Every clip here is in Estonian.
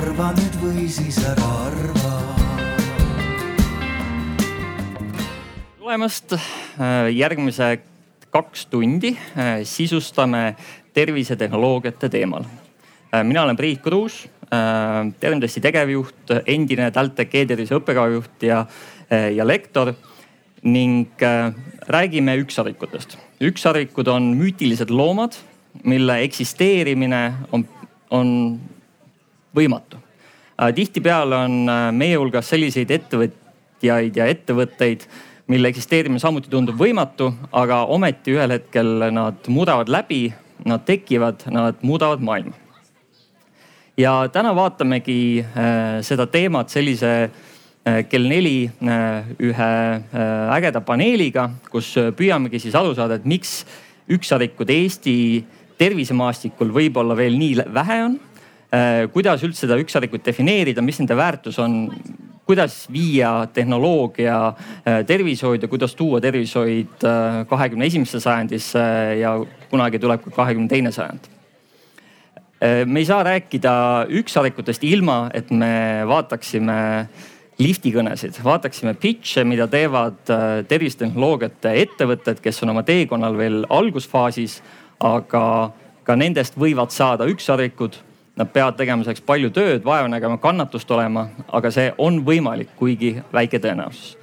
arva nüüd või siis ära arva. tulemast äh, järgmise kaks tundi äh, sisustame tervisetehnoloogiate teemal. Äh, mina olen Priit Kruus, Termdessi tegevjuht, endine TalTech e-tervise õppekavajuht ja, ja lektor ning räägime ükssarvikutest. ükssarvikud on müütilised loomad, mille eksisteerimine on, on võimatu. Äh, tihtipeale on äh, meie hulgas selliseid ettevõtjaid ja ettevõtteid, mille eksisteerimine samuti tundub võimatu, aga ometi ühel hetkel nad muravad läbi, nad tekivad, nad muudavad maailma. ja täna vaatamegi äh, seda teemat sellise kell neli ühe ägeda paneeliga, kus püüamegi siis aru saada, et miks ükssarikud Eesti tervisemaastikul võib-olla veel nii vähe on Äh, kuidas üldse seda ükssarvikut defineerida, mis nende väärtus on, kuidas viia tehnoloogia äh, tervishoidu, kuidas tuua tervishoid äh, kahekümne esimesse sajandisse ja kunagi tuleb ka kahekümne teine sajand. me ei saa rääkida ükssarvikutest ilma, et me vaataksime liftikõnesid, vaataksime pitch'e, mida teevad tervisetehnoloogiate ettevõtted, kes on oma teekonnal veel algusfaasis, aga ka nendest võivad saada ükssarvikud Nad peavad tegema selleks palju tööd, vaeva nägema, kannatust olema, aga see on võimalik, kuigi väike tõenäosus.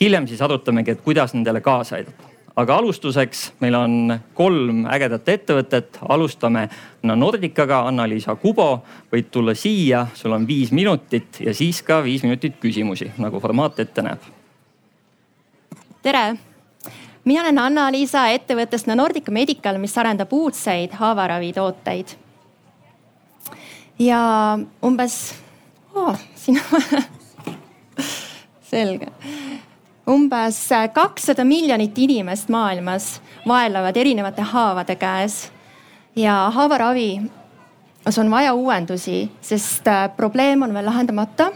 hiljem siis arutamegi, et kuidas nendele kaasa aidata. aga alustuseks meil on kolm ägedat ettevõtet, alustame Nordicaga, Anna-Liisa Kubo, võid tulla siia, sul on viis minutit ja siis ka viis minutit küsimusi, nagu formaat ette näeb. tere mina olen Anna-Liisa ettevõttest Nordica Medical, mis arendab uudseid haavaravitooteid ja umbes oh,, siin selge. umbes kakssada miljonit inimest maailmas vaevlevad erinevate haavade käes ja haavaravi on vaja uuendusi, sest äh, probleem on veel lahendamata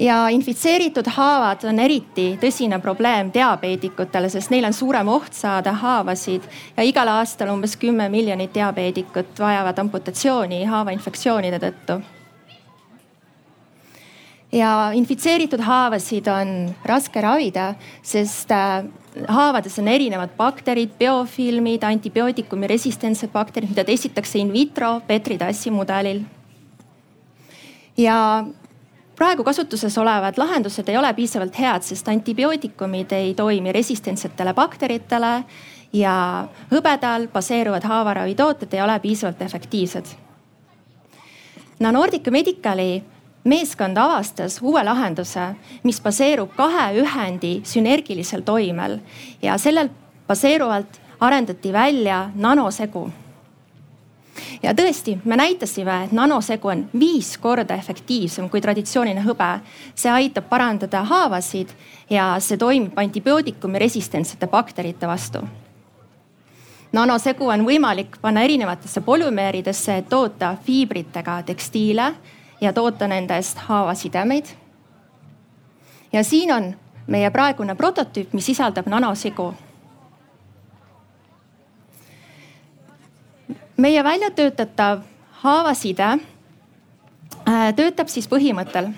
ja infitseeritud haavad on eriti tõsine probleem diabeedikutele, sest neil on suurem oht saada haavasid ja igal aastal umbes kümme miljonit diabeedikut vajavad amputatsiooni haavainfektsioonide tõttu. ja infitseeritud haavasid on raske ravida, sest äh, haavades on erinevad bakterid, biofilmid, antibiootikumi resistentsed bakterid, mida testitakse in vitro Petri tassi mudelil. ja praegu kasutuses olevad lahendused ei ole piisavalt head, sest antibiootikumid ei toimi resistentsetele bakteritele ja hõbedal baseeruvad haavaravitooted ei ole piisavalt efektiivsed. no Nordica Medicali meeskond avastas uue lahenduse, mis baseerub kahe ühendi sünergilisel toimel ja sellel baseeruvalt arendati välja nanosegu ja tõesti, me näitasime, et nanosegu on viis korda efektiivsem kui traditsiooniline hõbe. see aitab parandada haavasid ja see toimib antibiootikumi resistentsete bakterite vastu. nanosegu on võimalik panna erinevatesse polümeeridesse, toota fiibritega tekstiile ja toota nendest haavasidemeid. ja siin on meie praegune prototüüp, mis sisaldab nanosegu meie välja töötatav haavaside äh, töötab siis põhimõttel,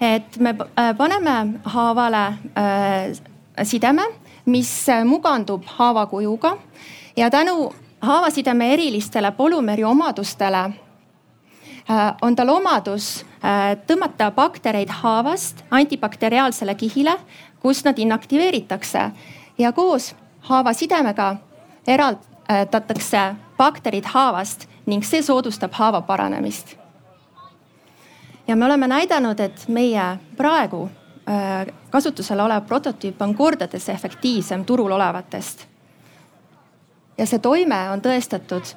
et me äh, paneme haavale äh, sideme, mis mugandub haavakujuga ja tänu haavasideme erilistele polümeeri omadustele on tal omadus tõmmata baktereid haavast antibakteriaalsele kihile, kus nad inaktiveeritakse. Ja koos haavasidemega eraldatakse bakterid haavast ning see soodustab haava paranemist. ja me oleme näidanud, et meie praegu äh, kasutusel olev prototüüp on kordades efektiivsem turul olevatest. ja see toime on tõestatud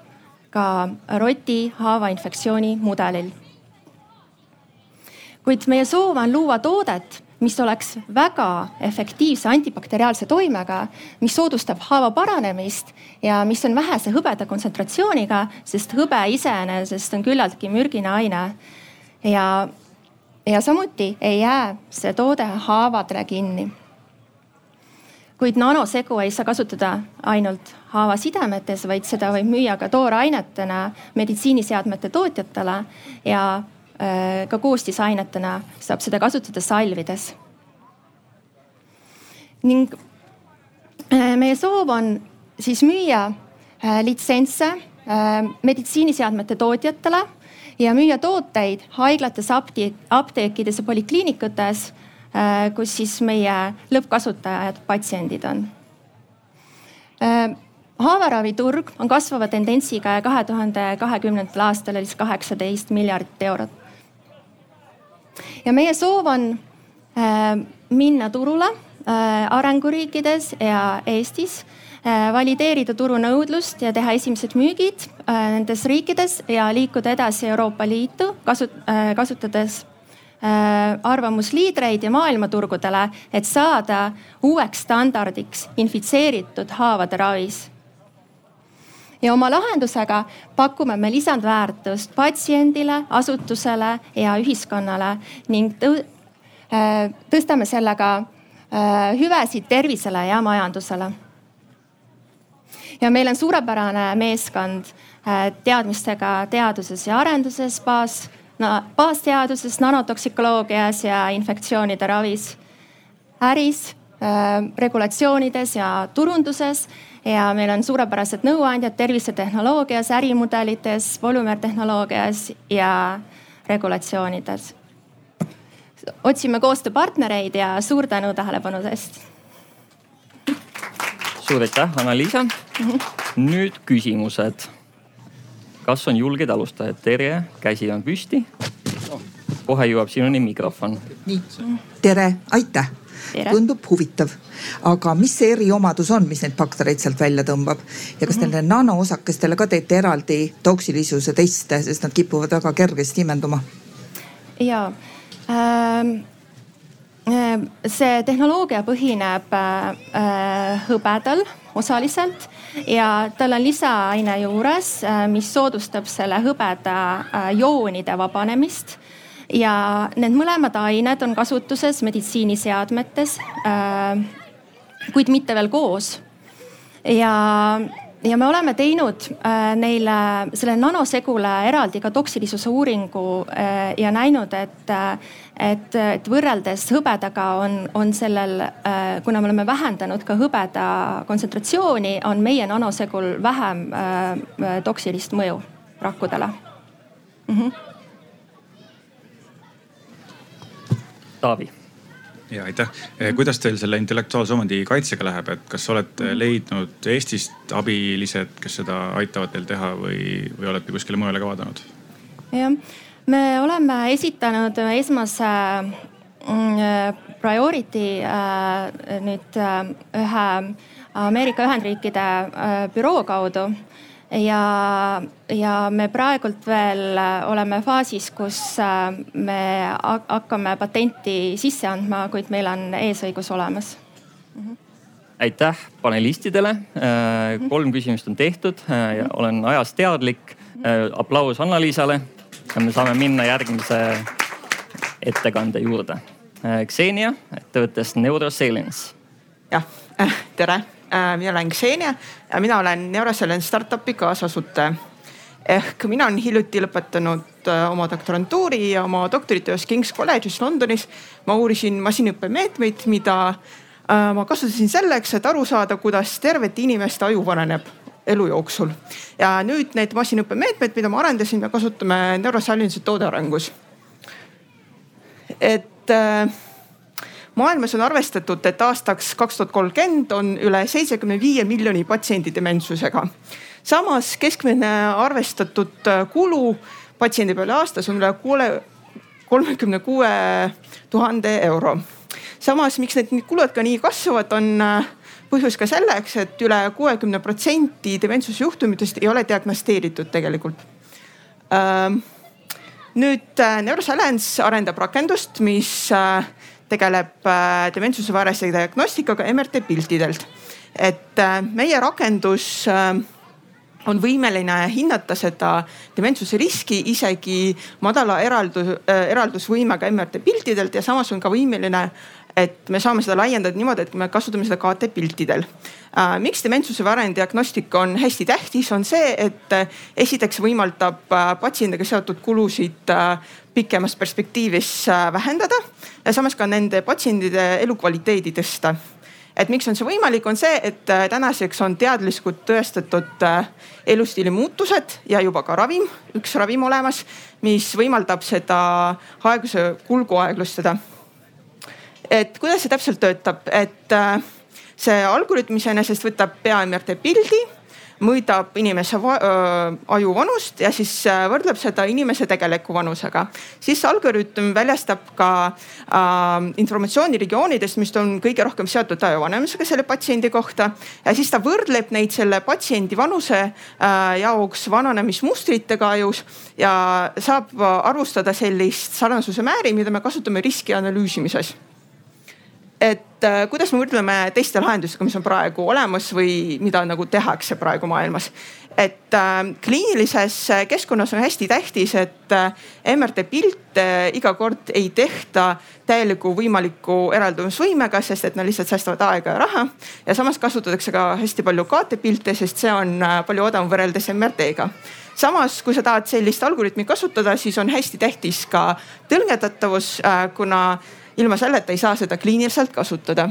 ka roti haavainfektsiooni mudelil. kuid meie soov on luua toodet mis oleks väga efektiivse antibakteriaalse toimega, mis soodustab haava paranemist ja mis on vähese hõbeda kontsentratsiooniga, sest hõbe iseenesest on küllaltki mürgine aine. ja, ja samuti ei jää see toode haavadele kinni. kuid nanosegu ei saa kasutada ainult haavasidemetes, vaid seda võib müüa ka toorainetena meditsiiniseadmete tootjatele ja ka koostisainetena saab seda kasutada salvides. ning äh, meie soov on siis müüa äh, litsentse meditsiiniseadmete tootjatele ja müüa tooteid haiglates, apteekides ja polikliinikutes Äh, kus siis meie lõppkasutajad, patsiendid on. Äh, haavaraviturg on kasvava tendentsiga ja kahe tuhande kahekümnendal aastal oli siis kaheksateist miljardit eurot. Ja meie soov on äh, minna turule arenguriikides ja Eestis valideerida turunõudlust ja teha esimesed müügid nendes riikides ja liikuda edasi Euroopa Liitu kasut-, kasutades Äh, arvamusliidreid ja maailmaturgudele, et saada uueks standardiks infitseeritud haavade ravis. Ja oma lahendusega pakume me lisandväärtust patsiendile, asutusele ja ühiskonnale ning äh, tõstame sellega äh, hüvesid tervisele ja majandusele. ja meil on suurepärane meeskond teadmistega teaduses ja arenduses, baas no, baasteaduses, nanotoksikoloogias ja infektsioonide ravis, äris äh,, regulatsioonides ja turunduses ja meil on suurepärased nõuandjad tervisetehnoloogias, ärimudelites, polümeertehnoloogias ja regulatsioonides. otsime koostööpartnereid ja suur tänu tähelepanu eest. suur aitäh, Anna-Liisa. Nüüd küsimused kas on julgeid alustajaid? Terje, käsi on püsti. kohe jõuab sinuni mikrofon. nii, tere, aitäh. Tundub huvitav, aga mis see eriomadus on, mis neid baktereid sealt välja tõmbab? Ja kas te nendele nanoosakestele ka teete eraldi toksilisuse teste, sest nad kipuvad väga kergesti imenduma? ja ähm see tehnoloogia põhineb äh, hõbedal osaliselt ja tal on lisaaine juures, äh, mis soodustab selle hõbeda äh, joonide vabanemist. Ja need mõlemad ained on kasutuses meditsiiniseadmetes, äh, kuid mitte veel koos. ja ja me oleme teinud äh, neile, sellele nanosegule eraldi ka toksilisuse uuringu äh, ja näinud, et, äh, et, et võrreldes hõbedaga on, on sellel, kuna me oleme vähendanud ka hõbeda kontsentratsiooni, on meie nanosegul vähem toksilist mõju rakkudele mm. -hmm. Taavi ja aitäh. Eh, kuidas teil selle intellektuaalse omandi kaitsega läheb, et kas olete leidnud Eestist abilised, kes seda aitavad teil teha või, või olete kuskile mujale ka vaadanud? jah, me oleme esitanud esmase mm, priority äh, nüüd äh, ühe Ameerika Ühendriikide äh, büroo kaudu ja, ja me praegult veel äh, oleme faasis, kus äh, me hakkame patenti sisse andma, kuid meil on eesõigus olemas mm. -hmm. aitäh panelistidele. Äh, kolm küsimust on tehtud ja mhm. olen ajast teadlik. aplaus Anna-Liisale. me saame minna järgmise ettekande juurde. Xenia ettevõttest Neurosalience. jah, tere mina olen Ksenia ja mina olen Neuroselen startup'i kaasasutaja. ehk mina olen hiljuti lõpetanud äh, oma doktorantuuri ja oma doktoritöös King's College'is Londonis ma uurisin masinõppemeetmeid, mida äh, ma kasutasin selleks, et aru saada, kuidas tervete inimeste aju vananeb elu jooksul. ja nüüd need masinõppemeetmed, mida ma arendasin, me kasutame Neuroscience'i toodearengus. et äh, maailmas on arvestatud, et aastaks kaks tuhat kolmkümmend on üle seitsekümne viie miljoni patsiendi dementsusega. samas keskmine arvestatud kulu patsiendi peale aastas on üle kuule, kolmekümne kuue tuhande euro. samas, miks need kulud ka nii kasvavad, on äh, põhjus ka selleks, et üle kuuekümne protsenti dementsusjuhtumitest ei ole diagnosteeritud tegelikult ähm, nüüd äh, Neuroscience arendab rakendust, mis äh, tegeleb äh, dementsuse varase diagnostikaga MRT piltidelt. et äh, meie rakendus äh, on võimeline hinnata seda dementsuse riski isegi madala eraldus, eraldusvõimega MRT piltidelt ja samas on ka võimeline et me saame seda laiendada niimoodi, et me kasutame seda KT piltidel miks dementsuse varajane diagnostika on hästi tähtis, on see, et esiteks võimaldab patsiendiga seotud kulusid pikemas perspektiivis äh, vähendada ja samas ka nende patsientide elukvaliteedi tõsta et miks on see võimalik, on see, et äh, tänaseks on teadlikult tõestatud äh, elustiili muutused ja juba ka ravim, üks ravim olemas, mis võimaldab seda aeguse kulgu aeglustada. et kuidas see täpselt töötab, et see algoritm iseenesest võtab pea MRT pildi mõõdab inimese aju vanust ja siis äh, võrdleb seda inimese tegeliku vanusega. siis algoritm väljastab ka äh, informatsiooni regioonidest, mis on kõige rohkem seotud aju vanemisega selle patsiendi kohta. ja siis ta võrdleb neid selle patsiendi vanuse äh, jaoks vananemismustritega ajus ja saab arvustada sellist sarnasuse määri, mida me kasutame riski analüüsimises et äh, kuidas me võrdleme teiste lahendustega, mis on praegu olemas või mida nagu tehakse praegu maailmas. et äh, kliinilises keskkonnas on hästi tähtis, et äh, MRT pilte iga kord ei tehta täieliku võimaliku eraldumisvõimega, sest et nad lihtsalt säästavad aega ja raha. ja samas kasutatakse ka hästi palju KT pilte, sest see on palju odavam võrreldes MRT-ga samas, kui sa tahad sellist algoritmi kasutada, siis on hästi tähtis ka tõlgendatavus, kuna ilma selleta ei saa seda kliiniliselt kasutada.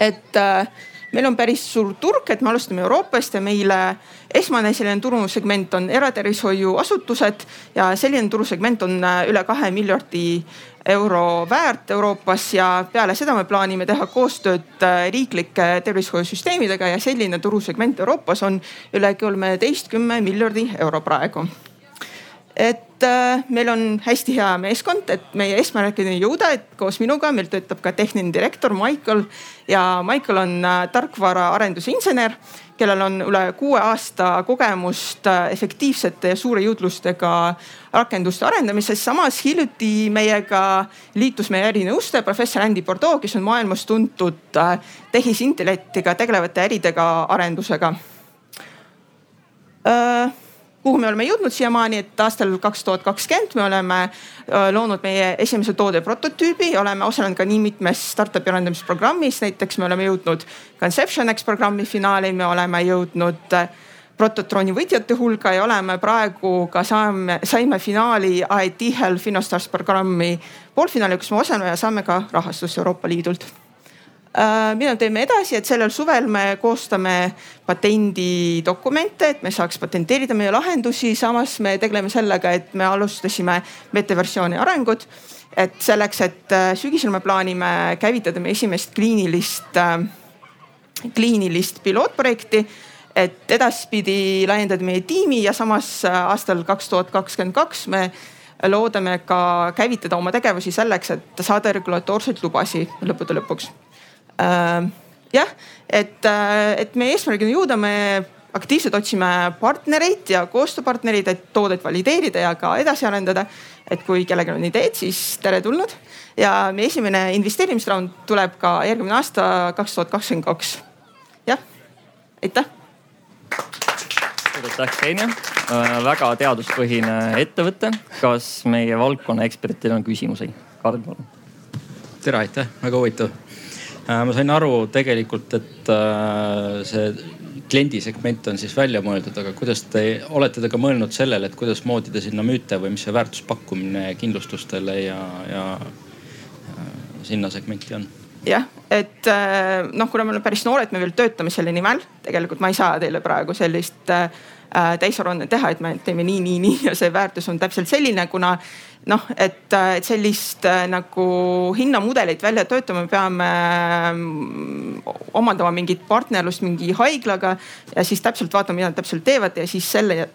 et äh, meil on päris suur turg, et me alustame Euroopast ja meile esmane selline turusegment on eratervishoiuasutused ja selline turusegment on äh, üle kahe miljardi euro väärt Euroopas ja peale seda me plaanime teha koostööd äh, riiklike tervishoiusüsteemidega ja selline turusegment Euroopas on üle kolmeteistkümne miljardi euro praegu et äh, meil on hästi hea meeskond, et meie eesmärkideni jõuda, et koos minuga meil töötab ka tehniline direktor Michael ja Michael on äh, tarkvara arendusinsener, kellel on üle kuue aasta kogemust äh, efektiivsete ja suure jõudlustega rakenduste arendamises. samas hiljuti meiega liitus meie ärinõustaja professor Andy Bordeaux, kes on maailmas tuntud tehisintellektiga tegelevate äridega arendusega kuhu me oleme jõudnud siiamaani, et aastal kaks tuhat kakskümmend me oleme äh, loonud meie esimese toode prototüübi oleme osalenud ka nii mitmes startup'i arendamisprogrammis, näiteks me oleme jõudnud Conception X programmi finaali, me oleme jõudnud äh, prototrooni võitjate hulga ja oleme praegu ka saame, saime finaali IT Health Innostars programmi poolfinaali, kus me osaleme ja saame ka rahastust Euroopa Liidult Äh, mida teeme edasi, et sellel suvel me koostame patendidokumente, et me saaks patenteerida meie lahendusi. samas me tegeleme sellega, et me alustasime beta-versiooni arengut. et selleks, et äh, sügisel me plaanime käivitada meie esimest kliinilist, äh, kliinilist pilootprojekti et edaspidi laiendada meie tiimi ja samas aastal kaks tuhat kakskümmend kaks me loodame ka käivitada oma tegevusi selleks, et saada regulaatoorseid lubasid lõppude lõpuks jah, et, äh, et meie eesmärgini jõuda, me aktiivselt otsime partnereid ja koostööpartnereid, et toodet valideerida ja ka edasi arendada. et kui kellelgi on ideed, siis teretulnud ja meie esimene investeerimisraund tuleb ka järgmine aasta, kaks tuhat kakskümmend kaks. jah, aitäh. suur aitäh, Xenia äh,. väga teaduspõhine ettevõte. kas meie valdkonna ekspertidel on küsimusi? Karl, palun. tere, aitäh, väga huvitav Äh, ma sain aru tegelikult, et äh, see kliendisegment on siis välja mõeldud, aga kuidas te olete te ka mõelnud sellele, et kuidasmoodi te sinna müüte või mis see väärtuspakkumine kindlustustele ja, ja äh, sinna segmenti on? jah, et noh, kuna me oleme päris noored, me veel töötame selle nimel, tegelikult ma ei saa teile praegu sellist äh, täisaruanne teha, et me teeme nii, nii, nii ja see väärtus on täpselt selline, kuna noh, et, et sellist äh, nagu hinnamudelit välja töötama, me peame mm, omandama mingit partnerlust mingi haiglaga ja siis täpselt vaatama, mida nad täpselt teevad ja siis selle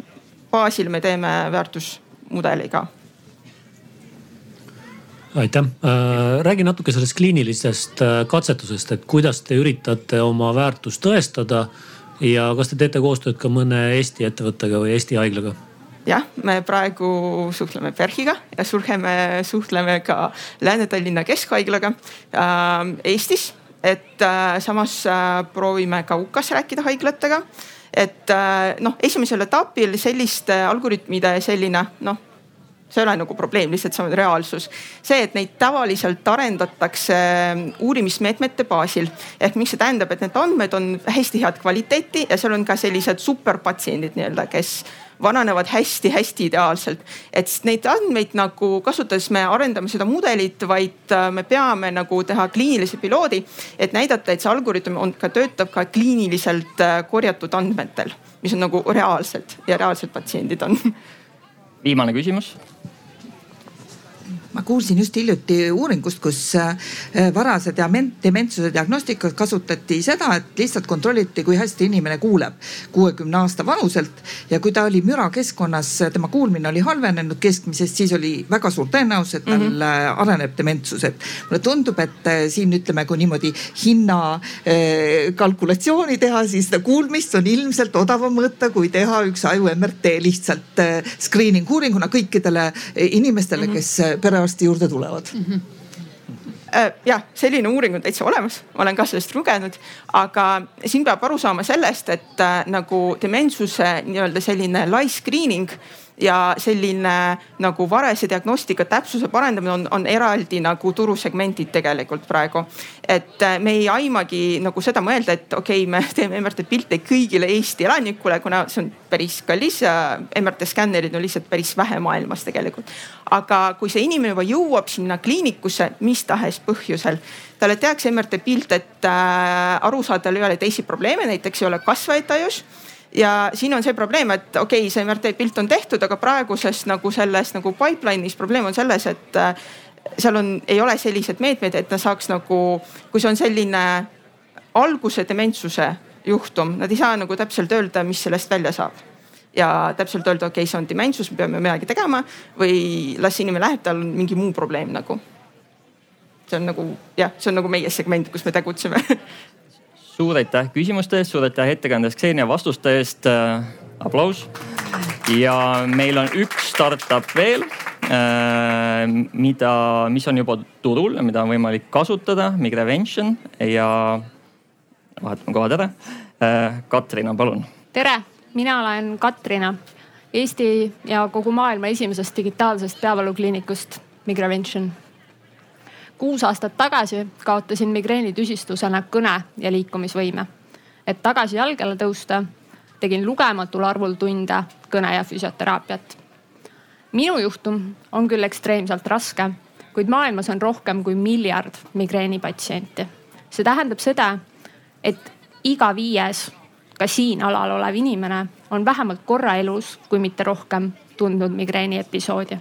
baasil me teeme väärtusmudeli ka aitäh, äh, räägi natuke sellest kliinilisest äh, katsetusest, et kuidas te üritate oma väärtust tõestada ja kas te teete koostööd ka mõne Eesti ettevõttega või Eesti haiglaga? Jah, me praegu suhtleme PERHiga ja suhtleme, suhtleme ka Lääne-Tallinna Keskhaiglaga äh, Eestis. et äh, samas äh, proovime ka UK-s rääkida haiglatega. et äh, noh, esimesel etapil selliste algoritmide selline noh see ei ole nagu probleem, lihtsalt see on reaalsus. see, et neid tavaliselt arendatakse uurimismeetmete baasil ehk miks see tähendab, et need andmed on hästi head kvaliteeti ja seal on ka sellised superpatsiendid nii-öelda, kes vananevad hästi-hästi ideaalselt. et neid andmeid nagu kasutades me arendame seda mudelit, vaid äh, me peame nagu teha kliinilise piloodi, et näidata, et see algoritm on ka, töötab ka kliiniliselt äh, korjatud andmetel, mis on nagu reaalsed ja reaalsed patsiendid on. viimane küsimus ma kuulsin just hiljuti uuringust, kus äh, varase dementsuse diagnostikas kasutati seda, et lihtsalt kontrolliti, kui hästi inimene kuuleb kuuekümne aasta vanuselt. ja kui ta oli mürakeskkonnas, tema kuulmine oli halvenenud keskmisest, siis oli väga suur tõenäosus, et tal mm -hmm. areneb dementsus, et mulle tundub, et äh, siin ütleme, kui niimoodi hinna kalkulatsiooni teha, siis seda kuulmist on ilmselt odavam mõõta, kui teha üks aju MRT lihtsalt screening uuringuna kõikidele inimestele, kes pere perearsti juurde tulevad mm. -hmm jah, selline uuring on täitsa olemas, ma olen ka sellest lugenud, aga siin peab aru saama sellest, et äh, nagu dementsuse nii-öelda selline lai screening ja selline nagu varese diagnostika täpsuse parandamine on, on eraldi nagu turusegmendid tegelikult praegu. et äh, me ei aimagi nagu seda mõelda, et okei okay,, me teeme MRT pilte kõigile Eesti elanikule, kuna see on päris kallis ja MRT skännerid on lihtsalt päris vähe maailmas tegelikult. aga kui see inimene juba jõuab sinna kliinikusse mis tahes põhjusel, talle tehakse MRT pilt, et äh, aru saada, tal ei ole teisi probleeme, näiteks ei ole kasvajaid tajus ja siin on see probleem, et okei okay,, see MRT pilt on tehtud, aga praeguses nagu selles nagu pipeline'is probleem on selles, et äh, seal on, ei ole sellised meetmed, et ta saaks nagu, kui see on selline alguse dementsuse juhtum, nad ei saa nagu täpselt öelda, mis sellest välja saab ja täpselt öelda, okei okay,, see on dementsus, me peame midagi tegema või las inimene läheb, tal on mingi muu probleem nagu. see on nagu jah, see on nagu meie segment, kus me tegutseme suur aitäh küsimuste eest, suur aitäh ettekande eest, Xenia vastuste eest äh,. aplaus. ja meil on üks startup veel äh,, mida, mis on juba turul mida on võimalik kasutada, Migrevention ja vahetame kohad ära äh,. Katrina, palun. tere, mina olen Katrina, Eesti ja kogu maailma esimesest digitaalsest peavalukliinikust Migrevention kuus aastat tagasi kaotasin migreenitüsistusena kõne ja liikumisvõime. et tagasi jalgele tõusta, tegin lugematul arvul tunde kõne ja füsioteraapiat. minu juhtum on küll ekstreemselt raske, kuid maailmas on rohkem kui miljard migreenipatsienti. see tähendab seda, et iga viies ka siin alal olev inimene on vähemalt korra elus, kui mitte rohkem, tundnud migreeni episoodi.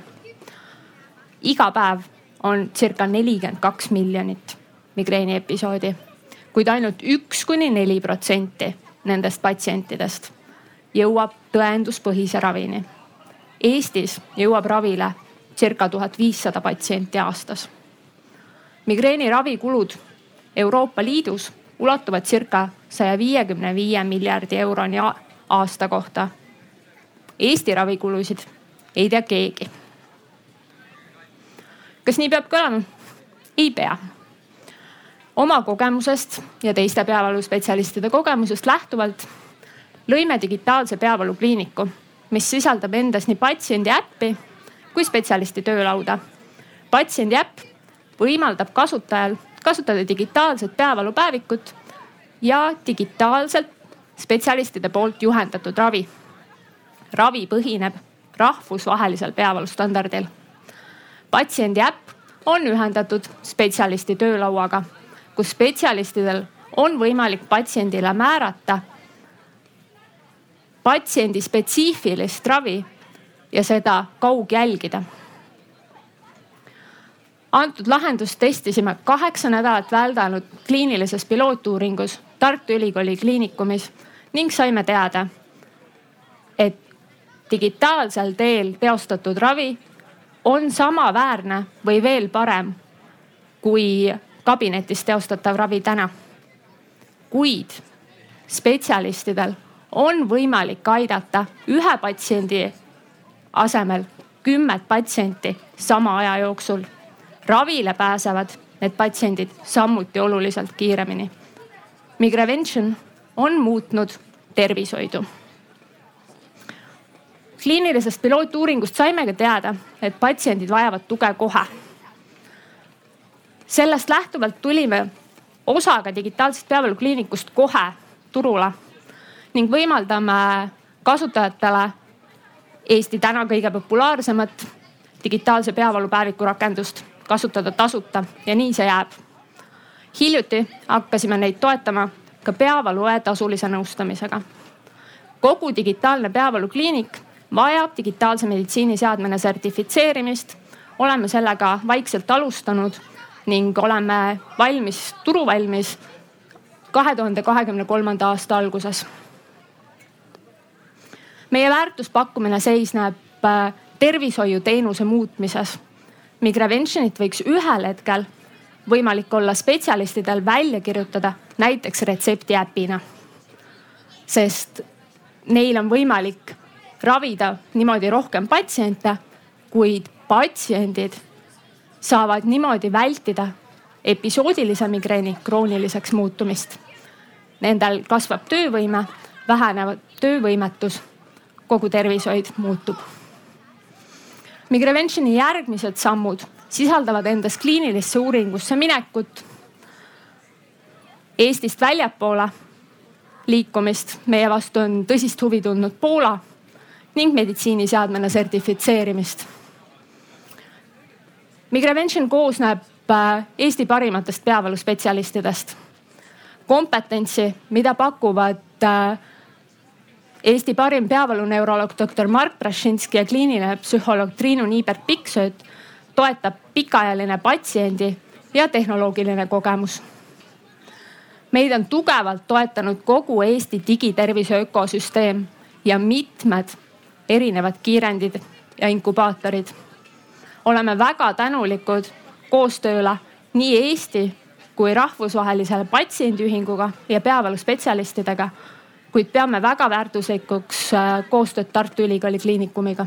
iga päev on circa nelikümmend kaks miljonit migreeni episoodi, kuid ainult üks kuni neli protsenti nendest patsientidest jõuab tõenduspõhise ravini. Eestis jõuab ravile circa tuhat viissada patsienti aastas. migreeni ravikulud Euroopa Liidus ulatuvad circa saja viiekümne viie miljardi euroni aasta kohta. Eesti ravikulusid ei tea keegi kas nii peab kõlama? ei pea. oma kogemusest ja teiste peavaluspetsialistide kogemusest lähtuvalt lõime digitaalse peavalukliiniku, mis sisaldab endas nii patsiendi äppi kui spetsialisti töölauda. patsiendi äpp võimaldab kasutajal kasutada digitaalset peavalupäevikut ja digitaalselt spetsialistide poolt juhendatud ravi. ravi põhineb rahvusvahelisel peavalustandardil patsiendi äpp on ühendatud spetsialisti töölauaga, kus spetsialistidel on võimalik patsiendile määrata patsiendi spetsiifilist ravi ja seda kaugjälgida. antud lahendust testisime kaheksa nädalat väldanud kliinilises pilootuuringus Tartu Ülikooli Kliinikumis ning saime teada, et digitaalsel teel teostatud ravi on samaväärne või veel parem kui kabinetis teostatav ravi täna. kuid spetsialistidel on võimalik aidata ühe patsiendi asemel kümmet patsienti sama aja jooksul. ravile pääsevad need patsiendid samuti oluliselt kiiremini. Migrevention on muutnud tervishoidu kliinilisest pilootuuringust saime ka teada, et patsiendid vajavad tuge kohe. sellest lähtuvalt tulime osaga digitaalsest peavalukliinikust kohe turule ning võimaldame kasutajatele Eesti täna kõige populaarsemat digitaalse peavalupäeviku rakendust kasutada tasuta ja nii see jääb. hiljuti hakkasime neid toetama ka peavaluõe tasulise nõustamisega. kogu digitaalne peavalukliinik vajab digitaalse meditsiiniseadmena sertifitseerimist. oleme sellega vaikselt alustanud ning oleme valmis, turuvalmis kahe tuhande kahekümne kolmanda aasta alguses. meie väärtuspakkumine seisneb äh, tervishoiuteenuse muutmises. Migraventionit võiks ühel hetkel võimalik olla spetsialistidel välja kirjutada näiteks retseptiäpina. sest neil on võimalik ravida niimoodi rohkem patsiente, kuid patsiendid saavad niimoodi vältida episoodilise migreeni krooniliseks muutumist. Nendel kasvab töövõime, vähenev töövõimetus, kogu tervishoid muutub. Migreventioni järgmised sammud sisaldavad endas kliinilisse uuringusse minekut, Eestist väljapoole liikumist, meie vastu on tõsist huvi tundnud Poola ning meditsiiniseadmena sertifitseerimist. Migrevention koosneb äh, Eesti parimatest peavaluspetsialistidest. kompetentsi, mida pakuvad äh, Eesti parim peavaluneuroloog doktor Mark Brašinski ja kliiniline psühholoog Triinu Niibert-Pikksööt toetab pikaajaline patsiendi ja tehnoloogiline kogemus. meid on tugevalt toetanud kogu Eesti digitervise ökosüsteem ja mitmed erinevad kiirendid ja inkubaatorid. oleme väga tänulikud koostööle nii Eesti kui rahvusvahelisele patsiendiühinguga ja peavaluspetsialistidega, kuid peame väga väärtuslikuks äh, koostööd Tartu Ülikooli Kliinikumiga.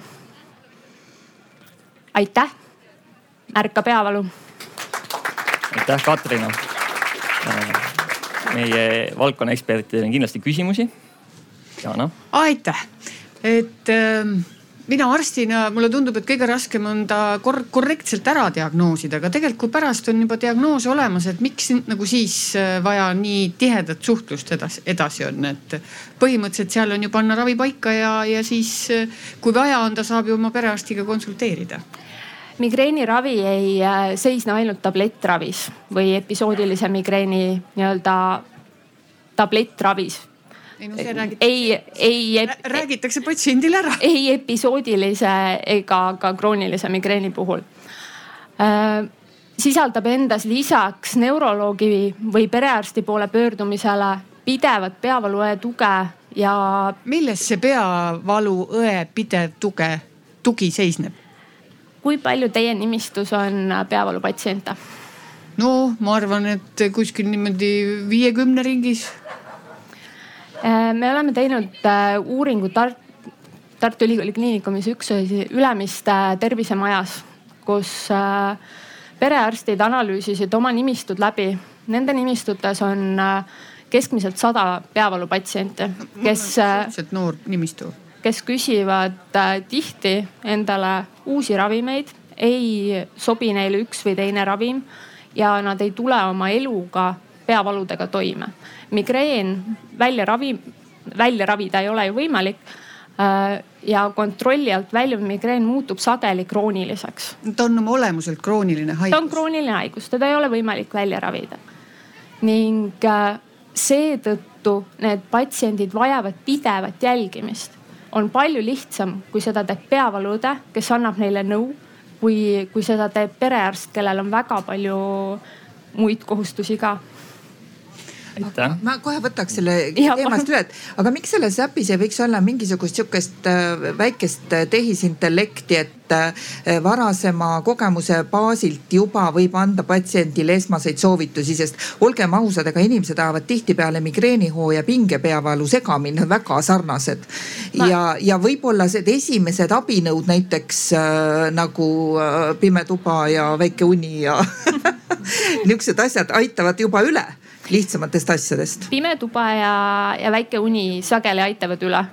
aitäh, ärka peavalu. aitäh, Katrina. Äh, meie valdkonna ekspertidel on kindlasti küsimusi. Jana. aitäh et ähm, mina arstina, mulle tundub, et kõige raskem on ta kor korrektselt ära diagnoosida, aga tegelikult kui pärast on juba diagnoos olemas, et miks nagu siis äh, vaja nii tihedat suhtlust edasi, edasi on, et põhimõtteliselt seal on ju panna ravi paika ja, ja siis äh, kui vaja on, ta saab ju oma perearstiga konsulteerida. Migreeniravi ei äh, seisne ainult tablettravis või episoodilise migreeni nii-öelda tablettravis ei no see räägitakse. ei, ei. räägitakse patsiendile ära. ei episoodilise ega ka kroonilise migreeni puhul äh, sisaldab endas lisaks neuroloogi või perearsti poole pöördumisele pidevat peavaluõe tuge ja. milles see peavaluõe pidev tuge, tugi seisneb? kui palju teie nimistus on peavalupatsiente? no ma arvan, et kuskil niimoodi viiekümne ringis me oleme teinud äh, uuringu Tart-, Tartu Ülikooli Kliinikumis üks Ülemiste tervisemajas, kus äh, perearstid analüüsisid oma nimistud läbi. Nende nimistutes on keskmiselt sada peavalupatsienti, kes. suhteliselt noor nimistu. kes küsivad tihti endale uusi ravimeid, ei sobi neile üks või teine ravim ja nad ei tule oma eluga peavaludega toime migreen välja ravi, välja ravida ei ole ju võimalik äh, ja kontrolli alt väljuv migreen muutub sageli krooniliseks. ta on oma olemuselt krooniline haigus. ta on krooniline haigus, teda ei ole võimalik välja ravida. ning äh, seetõttu need patsiendid vajavad pidevat jälgimist. on palju lihtsam, kui seda teeb peavaluõde, kes annab neile nõu, kui, kui seda teeb perearst, kellel on väga palju muid kohustusi ka ma kohe võtaks selle teemast üle, et aga miks selles äpis ei võiks olla mingisugust sihukest äh, väikest äh, tehisintellekti, et äh, varasema kogemuse baasilt juba võib anda patsiendile esmaseid soovitusi, sest olgem ausad, ega inimesed ajavad tihtipeale migreenihoo ja pingepeavalu segamini, nad on väga sarnased. ja, ja võib-olla need esimesed abinõud näiteks äh, nagu äh, pime tuba ja väike uni ja nihukesed asjad aitavad juba üle lihtsamatest asjadest. pime tuba ja, ja väike uni sageli aitavad üle.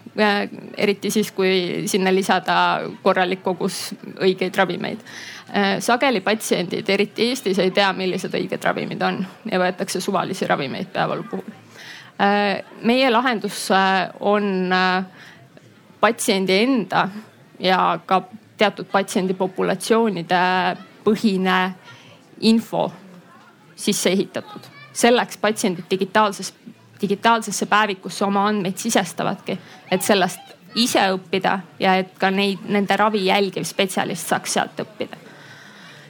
eriti siis, kui sinna lisada korralik kogus õigeid ravimeid. sageli patsiendid, eriti Eestis, ei tea, millised õiged ravimid on ja võetakse suvalisi ravimeid peavalu puhul. meie lahendus on patsiendi enda ja ka teatud patsiendi populatsioonide põhine info sisse ehitatud. Selleks patsiendid digitaalses, digitaalsesse päevikusse oma andmeid sisestavadki, et sellest ise õppida ja et ka neid, nende ravi jälgiv spetsialist saaks sealt õppida.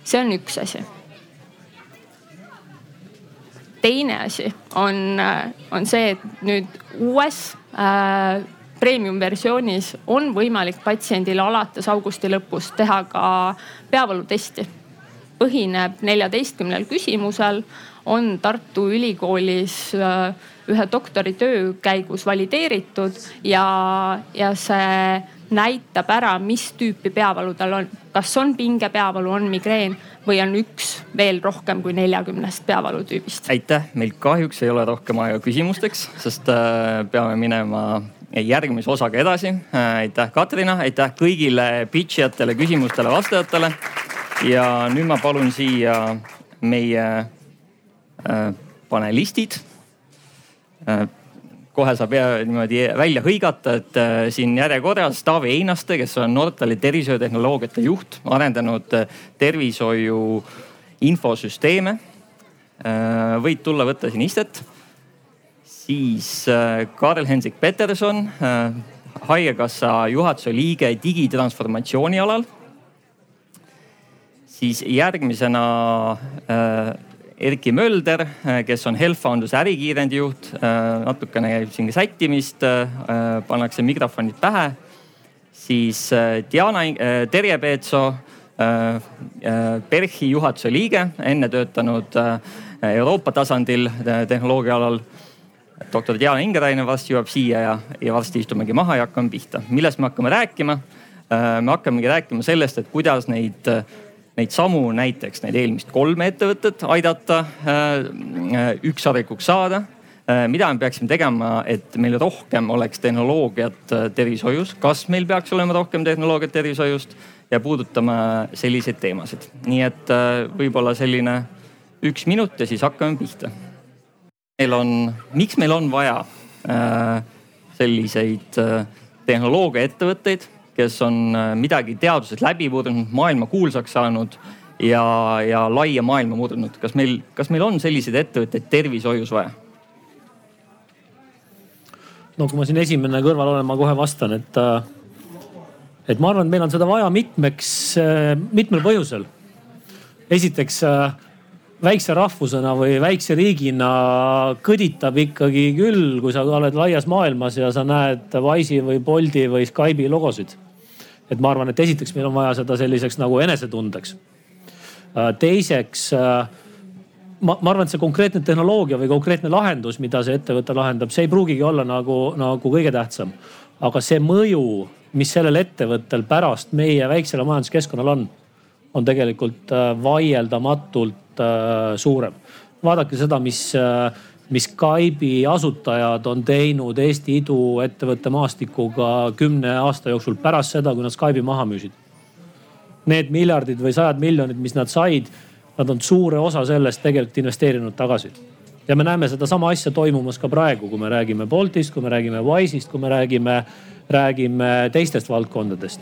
see on üks asi. teine asi on, on see, et nüüd uues äh, premium versioonis on võimalik patsiendil alates augusti lõpust teha ka peavalutesti. põhineb neljateistkümnel küsimusel, on Tartu Ülikoolis äh, ühe doktoritöö käigus valideeritud ja, ja see näitab ära, mis tüüpi peavalu tal on. kas on pingepeavalu, on migreen või on üks veel rohkem kui neljakümnest peavalutüübist? aitäh, meil kahjuks ei ole rohkem aega küsimusteks, sest äh, peame minema järgmise osaga edasi. Äh, aitäh, Katrina, aitäh kõigile pitch ijatele, küsimustele, vastajatele. ja nüüd ma palun siia meie panelistid. Äh, kohe saab niimoodi välja hõigata, et siin järjekorras Taavi Einaste, kes on Nortali tervishoiutehnoloogiate juht, arendanud tervishoiu infosüsteeme. võid tulla, võtta siin istet siis äh, Karl-Hendrik Peterson, äh, haigekassa juhatuse liige digitransformatsiooni alal. siis järgmisena äh, Erki Mölder, kes on HealthFounduse ärikiirendi juht. natukene käib siin sättimist, pannakse mikrofonid pähe. siis Diana, Terje Peetso, PERHi juhatuse liige, enne töötanud Euroopa tasandil tehnoloogia alal doktor Diana Ingerainen varsti jõuab siia ja, ja varsti istumegi maha ja hakkame pihta. millest me hakkame rääkima? Äh, me hakkamegi rääkima sellest, et kuidas neid, neid samu, näiteks neid eelmist kolme ettevõtet aidata äh, ükssarvikuks saada. Äh, mida me peaksime tegema, et meil rohkem oleks tehnoloogiat tervishoius, kas meil peaks olema rohkem tehnoloogiat tervishoiust ja puudutame selliseid teemasid. nii et võib-olla selline üks minut ja siis hakkame pihta meil on, miks meil on vaja äh, selliseid äh, tehnoloogiaettevõtteid, kes on äh, midagi teaduses läbi murdunud, maailma kuulsaks saanud ja, ja laia maailma murdunud. kas meil, kas meil on selliseid ettevõtteid tervishoius vaja? no kui ma siin esimene kõrval olen, ma kohe vastan, et, äh, et ma arvan, et meil on seda vaja mitmeks, äh, mitmel põhjusel. esiteks väikse rahvusena või väikse riigina kõditab ikkagi küll, kui sa oled laias maailmas ja sa näed Wise'i või Bolti või Skype'i logosid. Et ma arvan, et esiteks meil on vaja seda selliseks nagu enesetundeks. Äh, teiseks äh, ma, ma arvan, et see konkreetne tehnoloogia või konkreetne lahendus, mida see ettevõte lahendab, see ei pruugigi olla nagu, nagu kõige tähtsam. aga see mõju, mis sellel ettevõttel pärast meie väiksele majanduskeskkonnale on, on tegelikult äh, vaieldamatult suurem. vaadake seda, mis, mis Skype'i asutajad on teinud Eesti iduettevõtte maastikuga kümne aasta jooksul pärast seda, kui nad Skype'i maha müüsid. Need miljardid või sajad miljonid, mis nad said, nad on suure osa sellest tegelikult investeerinud tagasi ja me näeme sedasama asja toimumas ka praegu, kui me räägime Boltist, kui me räägime Wise'ist, kui me räägime, räägime teistest valdkondadest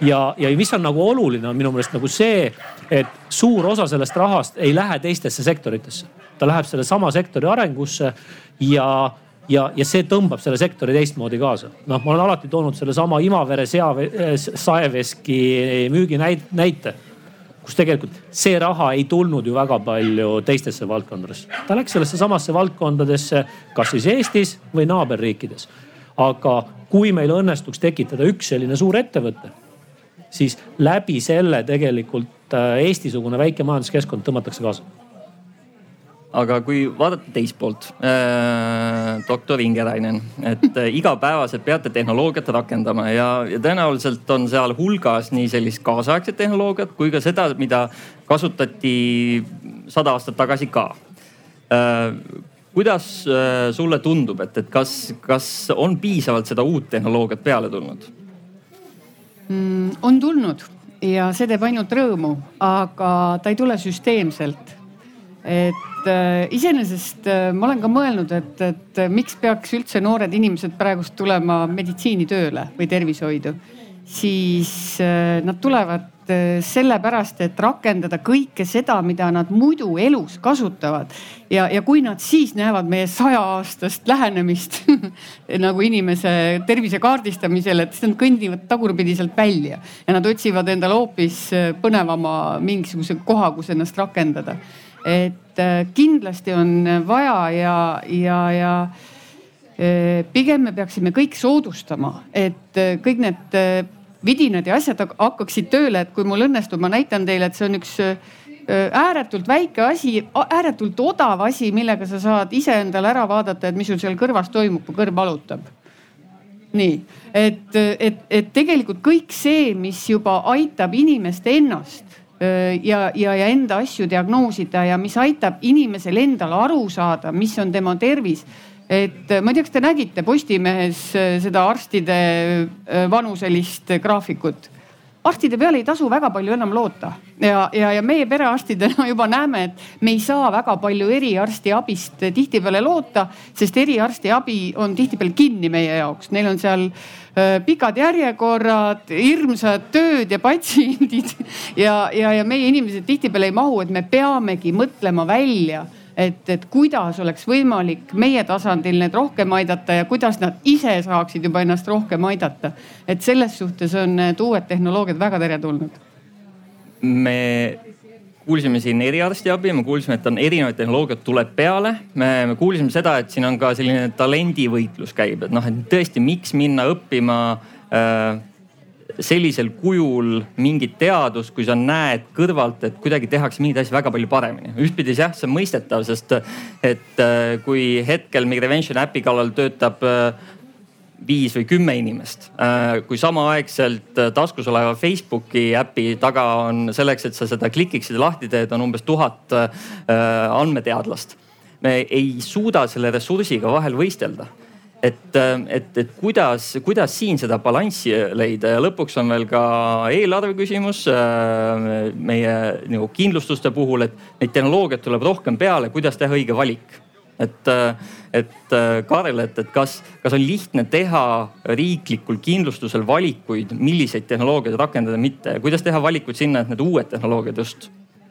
ja, ja mis on nagu oluline, on minu meelest nagu see, et suur osa sellest rahast ei lähe teistesse sektoritesse. ta läheb sellesama sektori arengusse ja, ja, ja see tõmbab selle sektori teistmoodi kaasa. noh, ma olen alati toonud sellesama Imavere sea, saeveski müügi näite kus tegelikult see raha ei tulnud ju väga palju teistesse valdkondadesse. ta läks sellesse samasse valdkondadesse, kas siis Eestis või naaberriikides. aga kui meil õnnestuks tekitada üks selline suur ettevõte siis läbi selle tegelikult äh, Eesti-sugune väike majanduskeskkond tõmmatakse kaasa aga kui vaadata teist poolt äh,, doktor Ingerainen, et äh, igapäevaselt peate tehnoloogiat rakendama ja, ja tõenäoliselt on seal hulgas nii sellist kaasaegset tehnoloogiat kui ka seda, mida kasutati sada aastat tagasi ka äh,. kuidas sulle tundub, et, et kas, kas on piisavalt seda uut tehnoloogiat peale tulnud mm,? on tulnud ja see teeb ainult rõõmu, aga ta ei tule süsteemselt. et äh, iseenesest äh, ma olen ka mõelnud, et, et miks peaks üldse noored inimesed praegust tulema meditsiinitööle või tervishoidu siis äh, nad tulevad äh, sellepärast, et rakendada kõike seda, mida nad muidu elus kasutavad. ja, ja kui nad siis näevad meie saja-aastast lähenemist nagu inimese tervise kaardistamisel, et siis nad kõndivad tagurpidiselt välja ja nad otsivad endale hoopis äh, põnevama mingisuguse koha, kus ennast rakendada. et kindlasti on vaja ja, ja, ja pigem me peaksime kõik soodustama, et kõik need vidinad ja asjad hakkaksid tööle, et kui mul õnnestub, ma näitan teile, et see on üks ääretult väike asi, ääretult odav asi, millega sa saad iseendale ära vaadata, et mis sul seal kõrvas toimub, kui kõrv valutab. nii, et, et, et tegelikult kõik see, mis juba aitab inimest ennast ja, ja, ja enda asju diagnoosida ja mis aitab inimesel endal aru saada, mis on tema tervis et ma ei tea, kas te nägite Postimehes äh, seda arstide äh, vanuselist graafikut. Arstide peale ei tasu väga palju enam loota. Ja, ja, ja meie perearstidena juba näeme, et me ei saa väga palju eriarstiabist tihtipeale loota, sest eriarstiabi on tihtipeale kinni meie jaoks, neil on seal äh, pikad järjekorrad, hirmsad tööd ja patsiendid ja, ja, ja meie inimesed tihtipeale ei mahu, et me peamegi mõtlema välja et, et kuidas oleks võimalik meie tasandil need rohkem aidata ja kuidas nad ise saaksid juba ennast rohkem aidata. et selles suhtes on need uued tehnoloogiad väga teretulnud. me kuulsime siin eriarstiabi, me kuulsime, et on erinevaid tehnoloogiaid tuleb peale. me, me kuulsime seda, et siin on ka selline talendivõitlus käib, et noh, et tõesti, miks minna õppima äh, sellisel kujul mingit teadust, kui sa näed kõrvalt, et kuidagi tehakse mingeid asju väga palju paremini. ühtpidi jah, see on mõistetav, sest et äh, kui hetkel Migrevention äpi kallal töötab äh, viis või kümme inimest. Äh, kui samaaegselt taskus oleva Facebooki äpi taga on selleks, et sa seda klikiksid ja lahti teed, on umbes tuhat andmeteadlast. me ei suuda selle ressursiga vahel võistelda et, et, et kuidas, kuidas siin seda balanssi leida? Ja lõpuks on veel ka eelarve küsimus äh, meie nagu kindlustuste puhul, et neid tehnoloogiaid tuleb rohkem peale, kuidas teha õige valik. Et, et Kaarel, et, et kas, kas on lihtne teha riiklikul kindlustusel valikuid, milliseid tehnoloogiaid rakendada, mitte? Kuidas teha valikuid sinna, et need uued tehnoloogiad just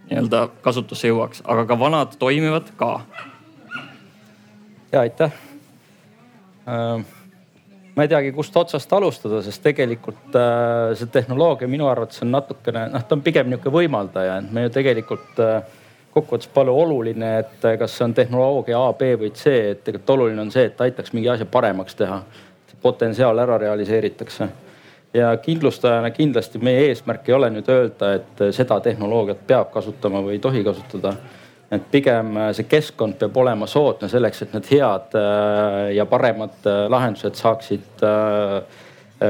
nii-öelda kasutusse jõuaks, aga ka vanad toimivad ka. ja aitäh! Äh, ma ei teagi, kust otsast alustada, sest tegelikult äh, see tehnoloogia minu arvates on natukene, noh, ta on pigem nihuke võimaldaja, et me ju tegelikult äh, kokkuvõttes pole oluline, et kas see on tehnoloogia A, B või C, et tegelikult oluline on see, et aitaks mingi asja paremaks teha. potentsiaal ära realiseeritakse ja kindlustajana kindlasti meie eesmärk ei ole nüüd öelda, et seda tehnoloogiat peab kasutama või ei tohi kasutada et pigem äh, see keskkond peab olema soodne selleks, et need head äh, ja paremad äh, lahendused saaksid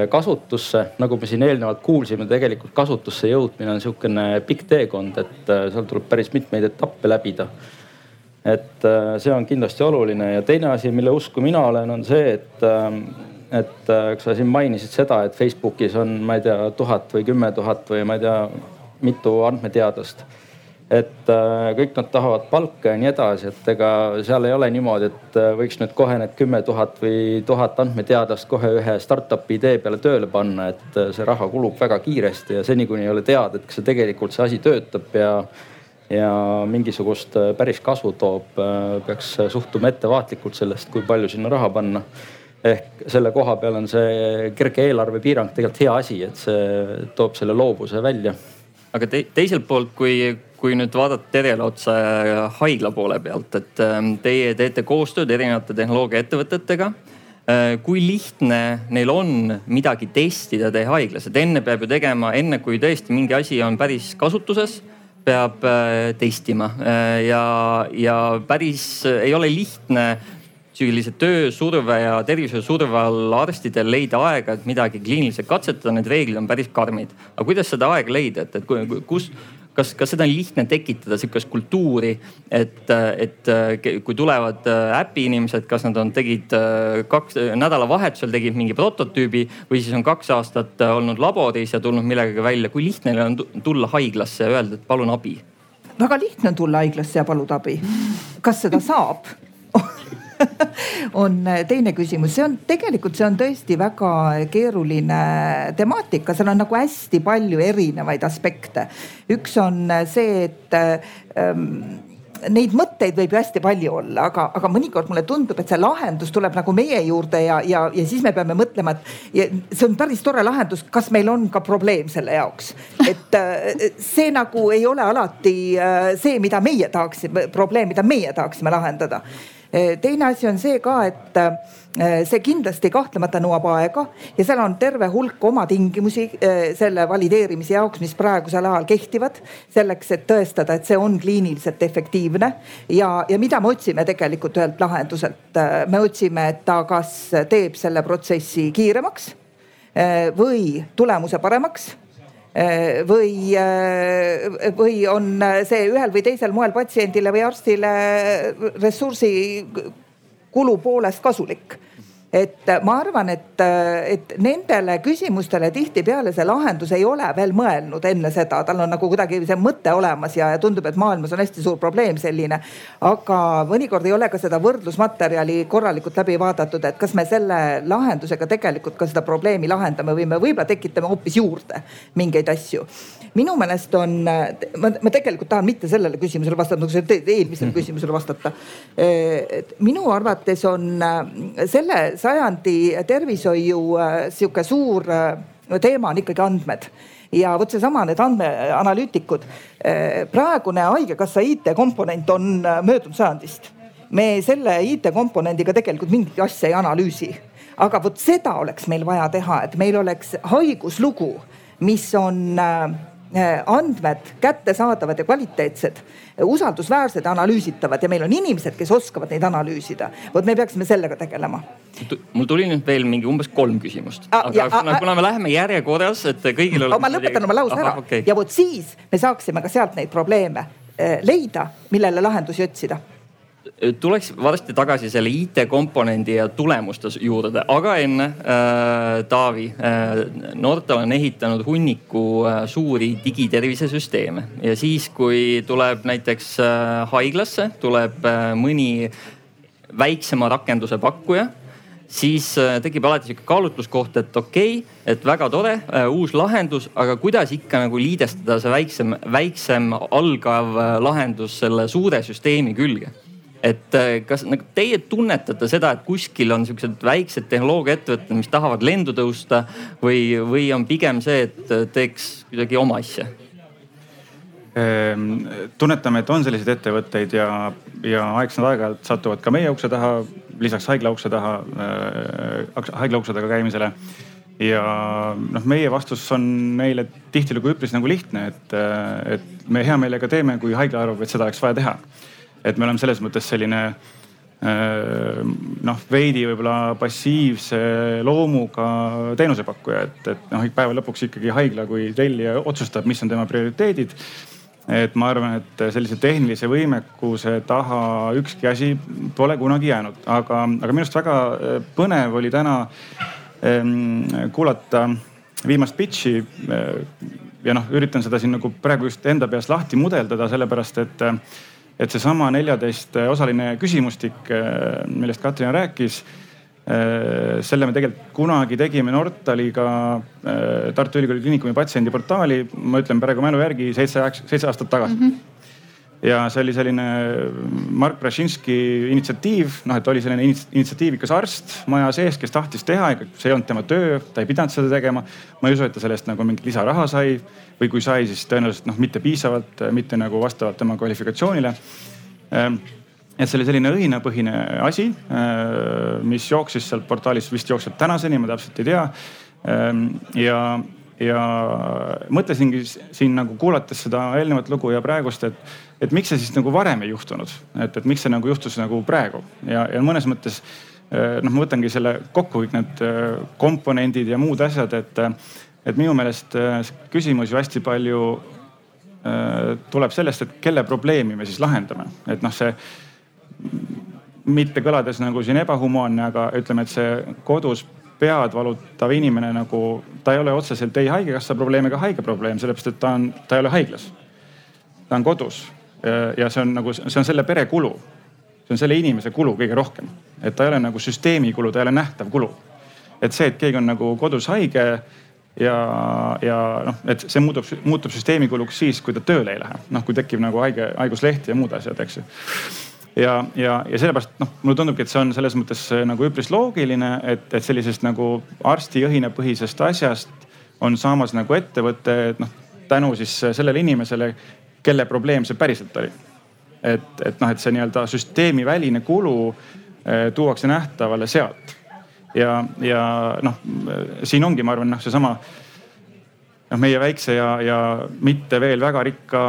kasutusse. nagu me siin eelnevalt kuulsime, tegelikult kasutusse jõudmine on sihukene pikk teekond, et seal tuleb päris mitmeid etappe läbida. et see on kindlasti oluline ja teine asi, mille usku mina olen, on see, et et kui sa siin mainisid seda, et Facebookis on, ma ei tea, tuhat või kümme tuhat või ma ei tea, mitu andmeteadlast et äh, kõik nad tahavad palka ja nii edasi, et ega seal ei ole niimoodi, et äh, võiks nüüd kohe need kümme tuhat või tuhat andmeteadlast kohe ühe startup'i idee peale tööle panna, et äh, see raha kulub väga kiiresti ja seni, kuni ei ole teada, et kas see tegelikult see asi töötab ja ja mingisugust päris kasu toob, peaks suhtuma ettevaatlikult sellest, kui palju sinna raha panna ehk selle koha peal on see kerge eelarvepiirang tegelikult hea asi, et see toob selle loovuse välja. aga te, teiselt poolt, kui kui nüüd vaadata Terele otsa haigla poole pealt, et ähm, teie teete koostööd erinevate tehnoloogiaettevõtetega. Äh, kui lihtne neil on midagi testida teie haiglas, et enne peab ju tegema, enne kui tõesti mingi asi on päris kasutuses, peab äh, testima äh, ja, ja päris ei ole lihtne sellise töösurve ja tervishoiusurve all arstidel leida aega, et midagi kliiniliselt katsetada, need reeglid on päris karmid. aga kuidas seda aega leida, et, et kus, kas, kas seda on lihtne tekitada sihukest kultuuri, et, et kui tulevad äpi inimesed, kas nad on, tegid kaks, nädalavahetusel tegid mingi prototüübi või siis on kaks aastat olnud laboris ja tulnud millegagi välja. kui lihtne on tulla haiglasse ja öelda, et palun abi? väga lihtne on tulla haiglasse ja paluda abi. kas seda saab on teine küsimus, see on tegelikult, see on tõesti väga keeruline temaatika, seal on nagu hästi palju erinevaid aspekte. üks on see, et ähm, neid mõtteid võib ju hästi palju olla, aga, aga mõnikord mulle tundub, et see lahendus tuleb nagu meie juurde ja, ja, ja siis me peame mõtlema, et see on päris tore lahendus, kas meil on ka probleem selle jaoks. et äh, see nagu ei ole alati äh, see, mida meie tahaksime, probleem, mida meie tahaksime lahendada teine asi on see ka, et eh, see kindlasti kahtlemata nõuab aega ja seal on terve hulk oma tingimusi eh, selle valideerimise jaoks, mis praegusel ajal kehtivad. selleks, et tõestada, et see on kliiniliselt efektiivne ja, ja mida me otsime tegelikult ühelt lahenduselt. me otsime, et ta kas teeb selle protsessi kiiremaks või tulemuse paremaks Äh, või, äh, või on see ühel või teisel moel patsiendile või arstile ressursi kulu poolest kasulik et ma arvan, et, et nendele küsimustele tihtipeale see lahendus ei ole veel mõelnud enne seda, tal on nagu kuidagi see mõte olemas ja, ja tundub, et maailmas on hästi suur probleem selline. aga mõnikord ei ole ka seda võrdlusmaterjali korralikult läbi vaadatud, et kas me selle lahendusega tegelikult ka seda probleemi lahendame või me võib-olla tekitame hoopis juurde mingeid asju minu meelest on, ma, ma tegelikult tahan mitte sellele küsimusele vastata, nagu sellele eelmisele küsimusele vastata. minu arvates on selle sajandi tervishoiu sihuke suur teema on ikkagi andmed ja vot seesama, need andmeanalüütikud. praegune haigekassa IT-komponent on möödunud sajandist. me selle IT-komponendiga tegelikult mingit asja ei analüüsi. aga vot seda oleks meil vaja teha, et meil oleks haiguslugu, mis on Äh, andmed kättesaadavad ja kvaliteetsed, usaldusväärsed, analüüsitavad ja meil on inimesed, kes oskavad neid analüüsida. vot me peaksime sellega tegelema. mul tuli nüüd veel mingi umbes kolm küsimust ah,, aga kuna, kuna me läheme järjekorras, et kõigil oleks. ma lõpetan oma lause ära okay. ja vot siis me saaksime ka sealt neid probleeme äh, leida, millele lahendusi otsida tuleks varsti tagasi selle IT-komponendi ja tulemuste juurde, aga enne äh, Taavi äh,, Nortal on ehitanud hunniku äh, suuri digitervisesüsteeme. Ja siis, kui tuleb näiteks äh, haiglasse, tuleb äh, mõni väiksema rakenduse pakkuja siis äh, tekib alati sihuke kaalutluskoht, et okei okay,, et väga tore äh,, uus lahendus, aga kuidas ikka nagu liidestada see väiksem, väiksem algav äh, lahendus selle suure süsteemi külge et äh, kas nagu teie tunnetate seda, et kuskil on siuksed väiksed tehnoloogiaettevõtted, mis tahavad lendu tõusta või, või on pigem see, et äh, teeks kuidagi oma asja? Ehm, tunnetame, et on selliseid ettevõtteid ja, ja aeglaselt aeg-ajalt satuvad ka meie ukse taha, lisaks haigla ukse taha äh,, haigla ukse taga käimisele ja noh, meie vastus on neile tihtilugu üpris nagu lihtne, et, äh, et me hea meelega teeme, kui haigla arvab, et seda oleks vaja teha et me oleme selles mõttes selline äh, noh, veidi võib-olla passiivse loomuga teenusepakkuja, et, et noh, päeva lõpuks ikkagi haigla kui tellija otsustab, mis on tema prioriteedid. et ma arvan, et sellise tehnilise võimekuse taha ükski asi pole kunagi jäänud, aga, aga minu arust väga äh, põnev oli täna ähm, kuulata viimast pitch'i. Äh, ja noh, üritan seda siin nagu praegu just enda peas lahti mudeldada, sellepärast et et seesama neljateistosaline küsimustik, äh, millest Katrin rääkis, äh, selle me tegelikult kunagi tegime Nortaliga äh, Tartu Ülikooli Kliinikumi patsiendiportaali, ma ütlen praegu mälu järgi seitse, seitse aastat tagasi mm. -hmm ja see oli selline Mark Brašinski initsiatiiv, noh, et oli selline initsiatiivikas arst maja sees, kes tahtis teha, see ei olnud tema töö, ta ei pidanud seda tegema. ma ei usu, et ta sellest nagu mingit lisaraha sai või kui sai, siis tõenäoliselt noh, mitte piisavalt, mitte nagu vastavalt tema kvalifikatsioonile. Ehm, et see oli selline õhinapõhine asi, ehm, mis jooksis sealt portaalist, vist jookseb tänaseni, ma täpselt ei tea. Ehm, ja ja mõtlesingi siin nagu kuulates seda eelnevat lugu ja praegust, et, et miks see siis nagu varem ei juhtunud, et, et miks see nagu juhtus nagu praegu? Ja, ja mõnes mõttes eh, noh, ma võtangi selle kokku kõik need eh, komponendid ja muud asjad, et, et minu meelest eh, küsimus ju hästi palju tuleb sellest, et kelle probleemi me siis lahendame, et noh, see mitte kõlades nagu siin ebahumaanne, aga ütleme, et see kodus pead valutav inimene nagu, ta ei ole otseselt ei haigekassa probleem ega haige probleem, sellepärast et ta on, ta ei ole haiglas. ta on kodus ja see on nagu, see on selle pere kulu. see on selle inimese kulu kõige rohkem, et ta ei ole nagu süsteemi kulu, ta ei ole nähtav kulu. et see, et keegi on nagu kodus haige ja, ja noh, et see muutub, muutub süsteemi kuluks siis, kui ta tööle ei lähe, noh kui tekib nagu haige, haigusleht ja muud asjad, eks ju ja, ja, ja sellepärast noh, mulle tundubki, et see on selles mõttes äh, nagu üpris loogiline, et, et sellisest nagu arsti-õhina põhisest asjast on saamas nagu ettevõte, et noh tänu siis sellele inimesele, kelle probleem see päriselt oli. et, et noh, et see nii-öelda süsteemiväline kulu eh, tuuakse nähtavale sealt. ja, ja noh, siin ongi, ma arvan, noh seesama noh, meie väikse ja, ja mitte veel väga rikka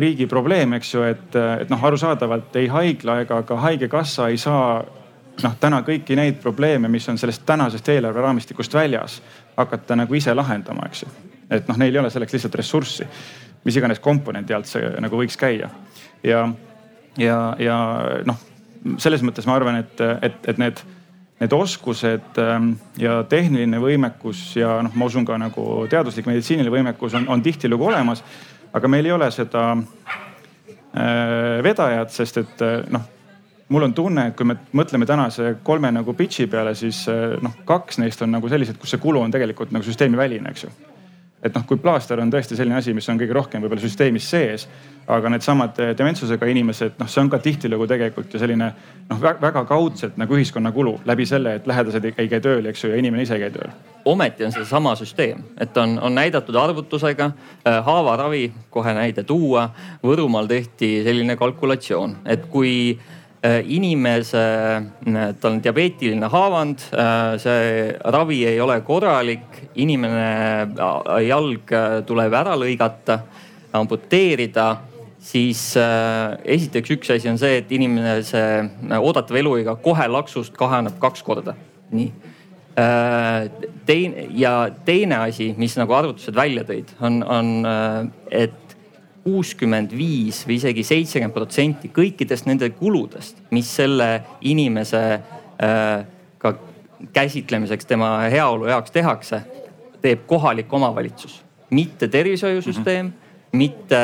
riigi probleem, eks ju, et, et noh, arusaadavalt ei haigla ega ka haigekassa ei saa noh, täna kõiki neid probleeme, mis on sellest tänasest eelarveraamistikust väljas, hakata nagu ise lahendama, eks ju. et noh, neil ei ole selleks lihtsalt ressurssi, mis iganes komponendi alt see nagu võiks käia. ja, ja, ja noh, selles mõttes ma arvan, et, et, et need need oskused ähm, ja tehniline võimekus ja noh, ma usun ka nagu teaduslik meditsiiniline võimekus on, on tihtilugu olemas. aga meil ei ole seda äh, vedajat, sest et äh, noh, mul on tunne, et kui me mõtleme tänase kolme nagu pitch'i peale, siis äh, noh, kaks neist on nagu sellised, kus see kulu on tegelikult nagu süsteemiväline, eks ju et noh, kui plaaster on tõesti selline asi, mis on kõige rohkem võib-olla süsteemis sees, aga needsamad eh, dementsusega inimesed, noh, see on ka tihtilugu tegelikult ju selline noh, väga kaudselt nagu ühiskonna kulu läbi selle, et lähedased ei käi tööl, eks ju, ja inimene ise ei käi tööl. ometi on see sama süsteem, et on, on näidatud arvutusega äh, haavaravi, kohe näide tuua. Võrumaal tehti selline kalkulatsioon, et kui inimese, äh, tal on diabeetiline haavand, äh, see ravi ei ole korralik, inimene jalg tuleb ära lõigata, amputeerida, siis esiteks üks asi on see, et inimese oodatav eluiga kohe laksust kahaneb kaks korda. nii teine ja teine asi, mis nagu arvutused välja tõid, on, on, et kuuskümmend viis või isegi seitsekümmend protsenti kõikidest nende kuludest, mis selle inimese äh, ka käsitlemiseks, tema heaolu jaoks tehakse, teeb kohalik omavalitsus, mitte tervishoiusüsteem mm. -hmm mitte,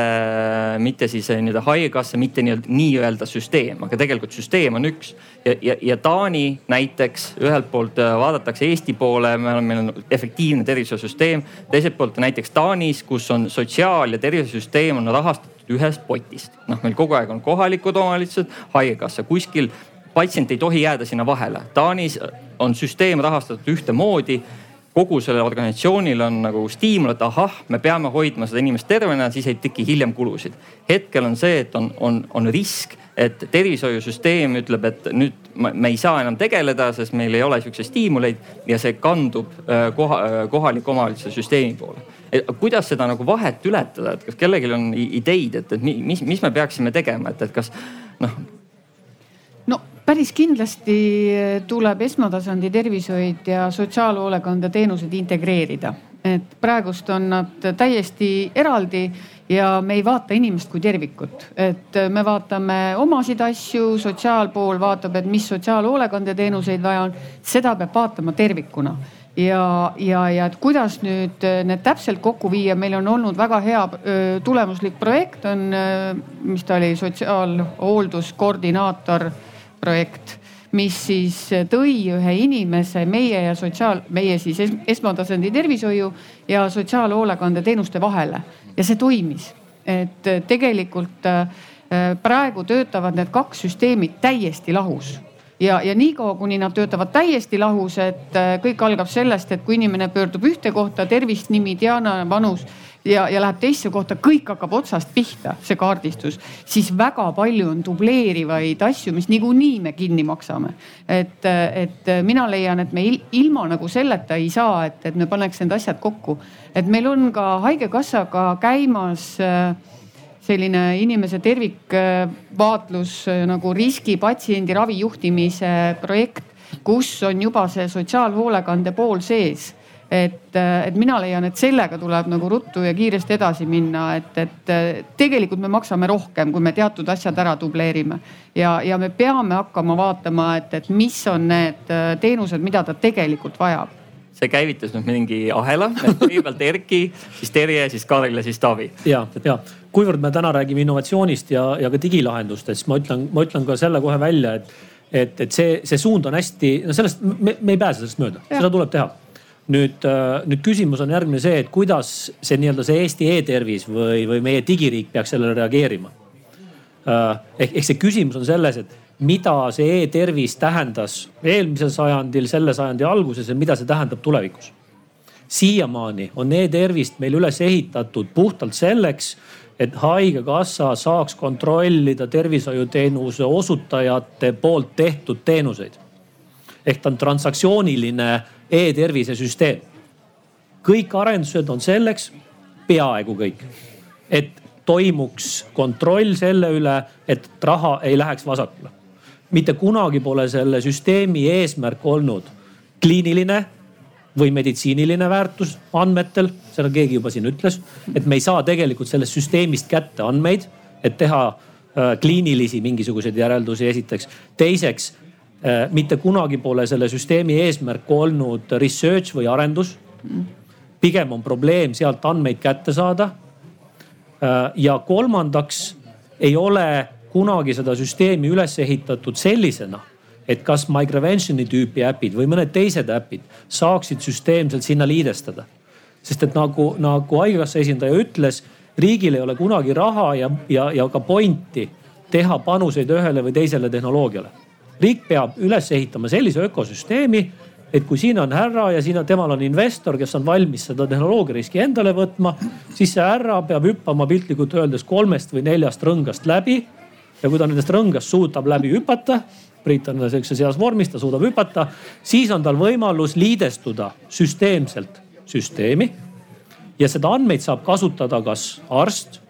mitte siis nii-öelda haigekassa, mitte nii-öelda nii-öelda süsteem, aga tegelikult süsteem on üks. ja, ja, ja Taani näiteks ühelt poolt äh, vaadatakse Eesti poole, me oleme, meil on efektiivne tervishoiusüsteem. teiselt poolt näiteks Taanis, kus on sotsiaal- ja tervishoiusüsteem on rahastatud ühest potist. noh, meil kogu aeg on kohalikud omavalitsused, haigekassa kuskil patsient ei tohi jääda sinna vahele. Taanis on süsteem rahastatud ühtemoodi kogu sellel organisatsioonil on nagu stiimul, et ahah, me peame hoidma seda inimest tervena, siis ei teki hiljem kulusid. hetkel on see, et on, on, on risk, et tervishoiusüsteem ütleb, et nüüd me ei saa enam tegeleda, sest meil ei ole siukseid stiimuleid ja see kandub äh, koha, äh, kohaliku omavalitsuse süsteemi poole. kuidas seda nagu vahet ületada, et kas kellelgi on ideid, et, et mis, mis me peaksime tegema, et, et kas noh päris kindlasti tuleb esmatasandi tervishoid ja sotsiaalhoolekande teenused integreerida, et praegust on nad täiesti eraldi ja me ei vaata inimest kui tervikut, et me vaatame omasid asju, sotsiaalpool vaatab, et mis sotsiaalhoolekandeteenuseid vaja on, seda peab vaatama tervikuna. Ja, ja, ja et kuidas nüüd need täpselt kokku viia, meil on olnud väga hea tulemuslik projekt on, mis ta oli, sotsiaalhoolduskoordinaator projekt, mis siis tõi ühe inimese meie ja sotsiaal, meie siis esmatasandi tervishoiu ja sotsiaalhoolekande teenuste vahele ja see toimis. et tegelikult äh, praegu töötavad need kaks süsteemi täiesti lahus ja, ja niikaua, kuni nad töötavad täiesti lahus, et äh, kõik algab sellest, et kui inimene pöördub ühte kohta, tervist, nimi, Diana, vanus ja, ja läheb teisse kohta, kõik hakkab otsast pihta, see kaardistus, siis väga palju on dubleerivaid asju, mis niikuinii me kinni maksame. et, et mina leian, et me ilma nagu selleta ei saa, et, et me paneks need asjad kokku. et meil on ka haigekassaga käimas äh, selline inimese tervikvaatlus äh, nagu riskipatsiendi ravijuhtimise projekt, kus on juba see sotsiaalhoolekande pool sees et, et mina leian, et sellega tuleb nagu ruttu ja kiiresti edasi minna, et, et tegelikult me maksame rohkem, kui me teatud asjad ära dubleerime. ja, ja me peame hakkama vaatama, et, et mis on need teenused, mida ta tegelikult vajab. See käivitas nüüd mingi ahela, kõigepealt Erki, siis Terje, siis Karl ja siis Taavi. ja, ja. Kuivõrd me täna räägime innovatsioonist ja, ja ka digilahendustest, ma ütlen, ma ütlen ka selle kohe välja, et, et, et see, see suund on hästi, no sellest me, me ei pääse sellest mööda, seda tuleb teha nüüd, äh, nüüd küsimus on järgmine see, et kuidas see nii-öelda see Eesti e-tervis või, või meie digiriik peaks sellele reageerima. Äh, ehk, ehk see küsimus on selles, et mida see e-tervis tähendas eelmisel sajandil, selle sajandi alguses ja mida see tähendab tulevikus. siiamaani on e-tervist meil üles ehitatud puhtalt selleks, et haigekassa saaks kontrollida tervishoiuteenuse osutajate poolt tehtud teenuseid. ehk ta on transaktsiooniline e-tervise süsteem. kõik arendused on selleks, peaaegu kõik, et toimuks kontroll selle üle, et raha ei läheks vasakule. mitte kunagi pole selle süsteemi eesmärk olnud kliiniline või meditsiiniline väärtus andmetel, seda keegi juba siin ütles, et me ei saa tegelikult sellest süsteemist kätte andmeid, et teha äh, kliinilisi mingisuguseid järeldusi, esiteks. teiseks mitte kunagi pole selle süsteemi eesmärk olnud research või arendus. pigem on probleem sealt andmeid kätte saada. Äh, ja kolmandaks ei ole kunagi seda süsteemi üles ehitatud sellisena, et kas Migravention'i tüüpi äpid või mõned teised äpid saaksid süsteemselt sinna liidestada. sest et nagu, nagu haigekassa esindaja ütles, riigil ei ole kunagi raha ja, ja, ja ka pointi teha panuseid ühele või teisele tehnoloogiale riik peab üles ehitama sellise ökosüsteemi, et kui siin on härra ja siin on, temal on investor, kes on valmis seda tehnoloogia riski endale võtma, siis see härra peab hüppama piltlikult öeldes kolmest või neljast rõngast läbi. ja kui ta nendest rõngast suudab läbi hüpata, Priit on sihukeses heas vormis, ta suudab hüpata, siis on tal võimalus liidestuda süsteemselt süsteemi. ja seda andmeid saab kasutada kas arst,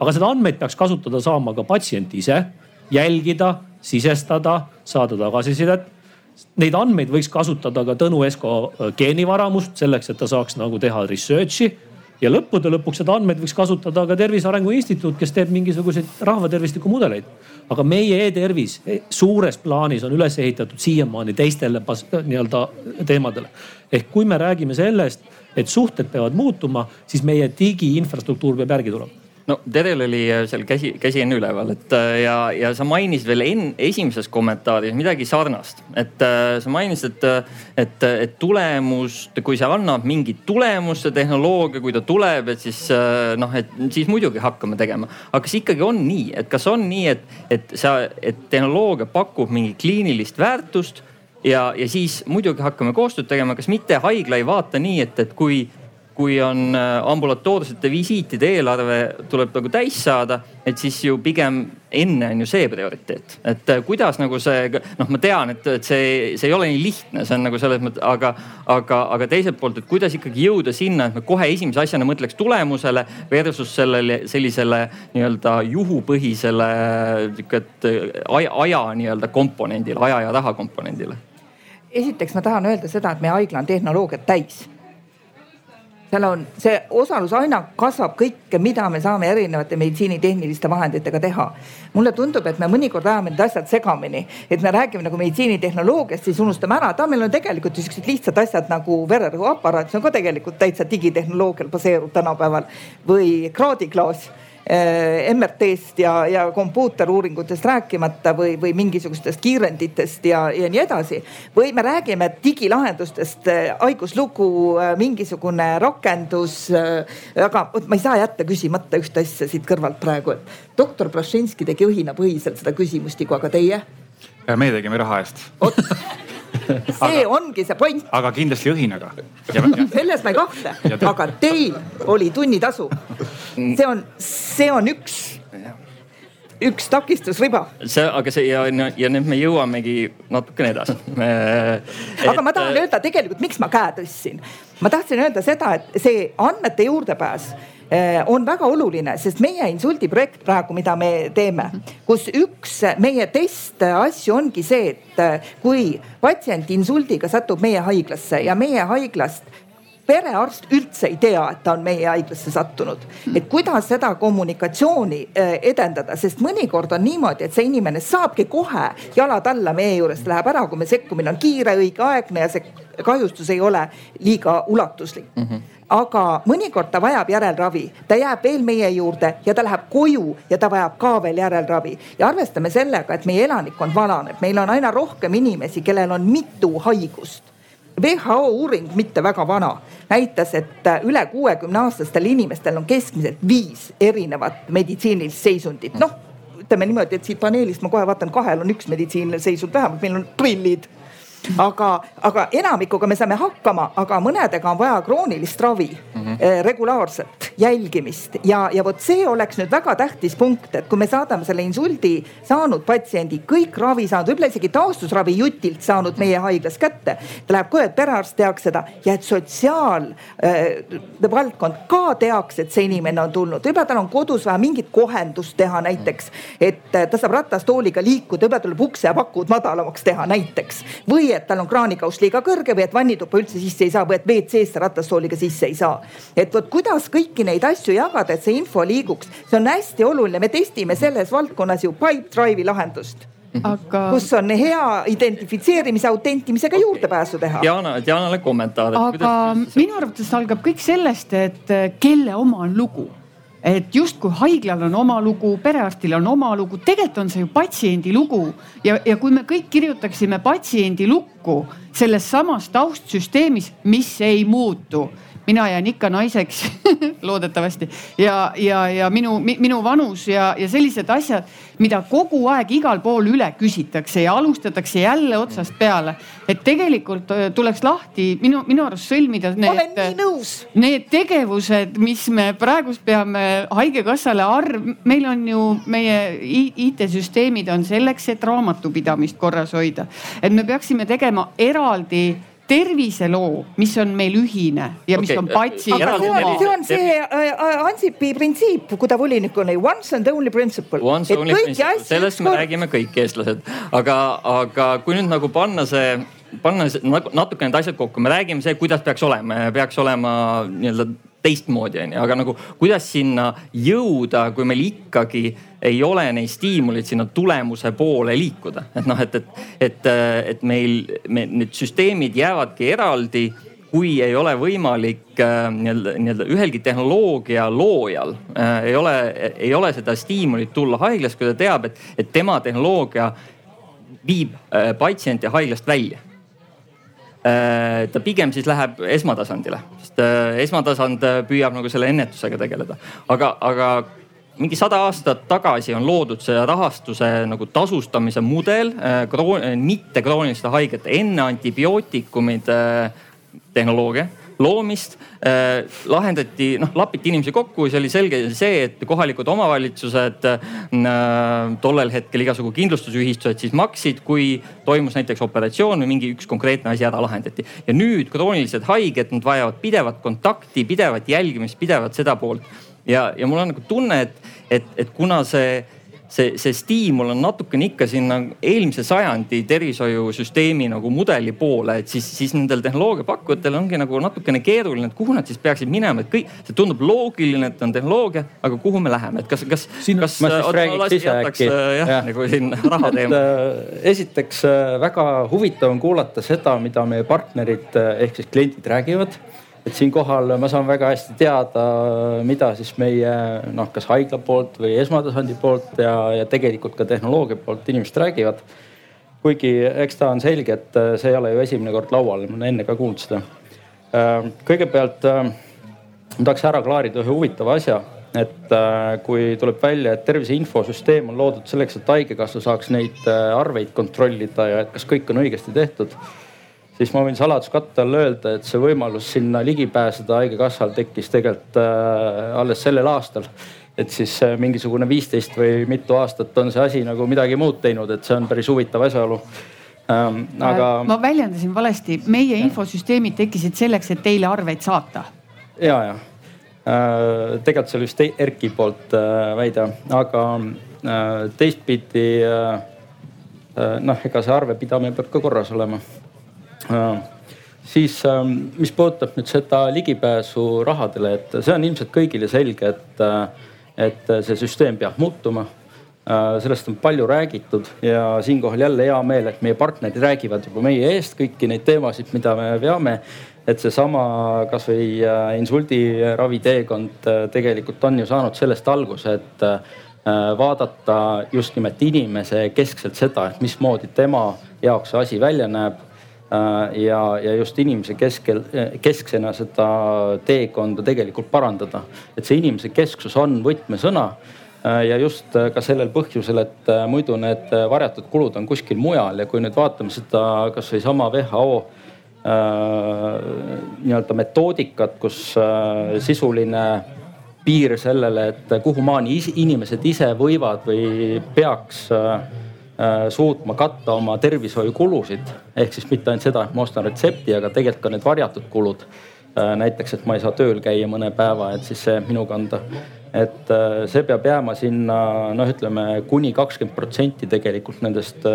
aga seda andmeid peaks kasutada saama ka patsient ise, jälgida sisestada, saada tagasisidet. Neid andmeid võiks kasutada ka Tõnu Esko äh, geenivaramust selleks, et ta saaks nagu teha research'i ja lõppude lõpuks seda andmeid võiks kasutada ka Tervise Arengu Instituut, kes teeb mingisuguseid rahvatervistiku mudeleid. aga meie e-tervis e, suures plaanis on üles ehitatud siiamaani teistele nii-öelda teemadele. ehk kui me räägime sellest, et suhted peavad muutuma, siis meie digiinfrastruktuur peab järgi tulema no Terel oli äh, seal käsi, käsi enne üleval, et äh, ja, ja sa mainisid veel enne esimeses kommentaaris midagi sarnast. et äh, sa mainisid, et, et, et tulemust, kui see annab mingit tulemust, see tehnoloogia, kui ta tuleb, et siis noh, et siis muidugi hakkame tegema. aga kas ikkagi on nii, et kas on nii, et, et sa, et tehnoloogia pakub mingit kliinilist väärtust ja, ja siis muidugi hakkame koostööd tegema, kas mitte haigla ei vaata nii, et, et kui kui on äh, ambulatoorsete visiitide eelarve tuleb nagu täis saada, et siis ju pigem enne on ju see prioriteet. et äh, kuidas nagu see, noh, ma tean, et, et see, see ei ole nii lihtne, see on nagu selles mõttes, aga, aga, aga teiselt poolt, et kuidas ikkagi jõuda sinna, et me kohe esimese asjana mõtleks tulemusele versus sellele sellisele nii-öelda juhupõhisele sihuke aja, aja nii-öelda komponendile, aja ja raha komponendile esiteks ma tahan öelda seda, et meie haigla on tehnoloogiat täis seal on see osalus aina kasvab kõike, mida me saame erinevate meditsiinitehniliste vahenditega teha. mulle tundub, et me mõnikord ajame need asjad segamini, et me räägime nagu meditsiinitehnoloogiast, siis unustame ära, et meil on tegelikult ju siuksed lihtsad asjad nagu vererõhuaparaat, see on ka tegelikult täitsa digitehnoloogial baseeruv tänapäeval. Või kraadiklaas MRT-st ja, ja kompuuteruuringutest rääkimata või, või mingisugustest kiirenditest ja, ja nii edasi. või me räägime digilahendustest, äh, haiguslugu, äh, mingisugune rakendus. aga vot ma ei saa jätta küsimata ühte asja siit kõrvalt praegu, et doktor Brašinski tegi õhinapõhiselt seda küsimustikku, aga teie? meie tegime raha eest see aga, ongi see point. aga kindlasti õhinaga. selles ma ei kahtle, aga teil oli tunnitasu. see on, see on üks üks takistusriba. see, aga see ja, ja nüüd me jõuamegi natukene edasi me,. aga ma tahan öelda tegelikult, miks ma käe tõstsin. ma tahtsin öelda seda, et see andmete juurdepääs on väga oluline, sest meie insuldiprojekt praegu, mida me teeme, kus üks meie test asju ongi see, et eh, kui patsient insuldiga satub meie haiglasse ja meie haiglast perearst üldse ei tea, et ta on meie haiglasse sattunud. et kuidas seda kommunikatsiooni äh, edendada, sest mõnikord on niimoodi, et see inimene saabki kohe jalad alla meie juurest, läheb ära, kui me sekkumine on kiire, õigeaegne ja see kahjustus ei ole liiga ulatuslik mm. -hmm aga mõnikord ta vajab järelravi, ta jääb veel meie juurde ja ta läheb koju ja ta vajab ka veel järelravi. ja arvestame sellega, et meie elanikkond vananeb, meil on aina rohkem inimesi, kellel on mitu haigust WHO uuring, mitte väga vana, näitas, et üle kuuekümne aastastel inimestel on keskmiselt viis erinevat meditsiinilist seisundit. noh, ütleme niimoodi, et siit paneelist ma kohe vaatan, kahel on üks meditsiiniline seisund vähemalt, meil on prillid aga, aga enamikuga me saame hakkama, aga mõnedega on vaja kroonilist ravi mm, -hmm. regulaarset jälgimist ja, ja vot see oleks nüüd väga tähtis punkt, et kui me saadame selle insuldi saanud patsiendi kõik ravi saanud, võib-olla isegi taastusravi jutilt saanud meie haiglas kätte. ta läheb koju, et perearst teaks seda ja et sotsiaalvaldkond äh, ka teaks, et see inimene on tulnud, võib-olla tal on kodus vaja mingit kohendust teha näiteks, et ta saab ratastooliga liikuda, võib-olla tuleb ukse ja pakud madalamaks teha näiteks või et tal on kraanikauss liiga kõrge või et vannituppa üldse sisse ei saa või et WC-sse ratastooliga sisse ei saa. et vot kuidas kõiki neid asju jagada, et see info liiguks, see on hästi oluline, me testime selles valdkonnas ju Pipedrive'i lahendust aga. kus on hea identifitseerimise, autentimisega juurdepääsu teha. Diana, Dianale kommentaar. aga kuidas... minu arvates algab kõik sellest, et kelle oma on lugu et justkui haiglal on oma lugu, perearstil on oma lugu, tegelikult on see ju patsiendi lugu. Ja, ja kui me kõik kirjutaksime patsiendi lukku selles samas taustsüsteemis, mis ei muutu. Mina jään ikka naiseks loodetavasti. Ja, ja, ja minu, minu vanus ja, ja sellised asjad, mida kogu aeg igal pool üle küsitakse ja alustatakse jälle otsast peale. et tegelikult äh, tuleks lahti minu, minu arust sõlmida need, need tegevused, mis me praegust peame haigekassale arv, meil on ju meie IT-süsteemid on selleks, et raamatupidamist korras hoida. et me peaksime tegema eraldi terviseloo, mis on meil ühine ja mis okay. on patsiendi oma. see on see äh, Ansipi printsiip, kui ta volinik oli, once and only principle. Once only principle, sellest me räägime kõik eestlased, aga, aga kui nüüd nagu panna see panna nagu natuke need asjad kokku, me räägime see, kuidas peaks olema peaks olema nii-öelda teistmoodi onju, aga nagu kuidas sinna jõuda, kui meil ikkagi ei ole neid stiimuleid sinna tulemuse poole liikuda. et noh, et, et, et, et meil me, need süsteemid jäävadki eraldi kui ei ole võimalik äh, nii-öelda, nii-öelda ühelgi tehnoloogia loojal äh, ei ole, ei ole seda stiimulit tulla haiglast, kui ta teab, et, et tema tehnoloogia viib äh, patsienti haiglast välja ta pigem siis läheb esmatasandile, sest äh, esmatasand äh, püüab nagu selle ennetusega tegeleda. aga, aga mingi sada aastat tagasi on loodud see rahastuse nagu tasustamise mudel kroon, mitte krooniliste haigete enne antibiootikumide tehnoloogia loomist äh, lahendati, noh lapiti inimesi kokku, see oli selge see, et kohalikud omavalitsused äh, tollel hetkel igasugu kindlustusühistused siis maksid, kui toimus näiteks operatsioon või mingi üks konkreetne asi ära lahendati. ja nüüd kroonilised haiged, nad vajavad pidevat kontakti, pidevat jälgimist, pidevat seda poolt. ja, ja mul on nagu tunne, et, et, et kuna see see, see stiimul on natukene ikka sinna eelmise sajandi tervishoiusüsteemi nagu mudeli poole, et siis, siis nendel tehnoloogiapakkujatel ongi nagu natukene keeruline, et kuhu nad siis peaksid minema, et kõik, see tundub loogiline, et on tehnoloogia, aga kuhu me läheme, et kas, kas. Äh, jah ja., nagu siin raha teema. Äh, esiteks äh, väga huvitav on kuulata seda, mida meie partnerid ehk siis kliendid räägivad et siinkohal ma saan väga hästi teada, mida siis meie noh, kas haigla poolt või esmatasandi poolt ja, ja tegelikult ka tehnoloogia poolt inimesed räägivad. kuigi eks ta on selge, et see ei ole ju esimene kord laual, ma olen enne ka kuulnud seda. Äh, kõigepealt äh, ma tahaks ära klaarida ühe huvitava asja, et äh, kui tuleb välja, et tervise infosüsteem on loodud selleks, et haigekassa saaks neid arveid kontrollida ja et kas kõik on õigesti tehtud siis ma võin saladuskatte all öelda, et see võimalus sinna ligi pääseda haigekassal tekkis tegelikult äh, alles sellel aastal. et siis äh, mingisugune viisteist või mitu aastat on see asi nagu midagi muud teinud, et see on päris huvitav asjaolu ähm,. aga. ma väljendasin valesti, meie infosüsteemid tekkisid selleks, et teile arveid saata. ja, ja äh, tegelikult see oli vist Erki poolt äh, väide, aga äh, teistpidi äh, äh noh, ega see arvepidamine peab ka korras olema siis ähm, mis puudutab nüüd seda ligipääsu rahadele, et see on ilmselt kõigile selge, et, äh, et see süsteem peab muutuma. Äh, sellest on palju räägitud ja siinkohal jälle hea meel, et meie partnerid räägivad juba meie eest kõiki neid teemasid, mida me veame. et seesama kasvõi äh, insuldiravi teekond tegelikult on ju saanud sellest alguse, et vaadata just nimelt inimese keskselt seda, et mismoodi tema jaoks see asi välja näeb ja, ja just inimese keskel, kesksena seda teekonda tegelikult parandada. et see inimese kesksus on võtmesõna äh, ja just äh, ka sellel põhjusel, et muidu need varjatud kulud on kuskil mujal ja kui nüüd vaatame seda kasvõi sama WHO nii-öelda metoodikat, kus sisuline piir sellele, et kuhumaani inimesed ise võivad või peaks Äh, suutma katta oma tervishoiukulusid. ehk siis mitte ainult seda, et ma ostan retsepti, aga tegelikult ka need varjatud kulud. Äh, näiteks, et ma ei saa tööl käia mõne päeva, et siis see minu kanda. et äh, see peab jääma sinna noh, ütleme kuni kakskümmend protsenti tegelikult nendest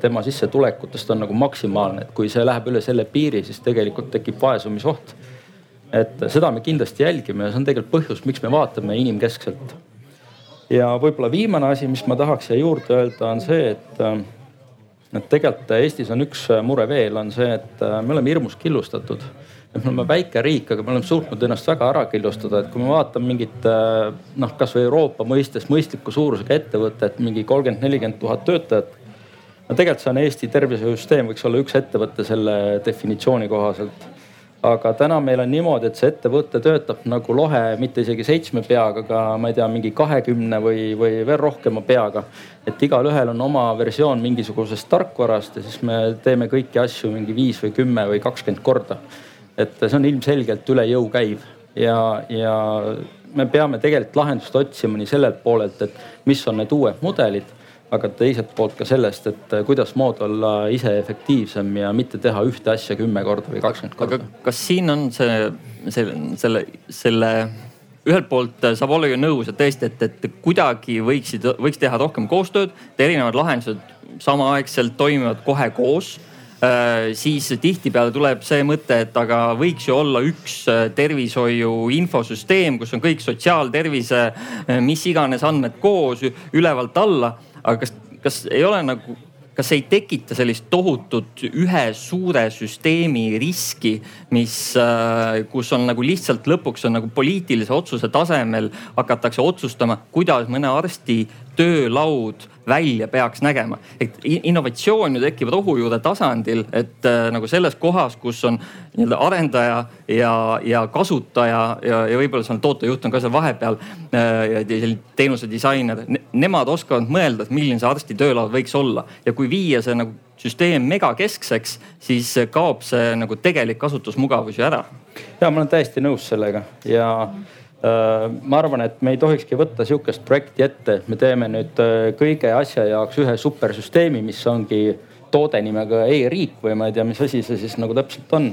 tema sissetulekutest on nagu maksimaalne, et kui see läheb üle selle piiri, siis tegelikult tekib vaesumisoht. et seda me kindlasti jälgime ja see on tegelikult põhjus, miks me vaatame inimkeskselt ja võib-olla viimane asi, mis ma tahaks siia juurde öelda, on see, et, äh, et tegelikult Eestis on üks äh, mure veel, on see, et äh, me oleme hirmus killustatud. et me oleme väike riik, aga me oleme suutnud ennast väga ära killustada, et kui me vaatame mingit noh, kasvõi Euroopa mõistes mõistliku suurusega ettevõtet, mingi kolmkümmend, nelikümmend tuhat töötajat. no tegelikult see on Eesti tervishoiusüsteem, võiks olla üks ettevõte selle definitsiooni kohaselt aga täna meil on niimoodi, et see ettevõte töötab nagu lohe, mitte isegi seitsme peaga, aga ma ei tea, mingi kahekümne või, või veel rohkema peaga. et igalühel on oma versioon mingisugusest tarkvarast ja siis me teeme kõiki asju mingi viis või kümme või kakskümmend korda. et see on ilmselgelt üle jõu käiv ja, ja me peame tegelikult lahendust otsima nii sellelt poolelt, et mis on need uued mudelid aga teiselt poolt ka sellest, et äh, kuidasmoodi olla ise efektiivsem ja mitte teha ühte asja kümme korda või kakskümmend korda. kas siin on see, selle, selle, selle ühelt poolt äh, saab olla ju nõus, et tõesti, et, et kuidagi võiksid, võiks teha rohkem koostööd, et erinevad lahendused samaaegselt toimivad kohe koos Äh, siis tihtipeale tuleb see mõte, et aga võiks ju olla üks äh, tervishoiu infosüsteem, kus on kõik sotsiaaltervise, mis iganes andmed koos ülevalt alla. Aga kas, kas ei ole nagu kas ei tekita sellist tohutut ühe suure süsteemi riski, mis, kus on nagu lihtsalt lõpuks on nagu poliitilise otsuse tasemel hakatakse otsustama, kuidas mõne arsti töölaud välja peaks nägema. et innovatsioon ju tekib rohujuure tasandil, et äh, nagu selles kohas, kus on nii-öelda arendaja ja, ja kasutaja ja, ja võib-olla seal tootejuht on ka seal vahepeal äh,. ja teenuse disainer ne,, nemad oskavad mõelda, et milline see arsti töölaud võiks olla ja kui viia see nagu süsteem megakeskseks, siis kaob see nagu tegelik kasutusmugavus ju ära. ja ma olen täiesti nõus sellega ja mm Äh, ma arvan, et me ei tohikski võtta sihukest projekti ette, et me teeme nüüd äh, kõige asja jaoks ühe supersüsteemi, mis ongi toode nimega e-riik või ma ei tea, mis asi see siis nagu täpselt on.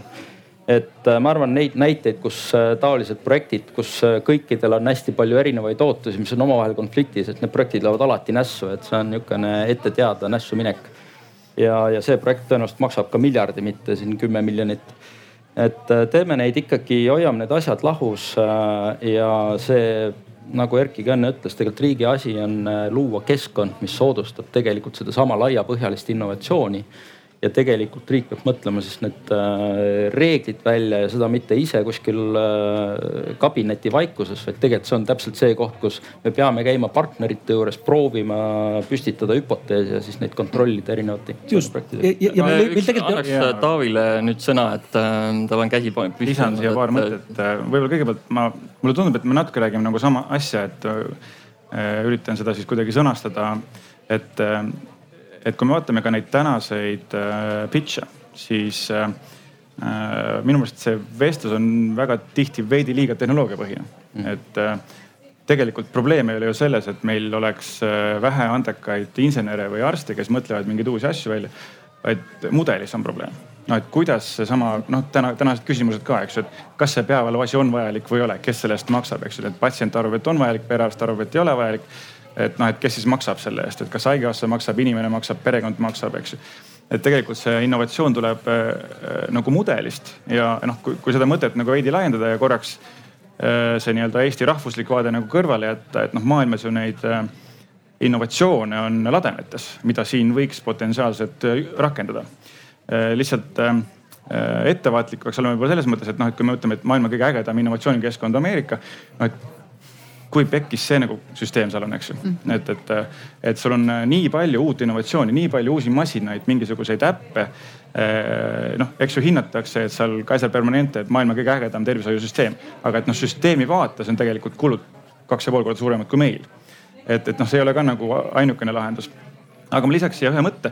et äh, ma arvan neid näiteid, kus taolised projektid, kus kõikidel on hästi palju erinevaid ootusi, mis on omavahel konfliktis, et need projektid lähevad alati nässu, et see on niisugune ette teada nässu minek. ja, ja see projekt tõenäoliselt maksab ka miljardi, mitte siin kümme miljonit et äh, teeme neid ikkagi, hoiame need asjad lahus äh, ja see nagu Erkki ka enne ütles, tegelikult riigi asi on äh, luua keskkond, mis soodustab tegelikult sedasama laiapõhjalist innovatsiooni ja tegelikult riik peab mõtlema siis need äh, reeglid välja ja seda mitte ise kuskil äh, kabineti vaikuses, vaid tegelikult see on täpselt see koht, kus me peame käima partnerite juures, proovima püstitada hüpoteese ja siis neid kontrollida erinevate. just, ja, ja, ja meil, meil tegelikult. annaks ja... Taavile nüüd sõna, et äh, tal on käsi püsti. lisan siia paar mõtet, võib-olla kõigepealt ma, mulle tundub, et me natuke räägime nagu sama asja, et äh, üritan seda siis kuidagi sõnastada, et äh, et kui me vaatame ka neid tänaseid äh, pitch'e, siis äh, äh, minu meelest see vestlus on väga tihti veidi liiga tehnoloogiapõhine. Mm., et äh, tegelikult probleem ei ole ju selles, et meil oleks äh, vähe andekaid insenere või arste, kes mõtlevad mingeid uusi asju välja, vaid mudelis on probleem. No et kuidas seesama noh, täna tänased küsimused ka, eks ju, et kas see peavaluvasi on vajalik või ei ole, kes selle eest maksab, eks ju, et patsient arvab, et on vajalik, perearst arvab, et ei ole vajalik et noh, et kes siis maksab selle eest, et kas haigekassa maksab, inimene maksab, perekond maksab, eks ju. et tegelikult see innovatsioon tuleb äh, nagu mudelist ja noh, kui, kui seda mõtet nagu veidi laiendada ja korraks äh, see nii-öelda Eesti rahvuslik vaade nagu kõrvale jätta, et noh, maailmas ju neid äh, innovatsioone on lademetes, mida siin võiks potentsiaalselt äh, rakendada. Äh, lihtsalt äh, ettevaatlik peaks olema võib-olla selles mõttes, et noh, et kui me ütleme, et maailma kõige ägedam innovatsioonikeskkond Ameerika, noh et kui pekkis see nagu süsteem seal on, eks ju mm. -hmm. et, et, et sul on äh, nii palju uut innovatsiooni, nii palju uusi masinaid, mingisuguseid äppe. Äh, noh, eks ju hinnatakse, et seal Kaiser Permanente, et maailma kõige ägedam tervishoiusüsteem, aga et noh, süsteemi vaates on tegelikult kulud kaks ja pool korda suuremad kui meil. et, et noh, see ei ole ka nagu ainukene lahendus. aga ma lisaks siia ühe mõtte.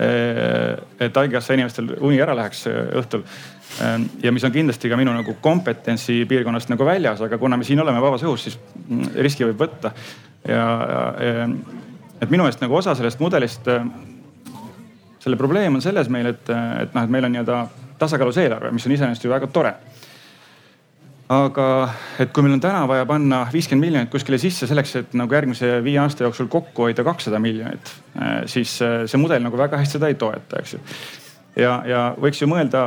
Äh, et haigekassa inimestel uni ära läheks õhtul Ähm, ja mis on kindlasti ka minu nagu kompetentsi piirkonnast nagu väljas, aga kuna me siin oleme vabas õhus, siis mm, riski võib võtta. ja, ja et minu meelest nagu osa sellest mudelist, äh, selle probleem on selles meil, et, et noh, et meil on nii-öelda tasakaalus eelarve, mis on iseenesest ju väga tore aga et kui meil on täna vaja panna viiskümmend miljonit kuskile sisse selleks, et nagu järgmise viie aasta jooksul kokku hoida kakssada miljonit, äh, siis äh, see mudel nagu väga hästi seda ei toeta, eks ju. ja, ja võiks ju mõelda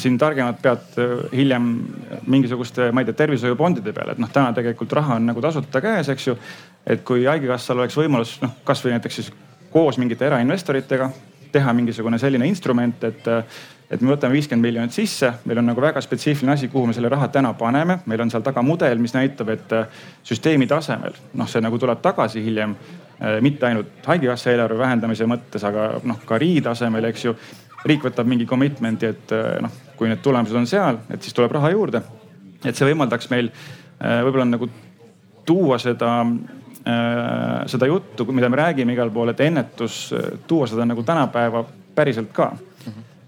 siin targemad pead äh, hiljem mingisuguste, ma ei tea, tervishoiufondide peale, et noh, täna tegelikult raha on nagu tasuta käes, eks ju. et kui haigekassal oleks võimalus noh, kasvõi näiteks siis koos mingite erainvestoritega teha mingisugune selline instrument, et, et me võtame viiskümmend miljonit sisse, meil on nagu väga spetsiifiline asi, kuhu me selle raha täna paneme, meil on seal taga mudel, mis näitab, et äh, süsteemi tasemel noh, see nagu tuleb tagasi hiljem äh, mitte ainult haigekassa eelarve vähendamise mõttes, aga noh, ka riigi tasemel, eks ju riik võtab mingi commitment'i, et eh, noh, kui need tulemused on seal, et siis tuleb raha juurde. et see võimaldaks meil võib-olla nagu tuua seda, seda juttu, mida me räägime igal pool, et ennetus, tuua seda nagu tänapäeva päriselt ka.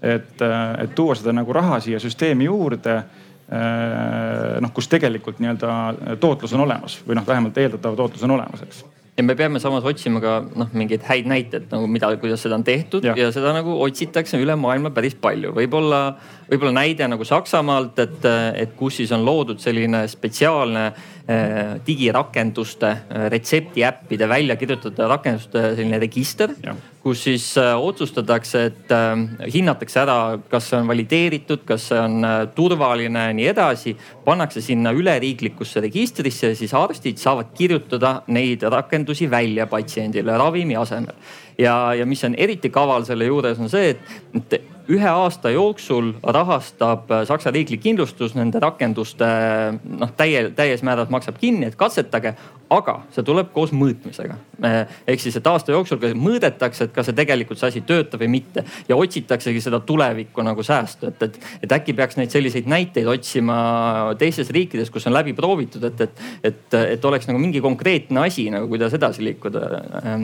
Et, et tuua seda nagu raha siia süsteemi juurde noh, kus tegelikult nii-öelda tootlus on olemas või noh, vähemalt eeldatav tootlus on olemas, eks. Ja me peame samas otsima ka noh, mingeid häid näiteid nagu mida, kuidas seda on tehtud ja, ja seda nagu otsitakse üle maailma päris palju. võib-olla, võib-olla näide nagu Saksamaalt, et, et kus siis on loodud selline spetsiaalne eh, digirakenduste retseptiäppide välja kirjutatud rakenduste selline register, kus siis äh, otsustatakse, et äh, hinnatakse ära, kas see on valideeritud, kas see on äh, turvaline ja nii edasi. pannakse sinna üleriiklikusse registrisse ja siis arstid saavad kirjutada neid rakendusi välja patsiendile ravimi asemel. ja, ja mis on eriti kaval selle juures on see, et ühe aasta jooksul rahastab Saksa riiklik kindlustus nende rakenduste noh, täie, täies määras maksab kinni, et katsetage, aga see tuleb koos mõõtmisega. ehk siis, et aasta jooksul mõõdetakse, et kas see tegelikult see asi töötab või mitte ja otsitaksegi seda tulevikku nagu säästu, et, et, et äkki peaks neid selliseid näiteid otsima teistes riikides, kus on läbi proovitud, et, et, et, et oleks nagu mingi konkreetne asi nagu kuidas edasi liikuda.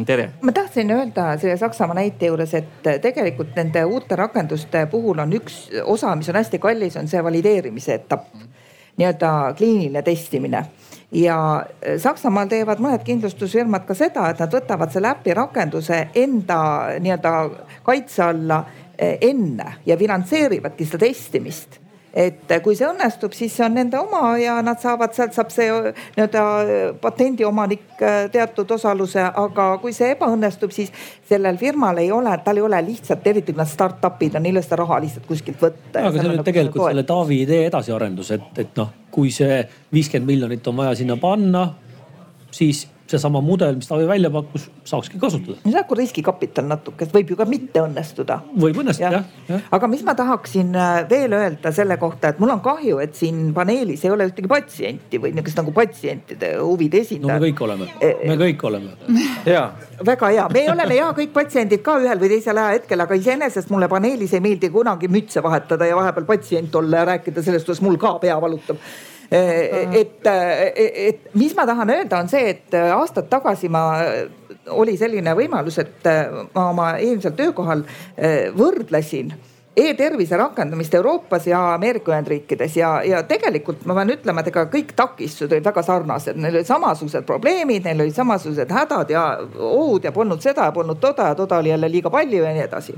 Tere. ma tahtsin öelda selle Saksamaa näite juures, et tegelikult nende uute rakenduste puhul on üks osa, mis on hästi kallis, on see valideerimise etapp, nii-öelda kliiniline testimine ja äh, Saksamaal teevad mõned kindlustusfirmad ka seda, et nad võtavad selle äpi rakenduse enda nii-öelda kaitse alla äh, enne ja finantseerivadki seda testimist et kui see õnnestub, siis see on nende oma ja nad saavad, sealt saab see nii-öelda patendiomanik äh, teatud osaluse, aga kui see ebaõnnestub, siis sellel firmal ei ole, tal ei ole lihtsalt, eriti kui nad startup'id on, neil ei ole seda raha lihtsalt kuskilt võtta. aga see on tegelikult selle Taavi idee edasiarendus, et, et noh, kui see viiskümmend miljonit on vaja sinna panna, siis seesama mudel, mis Taavi välja pakkus, saakski kasutada. see on nagu riskikapital natuke, et võib ju ka mitte õnnestuda. võib õnnestuda jah ja. ja.. aga mis ma tahaksin äh, veel öelda selle kohta, et mul on kahju, et siin paneelis ei ole ühtegi patsienti või niisugust nagu patsientide huvide esindajat. no me kõik oleme, e, e, me kõik oleme. ja. väga hea, me oleme ja kõik patsiendid ka ühel või teisel ajahetkel, aga iseenesest mulle paneelis ei meeldi kunagi mütse vahetada ja vahepeal patsient olla ja rääkida sellest, kuidas mul ka pea valutab et, et mis ma tahan öelda, on see, et aastad tagasi ma oli selline võimalus, et ma oma eelmisel töökohal võrdlesin e-tervise rakendamist Euroopas ja Ameerika Ühendriikides ja, ja tegelikult ma pean ütlema, et ega kõik takistused olid väga sarnased, neil olid samasugused probleemid, neil olid samasugused hädad ja ohud ja polnud seda ja polnud toda ja toda oli jälle liiga palju ja nii edasi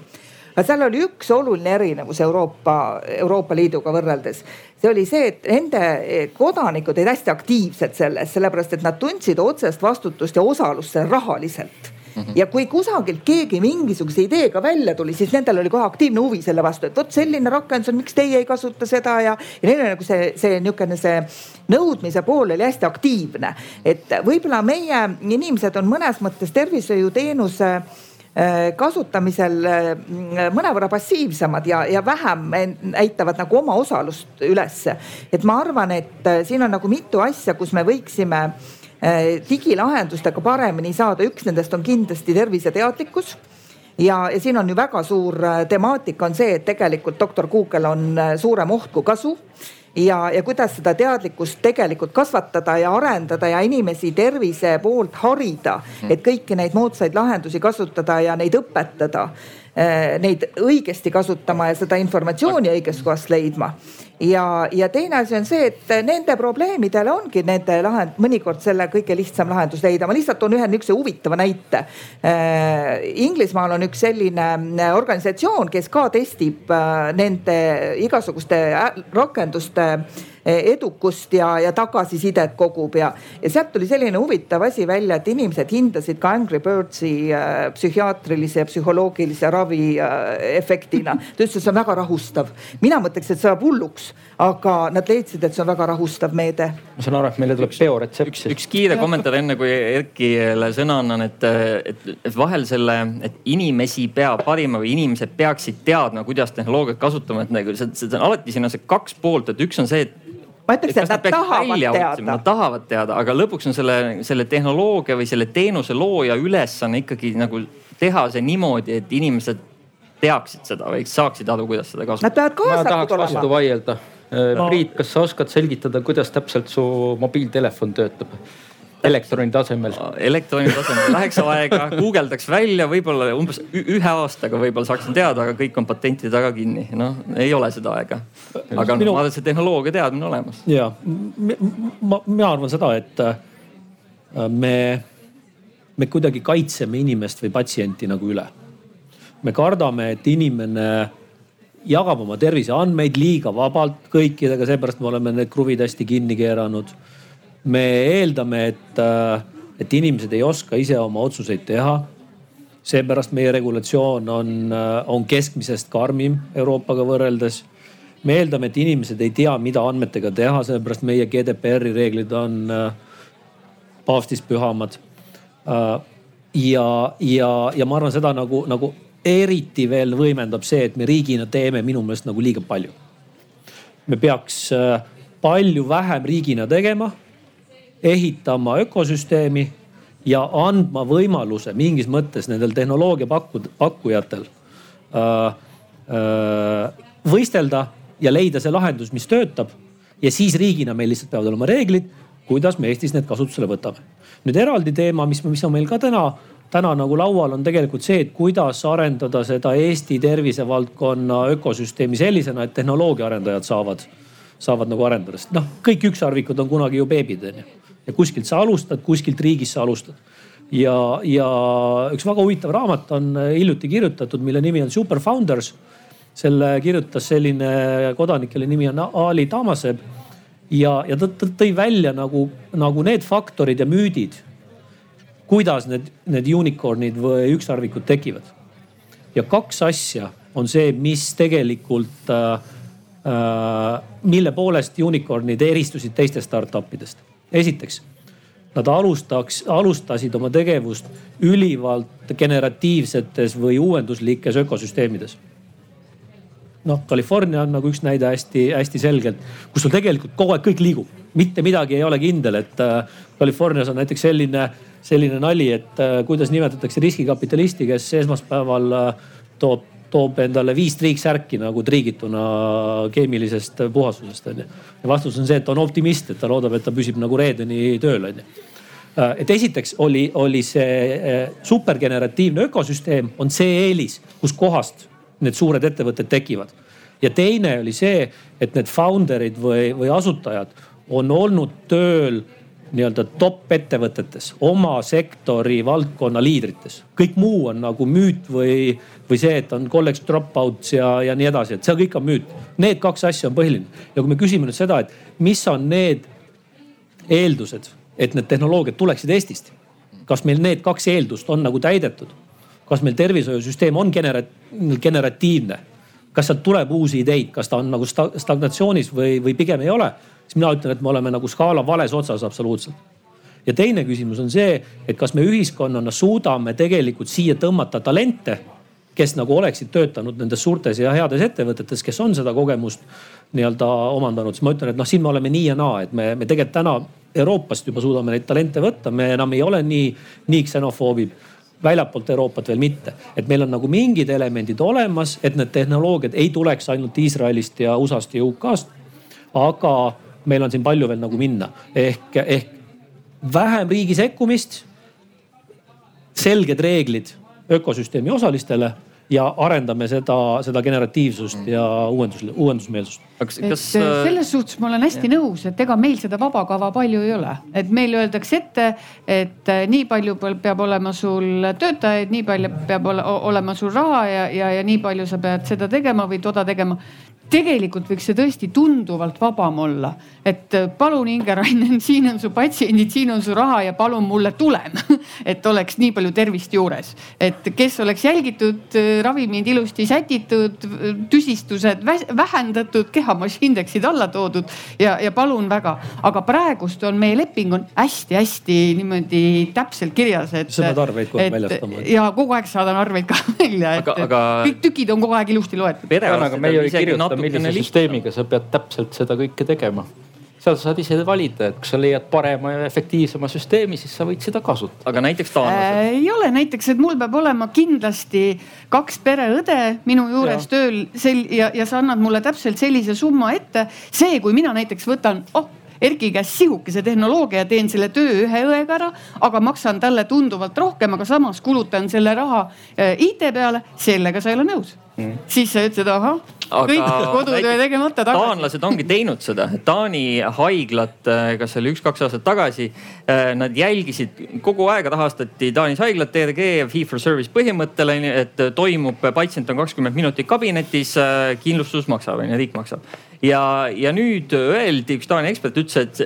aga seal oli üks oluline erinevus Euroopa, Euroopa Liiduga võrreldes. see oli see, et nende kodanikud olid hästi aktiivsed selles, sellepärast et nad tundsid otsest vastutust ja osalust seal rahaliselt -hmm. ja kui kusagilt keegi mingisuguse ideega välja tuli, siis nendel oli kohe aktiivne huvi selle vastu, et vot selline rakendus on, miks teie ei kasuta seda ja, ja neil oli nagu see, see niisugune see nõudmise pool oli hästi aktiivne. et võib-olla meie inimesed on mõnes mõttes tervishoiuteenuse kasutamisel äh, mõnevõrra passiivsemad ja, ja vähem näitavad nagu oma osalust ülesse. et ma arvan, et äh, siin on nagu mitu asja, kus me võiksime digilahendustega paremini saada, üks nendest on kindlasti terviseteadlikkus ja, ja siin on ju väga suur temaatika on see, et tegelikult doktor Google on suurem oht kui kasu ja, ja kuidas seda teadlikkust tegelikult kasvatada ja arendada ja inimesi tervise poolt harida, et kõiki neid moodsaid lahendusi kasutada ja neid õpetada eh, neid õigesti kasutama ja seda informatsiooni õigest kohast leidma ja, ja teine asi on see, et nende probleemidele ongi nende lahend, mõnikord selle kõige lihtsam lahendus leida. ma lihtsalt toon ühe niisuguse huvitava näite. Äh, Inglismaal on üks selline äh, organisatsioon, kes ka testib äh, nende igasuguste rakenduste edukust ja, ja tagasisidet kogub ja, ja sealt tuli selline huvitav asi välja, et inimesed hindasid ka Angry Birdsi äh, psühhiaatrilise ja psühholoogilise ravi äh, efektina. ta ütles, et see on väga rahustav. mina mõtleks, et see saab hulluks, aga nad leidsid, et see on väga rahustav meede. ma saan aru, et meile tuleb bioretsept. üks, üks kiire kommentaar enne kui Erkile sõna annan, et, et, et vahel selle, et inimesi peab harima või inimesed peaksid teadma, kuidas tehnoloogiat kasutama, et nagu see, see on alati siin on see kaks poolt, et üks on see, et ma ütleks, et nad tahavad teada. Nad tahavad teada, aga lõpuks on selle, selle tehnoloogia või selle teenuse looja ülesanne ikkagi nagu teha see niimoodi, et inimesed teaksid seda või saaksid aru, kuidas seda kasutada. Nad peavad kaasatud olema. ma tahaks vastu vaielda no.. Priit, kas sa oskad selgitada, kuidas täpselt su mobiiltelefon töötab? Elektroni tasemel? elektroni tasemel läheks aega, guugeldaks välja, võib-olla umbes ühe aastaga võib-olla saaksin teada, aga kõik on patentide taga kinni. noh, ei ole seda aega. aga Minu... ma arvan, et see tehnoloogia teadmine olemas. ja ma, mina arvan seda, et äh, me, me kuidagi kaitseme inimest või patsienti nagu üle. me kardame, et inimene jagab oma terviseandmeid liiga vabalt kõikidega, seepärast me oleme need kruvid hästi kinni keeranud me eeldame, et, äh, et inimesed ei oska ise oma otsuseid teha. seepärast meie regulatsioon on, äh, on keskmisest karmim Euroopaga võrreldes. me eeldame, et inimesed ei tea, mida andmetega teha, sellepärast meie GDPR-i reeglid on äh, paavstist pühamad. ja, ja, ja ma arvan seda nagu, nagu eriti veel võimendab see, et me riigina teeme minu meelest nagu liiga palju. me peaks palju vähem riigina tegema ehitama ökosüsteemi ja andma võimaluse mingis mõttes nendel tehnoloogia pakkud, pakkujatel äh, äh, võistelda ja leida see lahendus, mis töötab. ja siis riigina meil lihtsalt peavad olema reeglid, kuidas me Eestis need kasutusele võtame. nüüd eraldi teema, mis, mis on meil ka täna, täna nagu laual, on tegelikult see, et kuidas arendada seda Eesti tervisevaldkonna ökosüsteemi sellisena, et tehnoloogiaarendajad saavad, saavad nagu arendada, sest noh, kõik ükssarvikud on kunagi ju beebid onju ja kuskilt sa alustad, kuskilt riigist sa alustad. ja, ja üks väga huvitav raamat on hiljuti kirjutatud, mille nimi on Super Founders. selle kirjutas selline kodanik, kelle nimi on Ali Tamaseb. ja, ja ta tõi välja nagu, nagu need faktorid ja müüdid, kuidas need, need unicorn'id või ükssarvikud tekivad. ja kaks asja on see, mis tegelikult äh, äh, mille poolest unicorn'id eristusid teistest startup idest esiteks, nad alustaks, alustasid oma tegevust ülivalt generatiivsetes või uuenduslikes ökosüsteemides. Noh, California on nagu üks näide hästi-hästi selgelt, kus sul tegelikult kogu aeg kõik liigub, mitte midagi ei ole kindel, et äh, Californias on näiteks selline, selline nali, et äh, kuidas nimetatakse riskikapitalisti, kes esmaspäeval äh, toob toob endale viis triiksärki nagu triigituna keemilisest puhastusest onju. ja vastus on see, et ta on optimist, et ta loodab, et ta püsib nagu reedeni tööl onju. Äh, et esiteks oli, oli see äh, supergeneratiivne ökosüsteem on see eelis, kuskohast need suured ettevõtted tekivad. ja teine oli see, et need founder'id või, või asutajad on olnud tööl nii-öelda top ettevõtetes, oma sektori valdkonna liidrites. kõik muu on nagu müüt või, või see, et on college dropouts ja, ja nii edasi, et see kõik on müüt. Need kaks asja on põhiline ja kui me küsime nüüd seda, et mis on need eeldused, et need tehnoloogiad tuleksid Eestist, kas meil need kaks eeldust on nagu täidetud? kas meil tervishoiusüsteem on genera-, generatiivne? kas sealt tuleb uusi ideid, kas ta on nagu stagnatsioonis või, või pigem ei ole? Siis mina ütlen, et me oleme nagu skaala vales otsas absoluutselt. ja teine küsimus on see, et kas me ühiskonnana suudame tegelikult siia tõmmata talente kes nagu oleksid töötanud nendes suurtes ja heades ettevõtetes, kes on seda kogemust nii-öelda omandanud, siis ma ütlen, et noh, siin me oleme nii ja naa, et me, me tegelikult täna Euroopast juba suudame neid talente võtta, me enam ei ole nii, nii ksenofoobid väljapoolt Euroopat veel mitte. et meil on nagu mingid elemendid olemas, et need tehnoloogiad ei tuleks ainult Iisraelist ja USA-st ja UK-st. aga meil on siin palju veel nagu minna ehk, ehk vähem riigi sekkumist. selged reeglid ökosüsteemi osalistele ja arendame seda, seda generatiivsust mm. ja uuendus, uuendusmeelsust. Kas, kas... Et äh, selles suhtes ma olen hästi nõus, et ega meil seda vaba kava palju ei ole, et meil öeldakse ette, et äh, nii palju peab olema sul töötajaid, nii palju peab olema sul raha ja, ja, ja nii palju sa pead seda tegema või toda tegema tegelikult võiks see tõesti tunduvalt vabam olla. et äh, palun Inge-Rainen, siin on su patsiendid, siin on su raha ja palun mulle tulem et oleks nii palju tervist juures. et kes oleks jälgitud, äh, ravimid ilusti sätitud, tüsistused vähendatud, kehamassiindeksid alla toodud ja, ja palun väga. aga praegust on meie leping on hästi-hästi niimoodi täpselt kirjas, et. sa pead arveid kogu aeg väljastama. ja kogu aeg saadan arveid ka välja, et aga... kõik tükid on kogu aeg ilusti loetud. perearstid on isegi natuke millise süsteemiga sa pead täpselt seda kõike tegema seal sa saad ise valida, et kui sa leiad parema ja efektiivsema süsteemi, siis sa võid seda kasutada. aga näiteks taanlased äh,? ei ole näiteks, et mul peab olema kindlasti kaks pereõde minu juures ja. tööl sel- ja, ja sa annad mulle täpselt sellise summa ette. see, kui mina näiteks võtan, oh Erki käest sihukese tehnoloogia ja teen selle töö ühe õega ära, aga maksan talle tunduvalt rohkem, aga samas kulutan selle raha äh, IT peale, sellega sa ei ole nõus mm.. siis sa ütlesid, ahah, kõik kodutöö tegemata tagasi. taanlased ongi teinud seda, Taani haiglat, äh, kas see oli üks-kaks aastat tagasi, äh, nad jälgisid kogu aeg rahastati Taanis haiglat DRG fee for service põhimõttel, et toimub, patsient on kakskümmend minutit kabinetis, äh, kindlustus maksab, onju, riik maksab. ja, ja nüüd öeldi, üks Taani ekspert ütles, et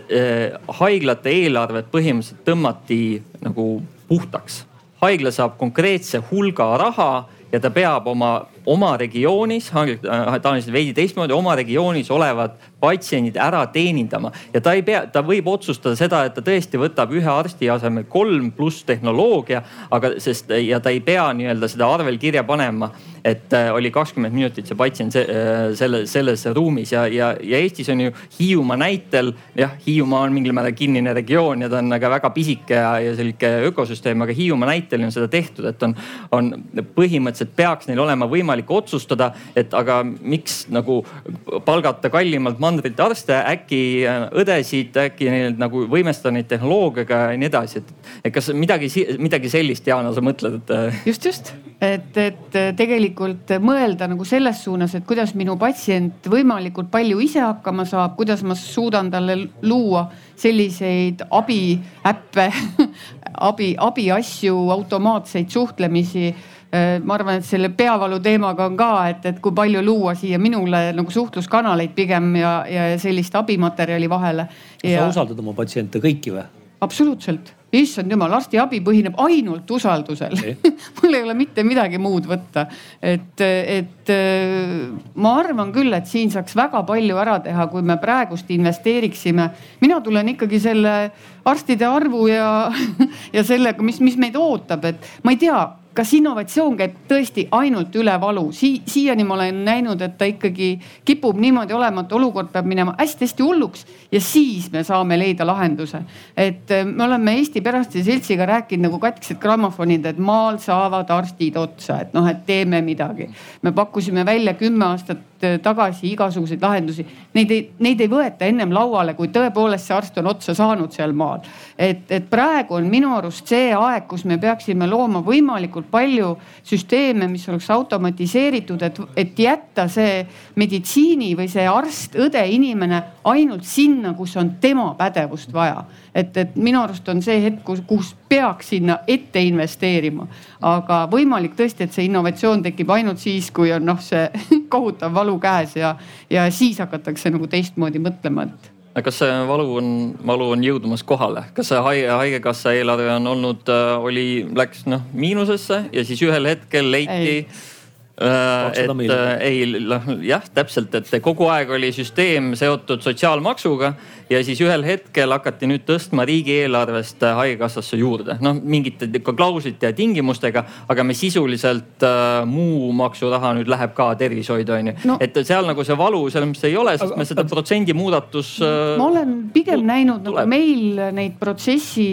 haiglate eelarved põhimõtteliselt tõmmati nagu puhtaks. haigla saab konkreetse hulga raha ja ta peab oma oma regioonis, äh, Taanis veidi teistmoodi, oma regioonis olevad patsiendid ära teenindama. ja ta ei pea, ta võib otsustada seda, et ta tõesti võtab ühe arsti asemel kolm pluss tehnoloogia, aga sest ja ta ei pea nii-öelda seda arvel kirja panema, et äh, oli kakskümmend minutit see patsient se, äh, selle, selles ruumis ja, ja, ja Eestis on ju Hiiumaa näitel, jah, Hiiumaa on mingil määral kinnine regioon ja ta on aga väga pisike ja, ja sihuke ökosüsteem, aga Hiiumaa näitel on seda tehtud, et on, on põhimõtteliselt peaks neil olema võimalik võimalik otsustada, et aga miks nagu palgata kallimalt mandrilt arste, äkki äh, õdesid, äkki neil nagu võimestada neid tehnoloogiaga ja nii edasi, et. et kas midagi, midagi sellist, Jana, sa mõtled, et? Äh? just, just, et, et tegelikult mõelda nagu selles suunas, et kuidas minu patsient võimalikult palju ise hakkama saab, kuidas ma suudan talle luua selliseid abiäppe abi, abiasju, automaatseid suhtlemisi Äh, ma arvan, et selle peavalu teemaga on ka, et, et kui palju luua siia minule nagu suhtluskanaleid pigem ja, ja sellist abimaterjali vahele. Ja... sa usaldad oma patsiente kõiki või? absoluutselt, issand jumal, arstiabi põhineb ainult usaldusel mul ei ole mitte midagi muud võtta. et, et äh, ma arvan küll, et siin saaks väga palju ära teha, kui me praegust investeeriksime. mina tulen ikkagi selle arstide arvu ja, ja sellega, mis, mis meid ootab, et ma ei tea kas innovatsioon käib tõesti ainult üle valu si? siiani ma olen näinud, et ta ikkagi kipub niimoodi olema, et olukord peab minema hästi-hästi hulluks ja siis me saame leida lahenduse. et äh, me oleme Eesti Perearstide Seltsiga rääkinud nagu katkised grammofonid, et maal saavad arstid otsa, et noh, et teeme midagi. me pakkusime välja kümme aastat Äh, tagasi igasuguseid lahendusi. Neid ei, neid ei võeta ennem lauale, kui tõepoolest see arst on otsa saanud seal maal. et, et praegu on minu arust see aeg, kus me peaksime looma võimalikult palju süsteeme, mis oleks automatiseeritud, et, et jätta see meditsiini või see arst, õde, inimene ainult sinna, kus on tema pädevust vaja. et, et minu arust on see hetk, kus, kus peaks sinna ette investeerima. aga võimalik tõesti, et see innovatsioon tekib ainult siis, kui on noh, see kohutav valu käes ja, ja siis hakatakse nagu teistmoodi mõtlema, et kas see valu on, valu on jõudmas kohale, kas see haige, haigekassa eelarve on olnud, oli, läks noh miinusesse ja siis ühel hetkel leiti ei. Äh, et äh, ei noh jah, täpselt, et kogu aeg oli süsteem seotud sotsiaalmaksuga ja siis ühel hetkel hakati nüüd tõstma riigieelarvest äh, haigekassasse juurde, noh mingite klauslite ja tingimustega, aga me sisuliselt äh, muu maksuraha nüüd läheb ka tervishoidu on ju no.. et seal nagu see valu selles mõttes ei ole, sest aga, me seda protsendi muudatus äh,. ma olen pigem näinud nagu meil neid protsessi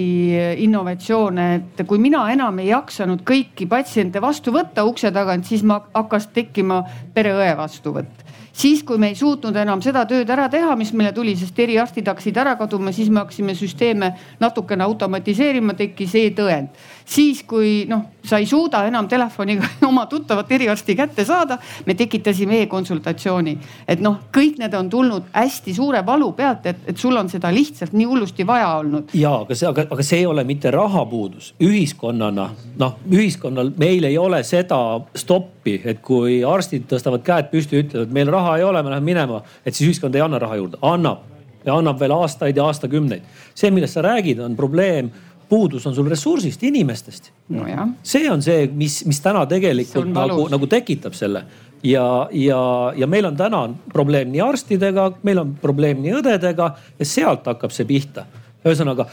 innovatsioone, et kui mina enam ei jaksanud kõiki patsiente vastu võtta ukse tagant, siis ma hakkas tekkima pereõe vastuvõtt siis, kui me ei suutnud enam seda tööd ära teha, mis meile tuli, sest eriarstid hakkasid ära kaduma, siis me hakkasime süsteeme natukene automatiseerima, tekkis e-tõend. Siis, kui noh, sa ei suuda enam telefoniga oma tuttavat eriarsti kätte saada, me tekitasime e-konsultatsiooni. et noh, kõik need on tulnud hästi suure valu pealt, et, et sul on seda lihtsalt nii hullusti vaja olnud. ja aga see, aga, aga see ei ole mitte rahapuudus ühiskonnana, noh ühiskonnal, meil ei ole seda stoppi, et kui arstid tõstavad käed püsti, ütlevad, meil raha raha ei ole, me läheme minema, et siis ühiskond ei anna raha juurde, annab ja annab veel aastaid ja aastakümneid. see, millest sa räägid, on probleem puudus on sul ressursist, inimestest no. see on see, mis, mis täna tegelikult nagu, nagu tekitab selle ja, ja, ja meil on täna probleem nii arstidega, meil on probleem nii õdedega ja sealt hakkab see pihta. ühesõnaga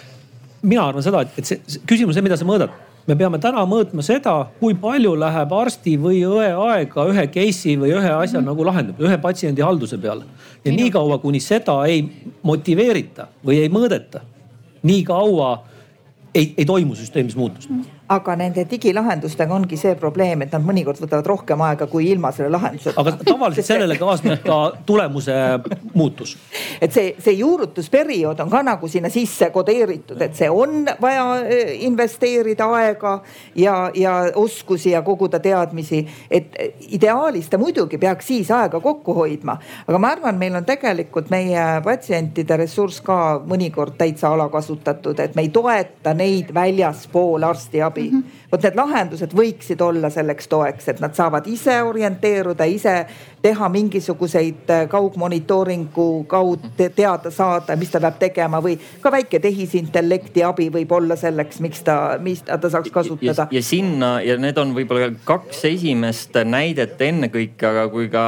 mina arvan seda, et, see, see küsimus, mida sa mõõdad me peame täna mõõtma seda, kui palju läheb arsti või õe aega ühe case'i või ühe asja mm -hmm. nagu lahendamisel, ühe patsiendi halduse peale. ja niikaua, kuni seda ei motiveerita või ei mõõdeta, nii kaua ei, ei toimu süsteemis muutust mm. Aga nende digilahendustega ongi see probleem, et nad mõnikord võtavad rohkem aega kui ilma selle lahenduseta. aga tavaliselt sellele kaasneb ka tulemuse muutus. et see, see juurutusperiood on ka nagu sinna sisse kodeeritud, et see on vaja eh, investeerida aega ja, ja oskusi ja koguda teadmisi. et ideaalis ta muidugi peaks siis aega kokku hoidma, aga ma arvan, meil on tegelikult meie patsientide ressurss ka mõnikord täitsa alakasutatud, et me ei toeta neid väljaspool arstiabi abi mm. -hmm. vot need lahendused võiksid olla selleks toeks, et nad saavad ise orienteeruda, ise teha mingisuguseid äh, kaugmonitooringu kaudu teada saada, mis ta peab tegema või ka väike tehisintellekti abi võib olla selleks, miks ta, mis ta saaks kasutada. ja sinna ja need on võib-olla kaks esimest näidet ennekõike, aga kui ka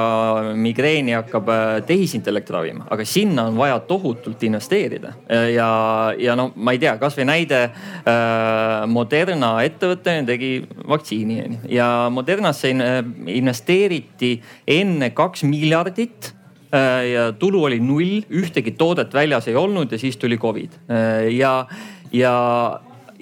migreeni hakkab äh, tehisintellekt ravima, aga sinna on vaja tohutult investeerida. Ja, ja no ma ei tea, kasvõi näide äh, Moderna ettevõte tegi vaktsiini ja Modernasse investeeriti enne kaks miljardit äh, ja tulu oli null, ühtegi toodet väljas ei olnud ja siis tuli Covid äh, ja, ja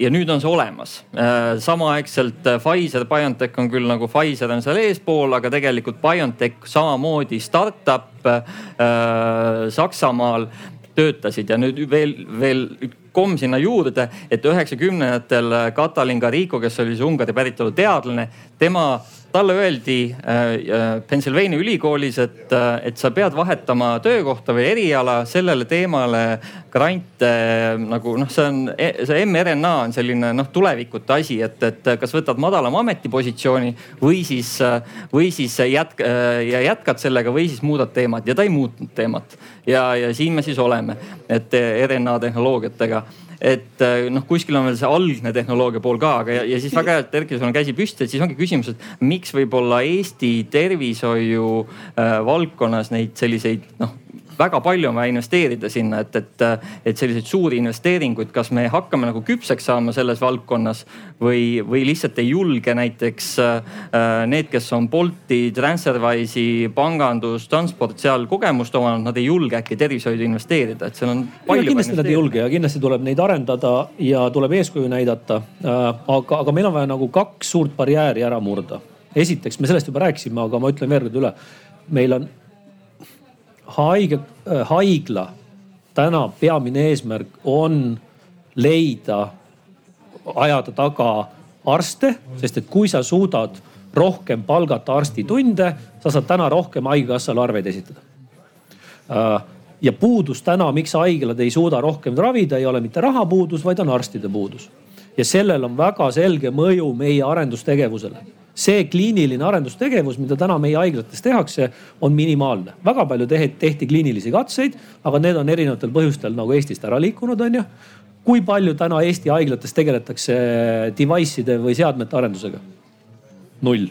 ja nüüd on see olemas. Äh, samaaegselt Pfizer, BioNTech on küll nagu Pfizer on seal eespool, aga tegelikult BioNTech samamoodi startup äh, Saksamaal töötasid ja nüüd veel, veel komm sinna juurde, et üheksakümnendatel Katalin Garrigo, kes oli see Ungari päritolu teadlane, tema talle öeldi äh, äh, Pennsylvania ülikoolis, et, äh, et sa pead vahetama töökohta või eriala sellele teemale grante nagu noh, see on, e, see mRNA on selline noh tulevikute asi, et, et kas võtad madalama ametipositsiooni või siis, või siis jätk- ja jätkad sellega või siis muudad teemat ja ta ei muutnud teemat. ja, ja siin me siis oleme, et RNA tehnoloogiatega et äh, noh, kuskil on veel see algne tehnoloogia pool ka, aga ja, ja siis väga hea, et Erkki, sul on käsi püsti, et siis ongi küsimus, et miks võib-olla Eesti tervishoiu äh, valdkonnas neid selliseid noh väga palju on vaja investeerida sinna, et, et, et selliseid suuri investeeringuid, kas me hakkame nagu küpseks saama selles valdkonnas või, või lihtsalt ei julge näiteks äh, need, kes on Bolti, Transferwise'i, pangandus, transport seal kogemust omanud, nad ei julge äkki tervishoidu investeerida, et seal on palju. kindlasti nad ei julge ja kindlasti tuleb neid arendada ja tuleb eeskuju näidata. Äh, aga, aga meil on vaja nagu kaks suurt barjääri ära murda. esiteks, me sellest juba rääkisime, aga ma ütlen veel kord üle. meil on haige, äh, haigla täna peamine eesmärk on leida, ajada taga arste, sest et kui sa suudad rohkem palgata arstitunde, sa saad täna rohkem haigekassale arveid esitada. Äh, ja puudus täna, miks haiglad ei suuda rohkem ravida, ei ole mitte rahapuudus, vaid on arstide puudus. ja sellel on väga selge mõju meie arendustegevusele see kliiniline arendustegevus, mida täna meie haiglates tehakse, on minimaalne. väga palju tehti kliinilisi katseid, aga need on erinevatel põhjustel nagu Eestist ära liikunud, on ju. kui palju täna Eesti haiglates tegeletakse device'ide või seadmete arendusega? null.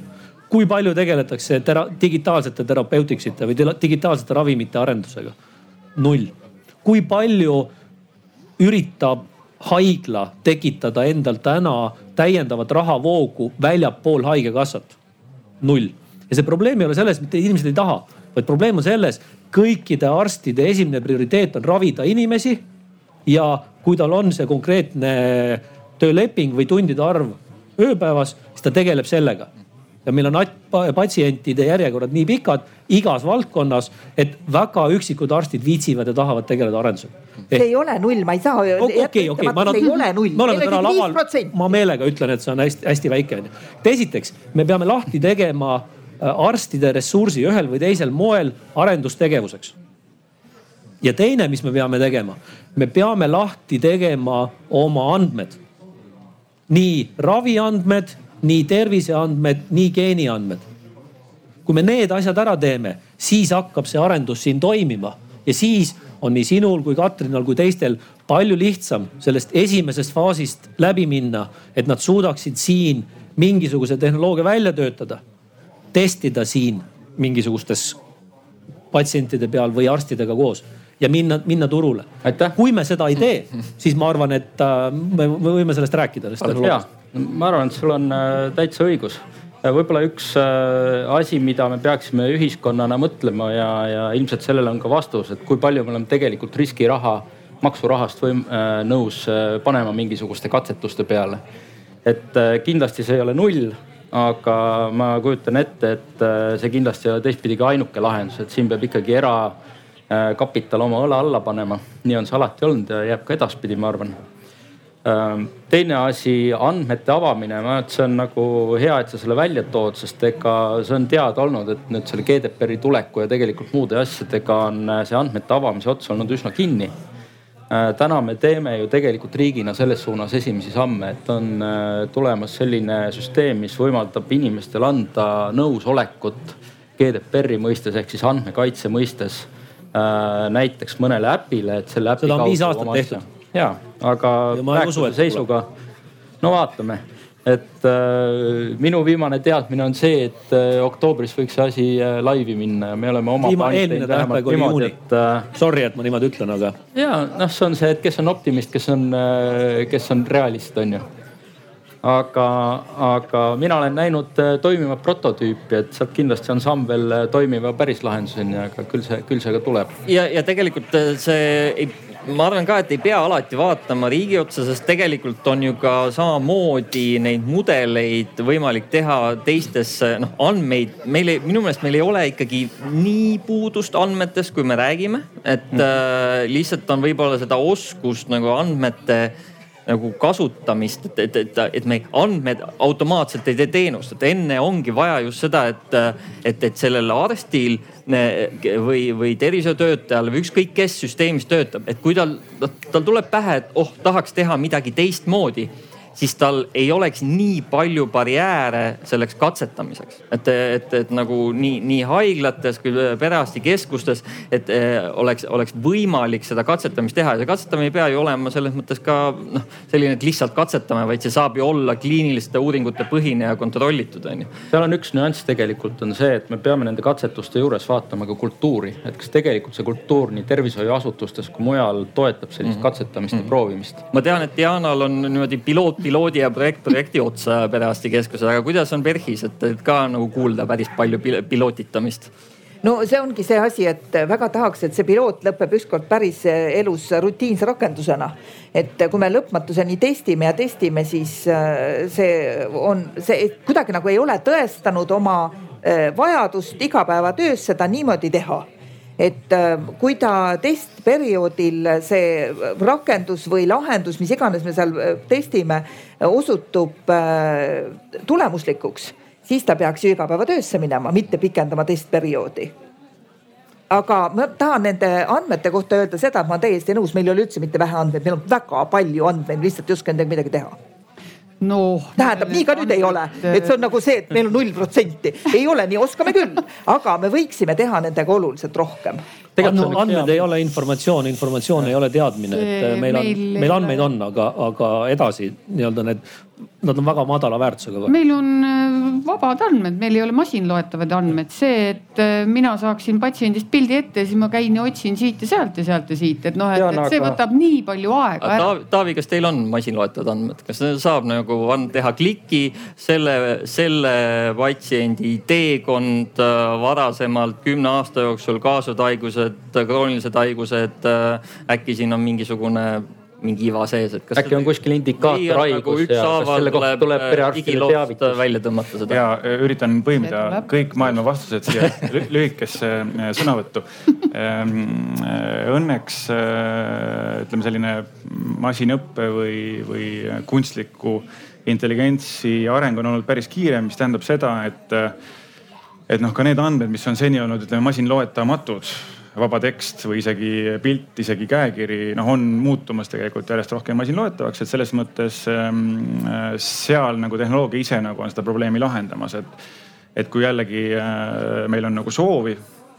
kui palju tegeletakse tera digitaalsete terapeuticsite või digitaalsete ravimite arendusega? null. kui palju üritab haigla tekitada endal täna täiendavat rahavoogu väljapool haigekassat? null. ja see probleem ei ole selles, mitte inimesed ei taha, vaid probleem on selles, kõikide arstide esimene prioriteet on ravida inimesi. ja kui tal on see konkreetne tööleping või tundide arv ööpäevas, siis ta tegeleb sellega ja meil on patsientide järjekorrad nii pikad igas valdkonnas, et väga üksikud arstid viitsivad ja tahavad tegeleda arendusega. see ei ole null, ma ei saa. okei, okei, okei, ma, laval, ma meelega ütlen, et see on hästi-hästi väike onju. esiteks, me peame lahti tegema äh, arstide ressursi ühel või teisel moel arendustegevuseks. ja teine, mis me peame tegema, me peame lahti tegema oma andmed. nii raviandmed nii terviseandmed, nii geeniandmed. kui me need asjad ära teeme, siis hakkab see arendus siin toimima ja siis on nii sinul kui Katrinal kui teistel palju lihtsam sellest esimesest faasist läbi minna, et nad suudaksid siin mingisuguse tehnoloogia välja töötada, testida siin mingisugustes patsientide peal või arstidega koos ja minna, minna turule. kui me seda ei tee, siis ma arvan, et äh, me võime sellest rääkida. ma arvan, et sul on äh, täitsa õigus. võib-olla üks äh, asi, mida me peaksime ühiskonnana mõtlema ja, ja ilmselt sellele on ka vastus, et kui palju me oleme tegelikult riskiraha, maksurahast või nõus panema mingisuguste katsetuste peale. et kindlasti see ei ole null aga ma kujutan ette, et see kindlasti ei ole teistpidi ka ainuke lahendus, et siin peab ikkagi era kapital oma õla alla panema. nii on see alati olnud ja jääb ka edaspidi, ma arvan. Ähm, teine asi, andmete avamine, ma arvan, et see on nagu hea, et sa selle välja tood, sest ega see on teada olnud, et nüüd selle GDPR-i tuleku ja tegelikult muude asjadega on äh, see andmete avamise ots olnud üsna kinni äh, täna me teeme ju tegelikult riigina selles suunas esimesi samme, et on tulemas selline süsteem, mis võimaldab inimestel anda nõusolekut GDPR-i mõistes ehk siis andmekaitse mõistes äh, näiteks mõnele äpile, et selle äpi. seda on viis aastat tehtud. ja, aga praeguse seisuga, no vaatame et äh, minu viimane teadmine on see, et äh, oktoobris võiks see asi äh, laivi minna ja me oleme oma. eelmine tähtaeg oli juuni. Äh, Sorry, et ma niimoodi ütlen, aga. ja noh, see on see, et kes on optimist, kes on äh,, kes on realist, on ju aga, aga mina olen näinud äh, toimivat prototüüpi, et sealt kindlasti veel äh, toimiva päris lahenduseni, aga küll see, küll see ka tuleb. ja, ja tegelikult äh, see ei ma arvan ka, et ei pea alati vaatama riigi otsa, sest tegelikult on ju ka samamoodi neid mudeleid võimalik teha teistes noh andmeid. meil ei, minu meelest meil ei ole ikkagi nii puudust andmetest, kui me räägime, et mm. äh, lihtsalt on võib-olla seda oskust nagu andmete nagu kasutamist, et, et, et, et me andmed automaatselt ei tee teenust, et enne ongi vaja just seda, et, et, et sellel arstil või, või tervishoiutöötajal või ükskõik kes süsteemis töötab, et kui tal, tal tuleb pähe, et oh, tahaks teha midagi teistmoodi siis tal ei oleks nii palju barjääre selleks katsetamiseks. et, et, et nagu nii, nii haiglates kui perearstikeskustes, et eh, oleks, oleks võimalik seda katsetamist teha ja see katsetamine ei pea ju olema selles mõttes ka noh, selline, et lihtsalt katsetame, vaid see saab ju olla kliiniliste uuringute põhine ja kontrollitud, on ju. seal on üks nüanss tegelikult on see, et me peame nende katsetuste juures vaatama ka kultuuri, et kas tegelikult see kultuur nii tervishoiuasutustes kui mujal toetab sellist mm -hmm. katsetamist mm -hmm. ja proovimist. ma tean, et Jaanal on niimoodi piloot piloodi ja projekt projekti otsa perearstikeskuses, aga kuidas on PERHis, et ka nagu kuulda päris palju pilootitamist? no see ongi see asi, et väga tahaks, et see piloot lõpeb ükskord päris elus rutiinse rakendusena. et kui me lõpmatuseni testime ja testime, siis äh, see on, see kuidagi nagu ei ole tõestanud oma äh, vajadust igapäevatöös seda niimoodi teha et äh, kui ta testperioodil see rakendus või lahendus, mis iganes me seal äh, testime, osutub äh, tulemuslikuks, siis ta peaks ju igapäevatöösse minema, mitte pikendama testperioodi. Aga ma tahan nende andmete kohta öelda seda, et ma olen täiesti nõus, meil ei ole üldse mitte vähe andmeid, meil on väga palju andmeid, lihtsalt ei oska nendega midagi teha noh. tähendab, nii ka nüüd ei ole, et see on nagu see, et meil on null protsenti, ei ole nii, oskame küll, aga me võiksime teha nendega oluliselt rohkem. No, andmed ei ole informatsioon, informatsioon ei ole teadmine, et meil on, meil andmeid on, aga, aga edasi nii-öelda need nad on väga madala väärtusega. meil on äh, vabad andmed, meil ei ole masinloetavad andmed, see, et äh, mina saaksin patsiendist pildi ette, siis ma käin ja otsin siit ja sealt ja sealt ja siit, et noh, et, et see võtab nii palju aega ära. Taavi, kas teil on masinloetavad andmed, kas saab nagu teha kliki selle, selle patsiendi teekond äh, varasemalt kümne aasta jooksul, kaasud haigused, kroonilised haigused, äkki siin on mingisugune mingi iva sees, et kas. äkki on kuskil indikaator haigus nagu ja kas selle kohta tuleb perearstile teavitus. välja tõmmata seda. ja äh, üritan põimida kõik maailma vastused siia lühikesse äh, sõnavõttu. Ähm, äh, õnneks ütleme, selline masinõppe või, või kunstliku intelligentsi areng on olnud päris kiire, mis tähendab seda, et et noh, ka need andmed, mis on seni olnud, ütleme masinloetamatud vaba tekst või isegi pilt, isegi käekiri, noh, on muutumas tegelikult järjest rohkem masinloetavaks, et selles mõttes ähm, seal nagu tehnoloogia ise nagu on seda probleemi lahendamas, et, et kui jällegi äh, meil on nagu soovi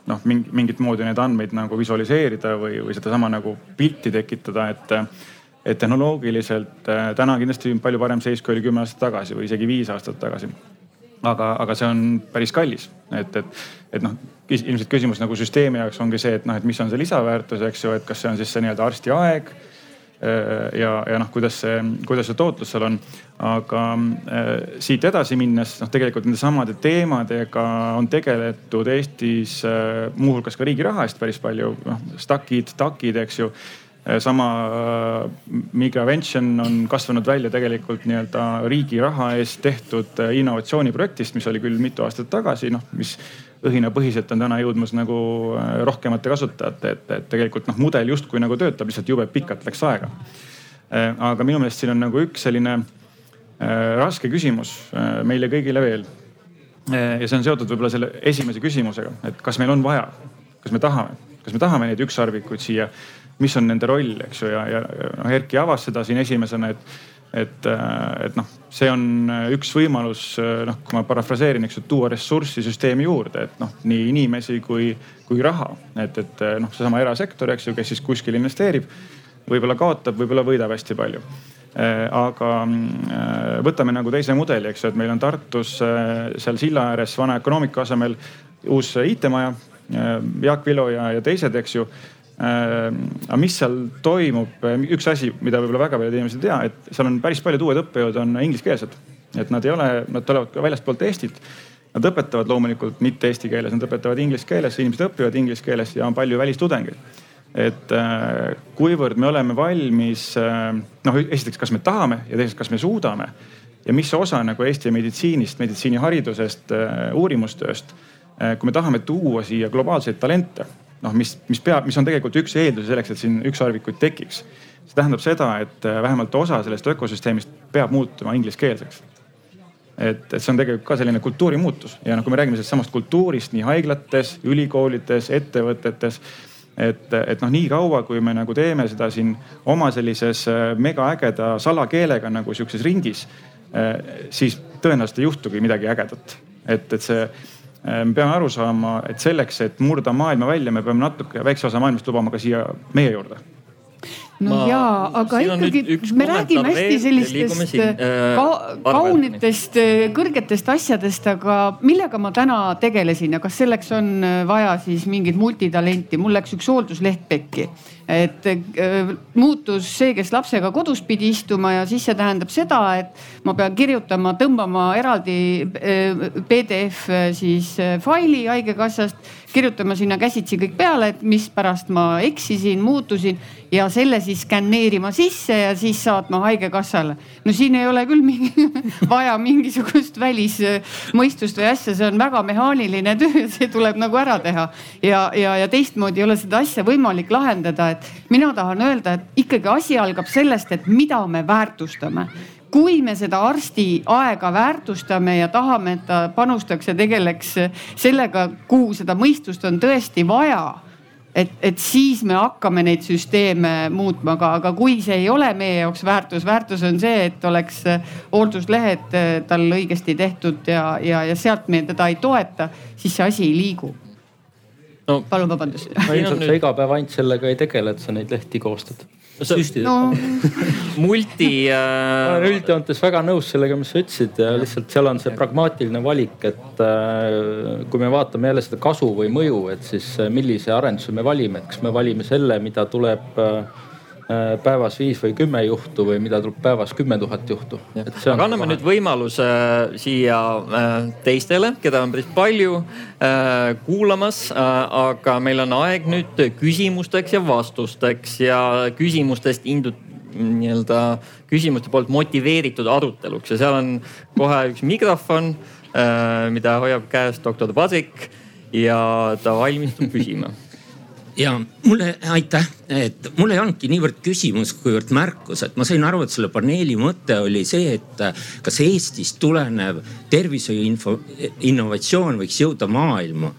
noh, mingit moodi neid andmeid nagu visualiseerida või, või sedasama nagu pilti tekitada, et et tehnoloogiliselt äh, täna kindlasti palju parem seis, kui oli kümme aastat tagasi või isegi viis aastat tagasi aga, aga see on päris kallis, et, et, et noh, ilmselt küsimus nagu süsteemi jaoks ongi see, et noh, et mis on see lisaväärtus, eks ju, et kas see on siis see nii-öelda arsti aeg äh, ja, ja noh, kuidas see, kuidas see tootlus seal on. aga äh, siit edasi minnes noh, tegelikult nende samade teemadega on tegeletud Eestis äh, muuhulgas ka riigi raha eest päris palju, noh stakid, takid, eks ju sama äh, Migravention on kasvanud välja tegelikult nii-öelda riigi raha eest tehtud äh, innovatsiooniprojektist, mis oli küll mitu aastat tagasi, noh, mis õhinapõhiselt on täna jõudmas nagu rohkemate kasutajate, et, et tegelikult noh, mudel justkui nagu töötab, lihtsalt jube pikalt läks aega. aga minu meelest siin on nagu üks selline raske küsimus meile kõigile veel. ja see on seotud võib-olla selle esimese küsimusega, et kas meil on vaja, kas me tahame, kas me tahame neid ükssarvikuid siia mis on nende roll, eks ju, ja, ja noh, Erki avas seda siin esimesena, et et, et noh, see on üks võimalus, noh, kui ma parafraseerin, eks ju, tuua ressurssi süsteemi juurde, et noh, nii inimesi kui, kui raha. et, et noh, seesama erasektor, eks ju, kes siis kuskil investeerib, võib-olla kaotab, võib-olla võidab hästi palju. aga võtame nagu teise mudeli, eks ju, et meil on Tartus seal silla ääres vana ökonoomika asemel uus IT-maja. Jaak Vilo ja, ja teised, eks ju aga mis seal toimub, üks asi, mida võib-olla väga paljud inimesed ei tea, et seal on päris paljud uued õppejõud on ingliskeelsed. et nad ei ole, nad tulevad ka väljastpoolt Eestit. Nad õpetavad loomulikult mitte eesti keeles, nad õpetavad inglise keeles, inimesed õpivad inglise keeles ja on palju välistudengeid. et äh, kuivõrd me oleme valmis, äh, noh esiteks, kas me tahame ja teiseks, kas me suudame ja mis osa nagu Eesti meditsiinist, meditsiiniharidusest, uurimustööst, kui me tahame tuua siia globaalseid talente noh, mis, mis peab, mis on tegelikult üks eeldusi selleks, et siin ükssarvikuid tekiks. see tähendab seda, et äh, vähemalt osa sellest ökosüsteemist peab muutuma ingliskeelseks. et, et see on tegelikult ka selline kultuurimuutus ja noh, kui me räägime sellest samast kultuurist nii haiglates, ülikoolides, ettevõtetes et, et noh, nii kaua, kui me nagu teeme seda siin oma sellises äh, megaägeda salakeelega nagu sihukeses ringis, äh, siis tõenäoliselt ei juhtugi midagi ägedat. et, et see me peame aru saama, et selleks, et murda maailma välja, me peame natuke väikse osa maailmast lubama ka siia meie juurde. No ma, jaa, aga ikkagi me räägime hästi sellistest äh, ka, kaunitest, äh, kõrgetest asjadest, aga millega ma täna tegelesin ja kas selleks on vaja siis mingit multitalenti? mul läks üks hooldusleht pekki et äh, muutus see, kes lapsega kodus pidi istuma ja siis see tähendab seda, et ma pean kirjutama, tõmbama eraldi äh, PDF äh, siis faili haigekassast kirjutama sinna käsitsi kõik peale, et mispärast ma eksisin, muutusin ja selle siis skänneerima sisse ja siis saatma haigekassale. no siin ei ole küll mingi, vaja mingisugust välismõistust või asja, see on väga mehaaniline töö see tuleb nagu ära teha. ja, ja, ja teistmoodi ei ole seda asja võimalik lahendada, et mina tahan öelda, et ikkagi asi algab sellest, et mida me väärtustame kui me seda arsti aega väärtustame ja tahame, et ta panustaks ja tegeleks sellega, kuhu seda mõistust on tõesti vaja et, et siis me hakkame neid süsteeme muutma, aga, aga kui see ei ole meie jaoks väärtus, väärtus on see, et oleks hoolduslehed tal õigesti tehtud ja, ja, ja sealt me teda ei toeta, siis see asi ei liigu no,. palun vabandust. ilmselt sa iga päev ainult sellega ei tegele, et sa neid lehti koostad süstida no. multi äh.... ma olen üldjoontes väga nõus sellega, mis sa ütlesid lihtsalt seal on see pragmaatiline valik, et äh, kui me vaatame jälle seda kasu või mõju, et siis äh, millise arenduse me valime, et kas me valime selle, mida tuleb Äh, päevas viis või kümme juhtu või mida tuleb päevas kümme tuhat juhtu. aga anname nüüd võimaluse äh, siia äh, teistele, keda on päris palju kuulamas. aga meil on aeg nüüd küsimusteks ja vastusteks ja küsimustest indu-, nii-öelda küsimuste poolt motiveeritud aruteluks ja seal on kohe üks mikrofon, mida hoiab käes doktor Vasik ja ta valmistub küsima ja mulle, aitäh, et mul ei olnudki niivõrd küsimus, kuivõrd märkus, et ma sain aru, et selle paneeli mõte oli see, et kas Eestist tulenev tervishoiu info, innovatsioon võiks jõuda maailma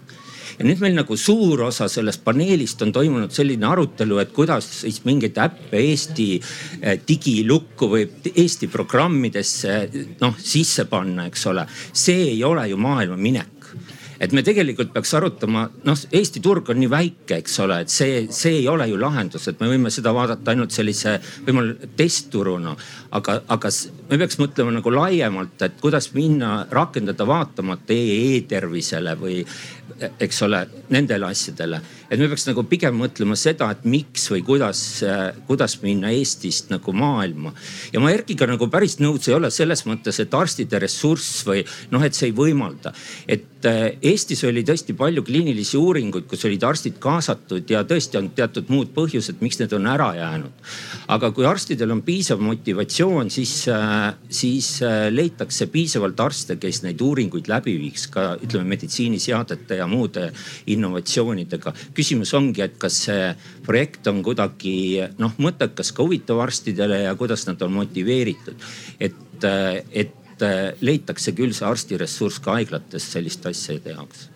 ja nüüd meil nagu suur osa sellest paneelist on toimunud selline arutelu, et kuidas siis mingeid äppe Eesti eh, digilukku või Eesti programmidesse noh sisse panna, eks ole. see ei ole ju maailma minek et me tegelikult peaks arutama, noh, Eesti turg on nii väike, eks ole, et see, see ei ole ju lahendus, et me võime seda vaadata ainult sellise võimalik testturuna. aga, aga me peaks mõtlema nagu laiemalt, et kuidas minna, rakendada vaatamata e-tervisele või eks ole, nendele asjadele. et me peaks nagu pigem mõtlema seda, et miks või kuidas, kuidas minna Eestist nagu maailma. ja ma Erkiga nagu päris nõus ei ole selles mõttes, et arstide ressurss või noh, et see ei võimalda. et äh, Eestis oli tõesti palju kliinilisi uuringuid, kus olid arstid kaasatud ja tõesti on teatud muud põhjused, miks need on ära jäänud. aga kui arstidel on piisav motivatsioon, siis, äh, siis äh, leitakse piisavalt arste, kes neid uuringuid läbi viiks ka ütleme meditsiiniseadete ja muude innovatsioonidega. küsimus ongi, et kas see projekt on kuidagi noh mõttekas ka huvitav arstidele ja kuidas nad on motiveeritud. et, et leitakse küll see arstiressurss ka haiglates selliste asjade jaoks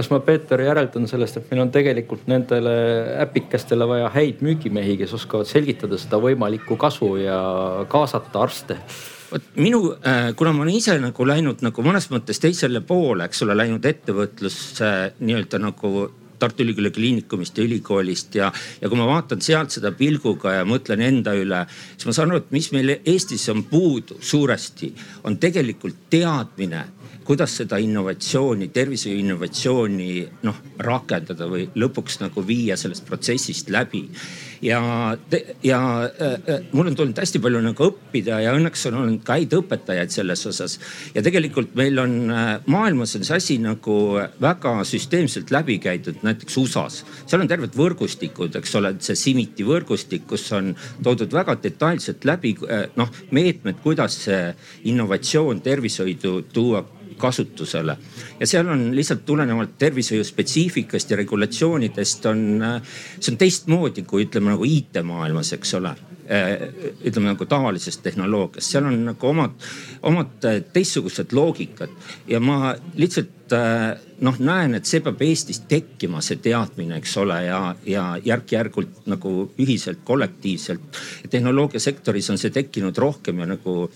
kas ma, Peeter, järeldan sellest, et meil on tegelikult nendele äpikestele vaja häid müügimehi, kes oskavad selgitada seda võimalikku kasu ja kaasata arste vot minu, äh, kuna ma olen ise nagu läinud nagu mõnes mõttes teisele poole, eks ole, läinud ettevõtlusse nii-öelda nagu Tartu Ülikooli Kliinikumist ja ülikoolist ja, ja kui ma vaatan sealt seda pilguga ja mõtlen enda üle, siis ma saan aru, et mis meil Eestis on puudu suuresti, on tegelikult teadmine kuidas seda innovatsiooni, tervishoiu innovatsiooni noh rakendada või lõpuks nagu viia sellest protsessist läbi. Ja, ja äh, mul on tulnud hästi palju nagu õppida ja õnneks on olnud ka häid õpetajaid selles osas. ja tegelikult meil on äh, maailmas on see asi nagu väga süsteemselt läbi käidud, näiteks USA-s. seal on terved võrgustikud, eks ole, see CIMIT-i võrgustik, kus on toodud väga detailselt läbi äh, noh meetmed, kuidas see innovatsioon tervishoidu tuua kasutusele. ja seal on lihtsalt tulenevalt tervishoiu spetsiifikast ja regulatsioonidest on, see on teistmoodi kui ütleme nagu IT-maailmas, eks ole ütleme nagu tavalisest tehnoloogiast, seal on nagu omad, omad teistsugused loogikad ja ma lihtsalt noh, näen, et see peab Eestis tekkima, see teadmine, eks ole, ja, ja järk-järgult nagu ühiselt, kollektiivselt. tehnoloogiasektoris on see tekkinud rohkem ja nagu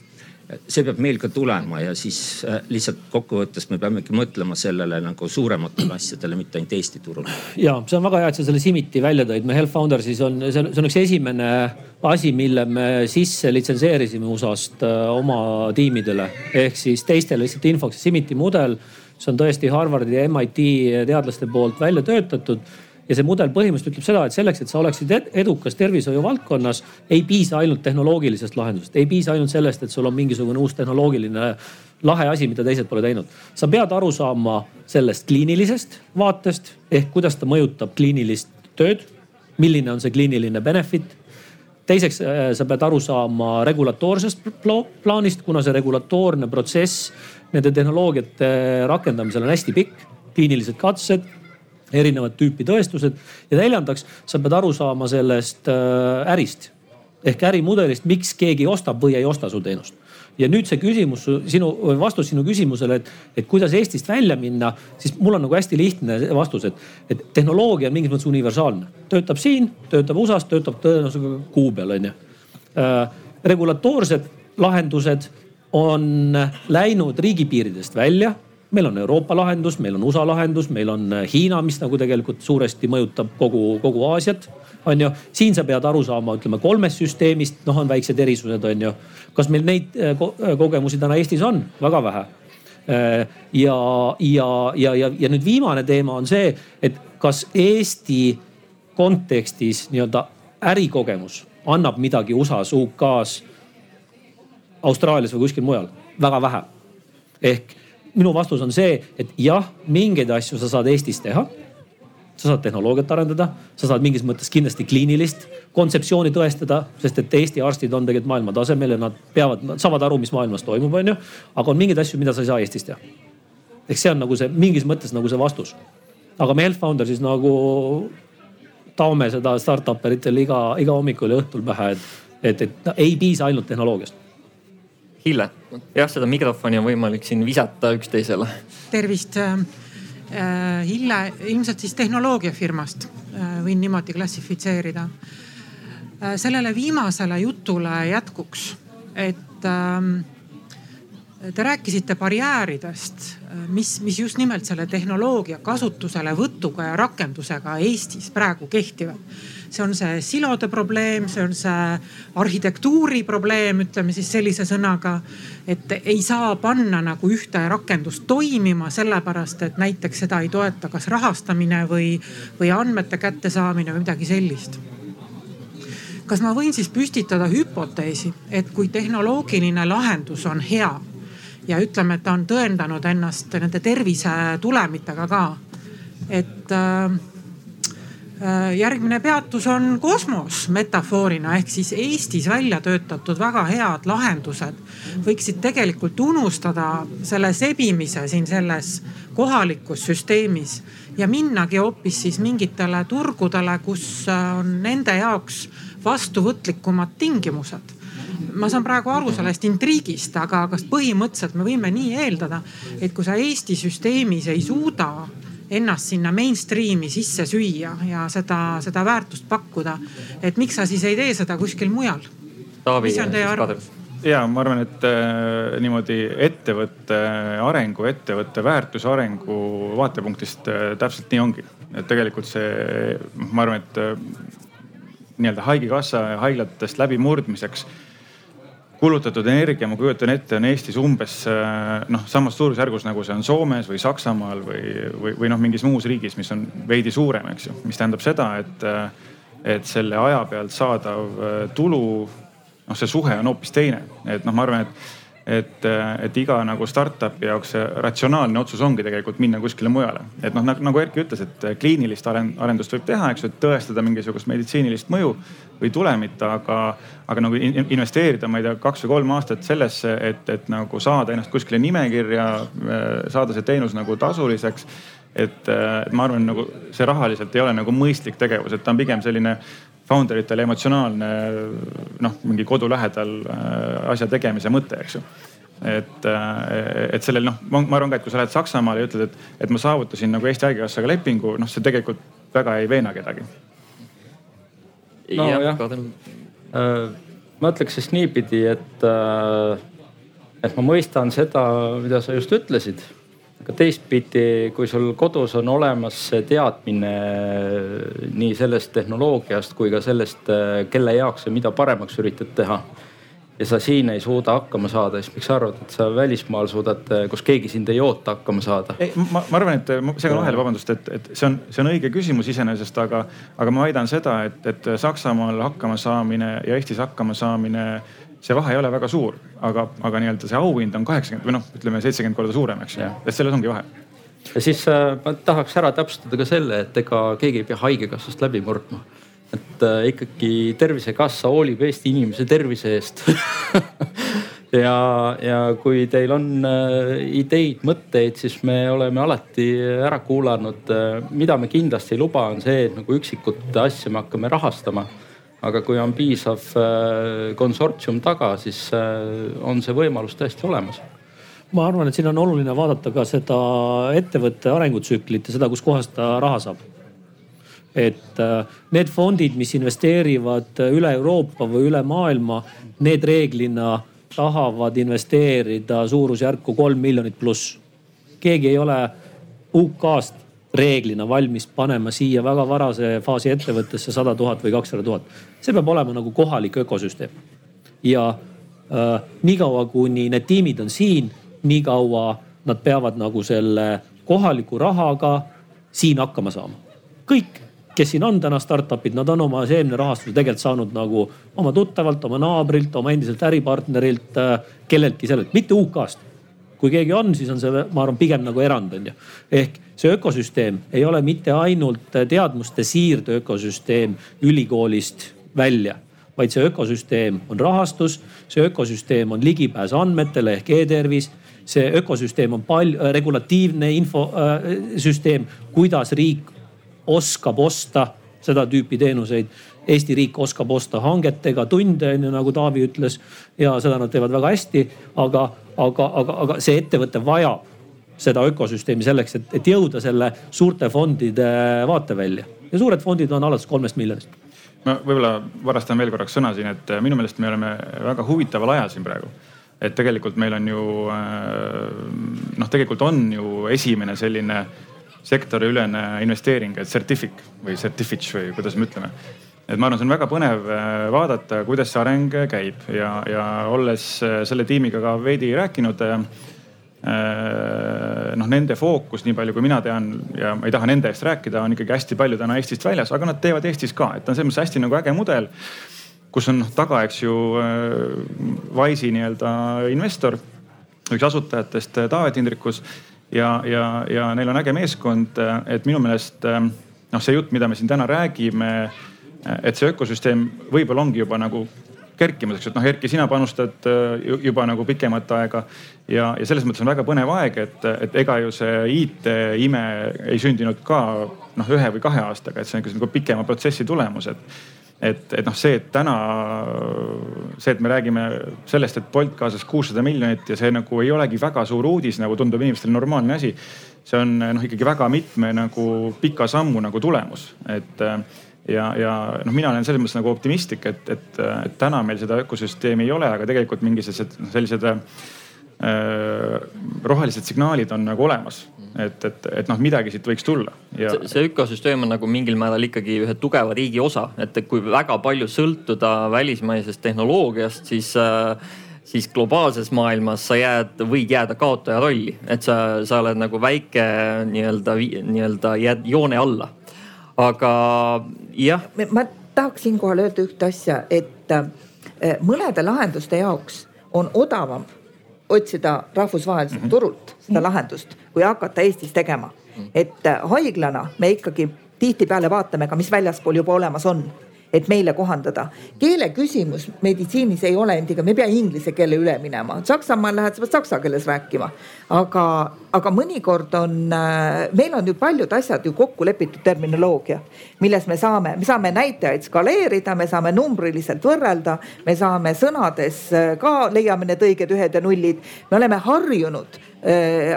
see peab meil ka tulema ja siis äh, lihtsalt kokkuvõttes me peamegi mõtlema sellele nagu suurematele asjadele, mitte ainult Eesti turul. ja see on väga hea, et sa selle Simiti välja tõid. me Health Foundersis on, see on, see on üks esimene asi, mille me sisse litsenseerisime USA-st äh, oma tiimidele ehk siis teistele lihtsalt infoks. Simiti mudel, see on tõesti Harvardi ja MIT teadlaste poolt välja töötatud ja see mudel põhimõtteliselt ütleb seda, et selleks, et sa oleksid edukas tervishoiu valdkonnas, ei piisa ainult tehnoloogilisest lahendusest, ei piisa ainult sellest, et sul on mingisugune uus tehnoloogiline lahe asi, mida teised pole teinud. sa pead aru saama sellest kliinilisest vaatest ehk kuidas ta mõjutab kliinilist tööd, milline on see kliiniline benefit teiseks, äh, sa pead aru saama regulatoorsest plaanist, kuna see regulatoorne protsess nende tehnoloogiate rakendamisel on hästi pikk. kliinilised katsed erinevat tüüpi tõestused. ja neljandaks, sa pead aru saama sellest äh, ärist ehk ärimudelist, miks keegi ostab või ei osta su teenust. ja nüüd see küsimus, sinu vastus sinu küsimusele, et, et kuidas Eestist välja minna, siis mul on nagu hästi lihtne vastus, et, et tehnoloogia on mingis mõttes universaalne. töötab siin, töötab USA-s, töötab tõenäosusega kuu peal on ju äh,. regulatoorsed lahendused on läinud riigipiiridest välja meil on Euroopa lahendus, meil on USA lahendus, meil on Hiina, mis nagu tegelikult suuresti mõjutab kogu, kogu Aasiat on ju. siin sa pead aru saama, ütleme kolmest süsteemist, noh on väiksed erisused, on ju. kas meil neid äh, äh, kogemusi täna Eestis on? väga vähe. Äh, ja, ja, ja, ja, ja nüüd viimane teema on see, et kas Eesti kontekstis nii-öelda ärikogemus annab midagi USA-s, UK-s, Austraalias või kuskil mujal? väga vähe. ehk minu vastus on see, et jah, mingeid asju sa saad Eestis teha sa saad tehnoloogiat arendada, sa saad mingis mõttes kindlasti kliinilist kontseptsiooni tõestada, sest et Eesti arstid on tegelikult maailma tasemel ja nad peavad, nad saavad aru, mis maailmas toimub, onju. aga on mingeid asju, mida sa ei saa Eestis teha. ehk see on nagu see mingis mõttes nagu see vastus. aga me Healthfoundersis nagu taome seda startup eritele iga, iga hommikul ja õhtul pähe, et, et, et ei piisa ainult tehnoloogiast. Hille, jah, seda mikrofoni on võimalik siin visata üksteisele. tervist Äh, Hille ilmselt siis tehnoloogiafirmast, äh, võin niimoodi klassifitseerida. Äh, sellele viimasele jutule jätkuks, et te rääkisite barjääridest, mis, mis just nimelt selle tehnoloogia kasutuselevõtuga ja rakendusega Eestis praegu kehtivad see on see silode probleem, see on see arhitektuuri probleem, ütleme siis sellise sõnaga. et ei saa panna nagu ühte rakendust toimima, sellepärast et näiteks seda ei toeta kas rahastamine või, või andmete kättesaamine või midagi sellist kas ma võin siis püstitada hüpoteesi, et kui tehnoloogiline lahendus on hea ja ütleme, et ta on tõendanud ennast nende tervisetulemitega ka, et äh, järgmine peatus on kosmos metafoorina ehk siis Eestis välja töötatud väga head lahendused. Võiksid tegelikult unustada selle sebimise siin selles kohalikus süsteemis ja minnagi hoopis siis mingitele turgudele, kus äh, on nende jaoks vastuvõtlikumad tingimused. Ma saan praegu aru sellest intriigist, aga kas põhimõtteliselt me võime nii eeldada, et kui sa Eesti süsteemis ei suuda ennast sinna mainstream'i sisse süüa ja seda, seda väärtust pakkuda. et miks sa siis ei tee seda kuskil mujal? mis on teie arvamus? ja ma arvan, et äh, niimoodi ettevõtte arengu, ettevõtte väärtuse arengu vaatepunktist äh, täpselt nii ongi. et tegelikult see, ma arvan, et äh, nii-öelda haigekassa haiglatest läbimurdmiseks kulutatud energia, ma kujutan ette, on Eestis umbes äh, noh, samas suurusjärgus nagu see on Soomes või Saksamaal või, või, või noh, mingis muus riigis, mis on veidi suurem, eks ju. mis tähendab seda, et, äh, et selle aja pealt saadav äh, tulu, noh, see suhe on hoopis teine. et noh, ma arvan, et et, et iga nagu startup'i jaoks ratsionaalne otsus ongi tegelikult minna kuskile mujale. et noh, nagu Erki ütles, et kliinilist arendust võib teha, eks ju, et tõestada mingisugust meditsiinilist mõju või tulemit, aga, aga nagu investeerida, ma ei tea, kaks või kolm aastat sellesse, et, et nagu saada ennast kuskile nimekirja, saada see teenus nagu tasuliseks et, et ma arvan, nagu see rahaliselt ei ole nagu mõistlik tegevus, et ta on pigem selline founder itel emotsionaalne noh, mingi kodu lähedal äh, asja tegemise mõte, eks ju. Et, äh, et sellel noh, ma arvan ka, et kui sa lähed Saksamaale ja ütled, et, et ma saavutasin nagu Eesti Haigekassaga lepingu, noh, see tegelikult väga ei veena kedagi. nojah, äh, ma ütleks siis niipidi, et, et ma mõistan seda, mida sa just ütlesid aga teistpidi, kui sul kodus on olemas see teadmine nii sellest tehnoloogiast kui ka sellest, kelle jaoks sa mida paremaks üritad teha. Ja sa siin ei suuda hakkama saada, siis miks sa arvad, et sa välismaal suudad, kus keegi sind ei oota, hakkama saada? ei, ma, ma arvan, et segan vahele, vabandust, et, et see on, see on õige küsimus iseenesest, aga, aga ma väidan seda, et, et Saksamaal hakkama saamine ja Eestis hakkama saamine see vahe ei ole väga suur, aga, aga nii-öelda see auhind on kaheksakümmend või noh, ütleme seitsekümmend korda suurem, eks ju, et selles ongi vahe. ja siis äh, ma tahaks ära täpsustada ka selle, et ega keegi ei pea haigekassast läbi murdma. Et äh, ikkagi Tervisekassa hoolib Eesti inimese tervise eest ja, ja kui teil on äh, ideid, mõtteid, siis me oleme alati ära kuulanud. mida me kindlasti ei luba, on see, et nagu üksikut asja me hakkame rahastama aga kui on piisav konsortsium taga, siis on see võimalus täiesti olemas ma arvan, et siin on oluline vaadata ka seda ettevõtte arengutsüklit ja seda, kuskohast ta raha saab. Et äh, need fondid, mis investeerivad üle Euroopa või üle maailma, need reeglina tahavad investeerida suurusjärku kolm miljonit pluss. keegi ei ole UK-st reeglina valmis panema siia väga varase faasi ettevõttesse sada tuhat või kakssada tuhat. see peab olema nagu kohalik ökosüsteem. ja äh, niikaua, kuni need tiimid on siin nii kaua nad peavad nagu selle kohaliku rahaga siin hakkama saama. kõik, kes siin on täna startup'id, nad on oma seemnerahastuse tegelikult saanud nagu oma tuttavalt, oma naabrilt, oma endiselt äripartnerilt, äh, kelleltki sellelt, mitte UK-st. kui keegi on, siis on see, ma arvan, pigem nagu erand on ju. ehk see ökosüsteem ei ole mitte ainult teadmuste siirde ökosüsteem ülikoolist välja vaid see ökosüsteem on rahastus, see ökosüsteem on ligipääs andmetele ehk e-tervis see ökosüsteem on palju, äh, regulatiivne infosüsteem, äh, kuidas riik oskab osta seda tüüpi teenuseid. Eesti riik oskab osta hangetega tunde, on ju nagu Taavi ütles ja seda nad teevad väga hästi. aga, aga, aga, aga see ettevõte vajab seda ökosüsteemi selleks, et, et jõuda selle suurte fondide vaatevälja ja suured fondid on alates kolmest miljonist ma võib-olla varastan veel korraks sõna siin, et minu meelest me oleme väga huvitaval ajal siin praegu et tegelikult meil on ju äh, noh, tegelikult on ju esimene selline sektoriülene investeering, et certific või certificate või kuidas me ütleme. et ma arvan, see on väga põnev äh, vaadata, kuidas see areng käib ja, ja olles äh, selle tiimiga ka veidi rääkinud noh, nende fookus, nii palju kui mina tean ja ma ei taha nende eest rääkida, on ikkagi hästi palju täna Eestist väljas, aga nad teevad Eestis ka, et on selles mõttes hästi nagu äge mudel kus on taga, eks ju äh, Wise'i nii-öelda investor, üks asutajatest äh, Taavet Hindrikus ja, ja, ja neil on äge meeskond, äh, et minu meelest noh, see jutt, mida me siin täna räägime, et see ökosüsteem võib-olla ongi juba nagu kerkimas, eks, et noh, Erki, sina panustad juba nagu pikemat aega ja, ja selles mõttes on väga põnev aeg, et, et ega ju see IT-ime ei sündinud ka noh, ühe või kahe aastaga, et see on nagu pikema protsessi tulemus, et et, et noh, see, et täna see, et me räägime sellest, et Bolt kaasas kuussada miljonit ja see nagu ei olegi väga suur uudis, nagu tundub inimestele normaalne asi. see on noh, ikkagi väga mitme nagu pika sammu nagu tulemus, et ja, ja noh, mina olen selles mõttes nagu optimistlik, et, et, et täna meil seda ökosüsteemi ei ole, aga tegelikult mingi sellised, sellised äh, rohelised signaalid on nagu olemas et, et, et noh, midagi siit võiks tulla ja.... see, see ökosüsteem on nagu mingil määral ikkagi ühe tugeva riigi osa, et kui väga palju sõltuda välismaisest tehnoloogiast, siis äh, siis globaalses maailmas sa jääd, võid jääda kaotaja rolli, et sa, sa oled nagu väike nii-öelda, nii-öelda jääd joone alla. aga jah. ma tahaks siinkohal öelda ühte asja, et äh, mõnede lahenduste jaoks on odavam otsida rahvusvaheliselt mm -hmm. turult seda lahendust, kui hakata Eestis tegema et äh, haiglana me ikkagi tihtipeale vaatame ka, mis väljaspool juba olemas on et meile kohandada. keele küsimus meditsiinis ei ole endiga, me ei pea inglise keele üle minema, Saksamaal lähed, sa pead saksa keeles rääkima. aga, aga mõnikord on, äh, meil on ju paljud asjad ju kokku lepitud terminoloogia, milles me saame, me saame näitajaid skaleerida, me saame numbriliselt võrrelda, me saame sõnades äh, ka leiame need õiged ühed ja nullid, me oleme harjunud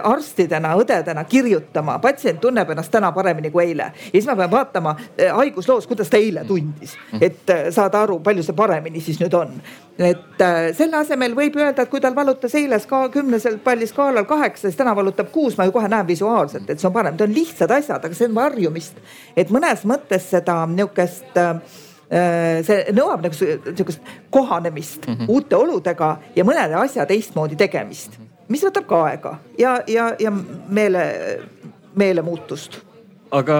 arstidena, õdedena kirjutama, patsient tunneb ennast täna paremini kui eile. ja siis ma pean vaatama äh, haigusloos, kuidas ta eile tundis, et äh, saada aru, palju see paremini siis nüüd on. et selle asemel võib öelda, et kui tal valutas eile ska kümnesel palli skaalal kaheksa, siis täna valutab kuus, ma ju kohe näen visuaalselt, et see on parem, need on lihtsad asjad, aga see on varjumist. et mõnes mõttes seda nihukest see nõuab nagu sihukest kohanemist mm -hmm. uute oludega ja mõnede asja teistmoodi tegemist mis võtab ka aega ja, ja, ja meele, meelemuutust. aga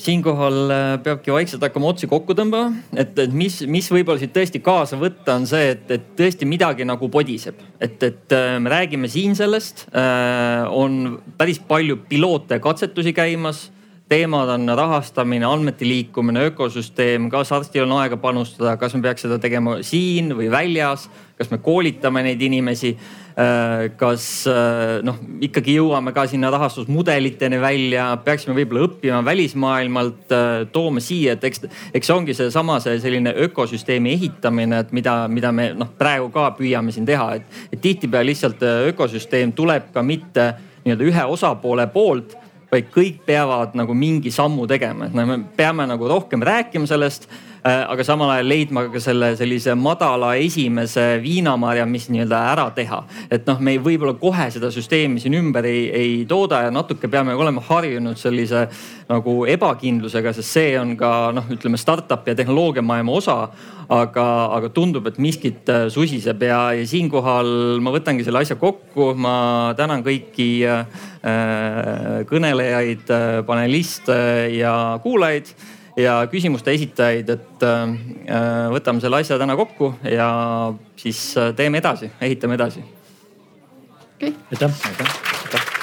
siinkohal äh, peabki vaikselt hakkama otsi kokku tõmbama, et, et mis, mis võib-olla siit tõesti kaasa võtta, on see, et, et tõesti midagi nagu podiseb. et, et äh, me räägime siin sellest, äh, on päris palju piloote ja katsetusi käimas teemad on rahastamine, andmete liikumine, ökosüsteem, kas arstil on aega panustada, kas me peaks seda tegema siin või väljas, kas me koolitame neid inimesi Äh, kas äh, noh, ikkagi jõuame ka sinna rahastusmudeliteni välja, peaksime võib-olla õppima välismaailmalt, äh, tooma siia, et eks, eks see ongi seesama see selline ökosüsteemi ehitamine, et mida, mida me noh, praegu ka püüame siin teha, et, et tihtipeale lihtsalt ökosüsteem tuleb ka mitte nii-öelda ühe osapoole poolt vaid kõik peavad nagu mingi sammu tegema, et me peame nagu rohkem rääkima sellest aga samal ajal leidma ka selle sellise madala esimese viinamarja, mis nii-öelda ära teha. et noh, me võib-olla kohe seda süsteemi siin ümber ei, ei tooda ja natuke peame olema harjunud sellise nagu ebakindlusega, sest see on ka noh, ütleme startup'i ja tehnoloogiamaailma osa. aga, aga tundub, et miskit äh, susiseb ja, ja siinkohal ma võtangi selle asja kokku. ma tänan kõiki äh, kõnelejaid, paneliste ja kuulajaid ja küsimuste esitajaid, et äh, võtame selle asja täna kokku ja siis äh, teeme edasi, ehitame edasi. aitäh.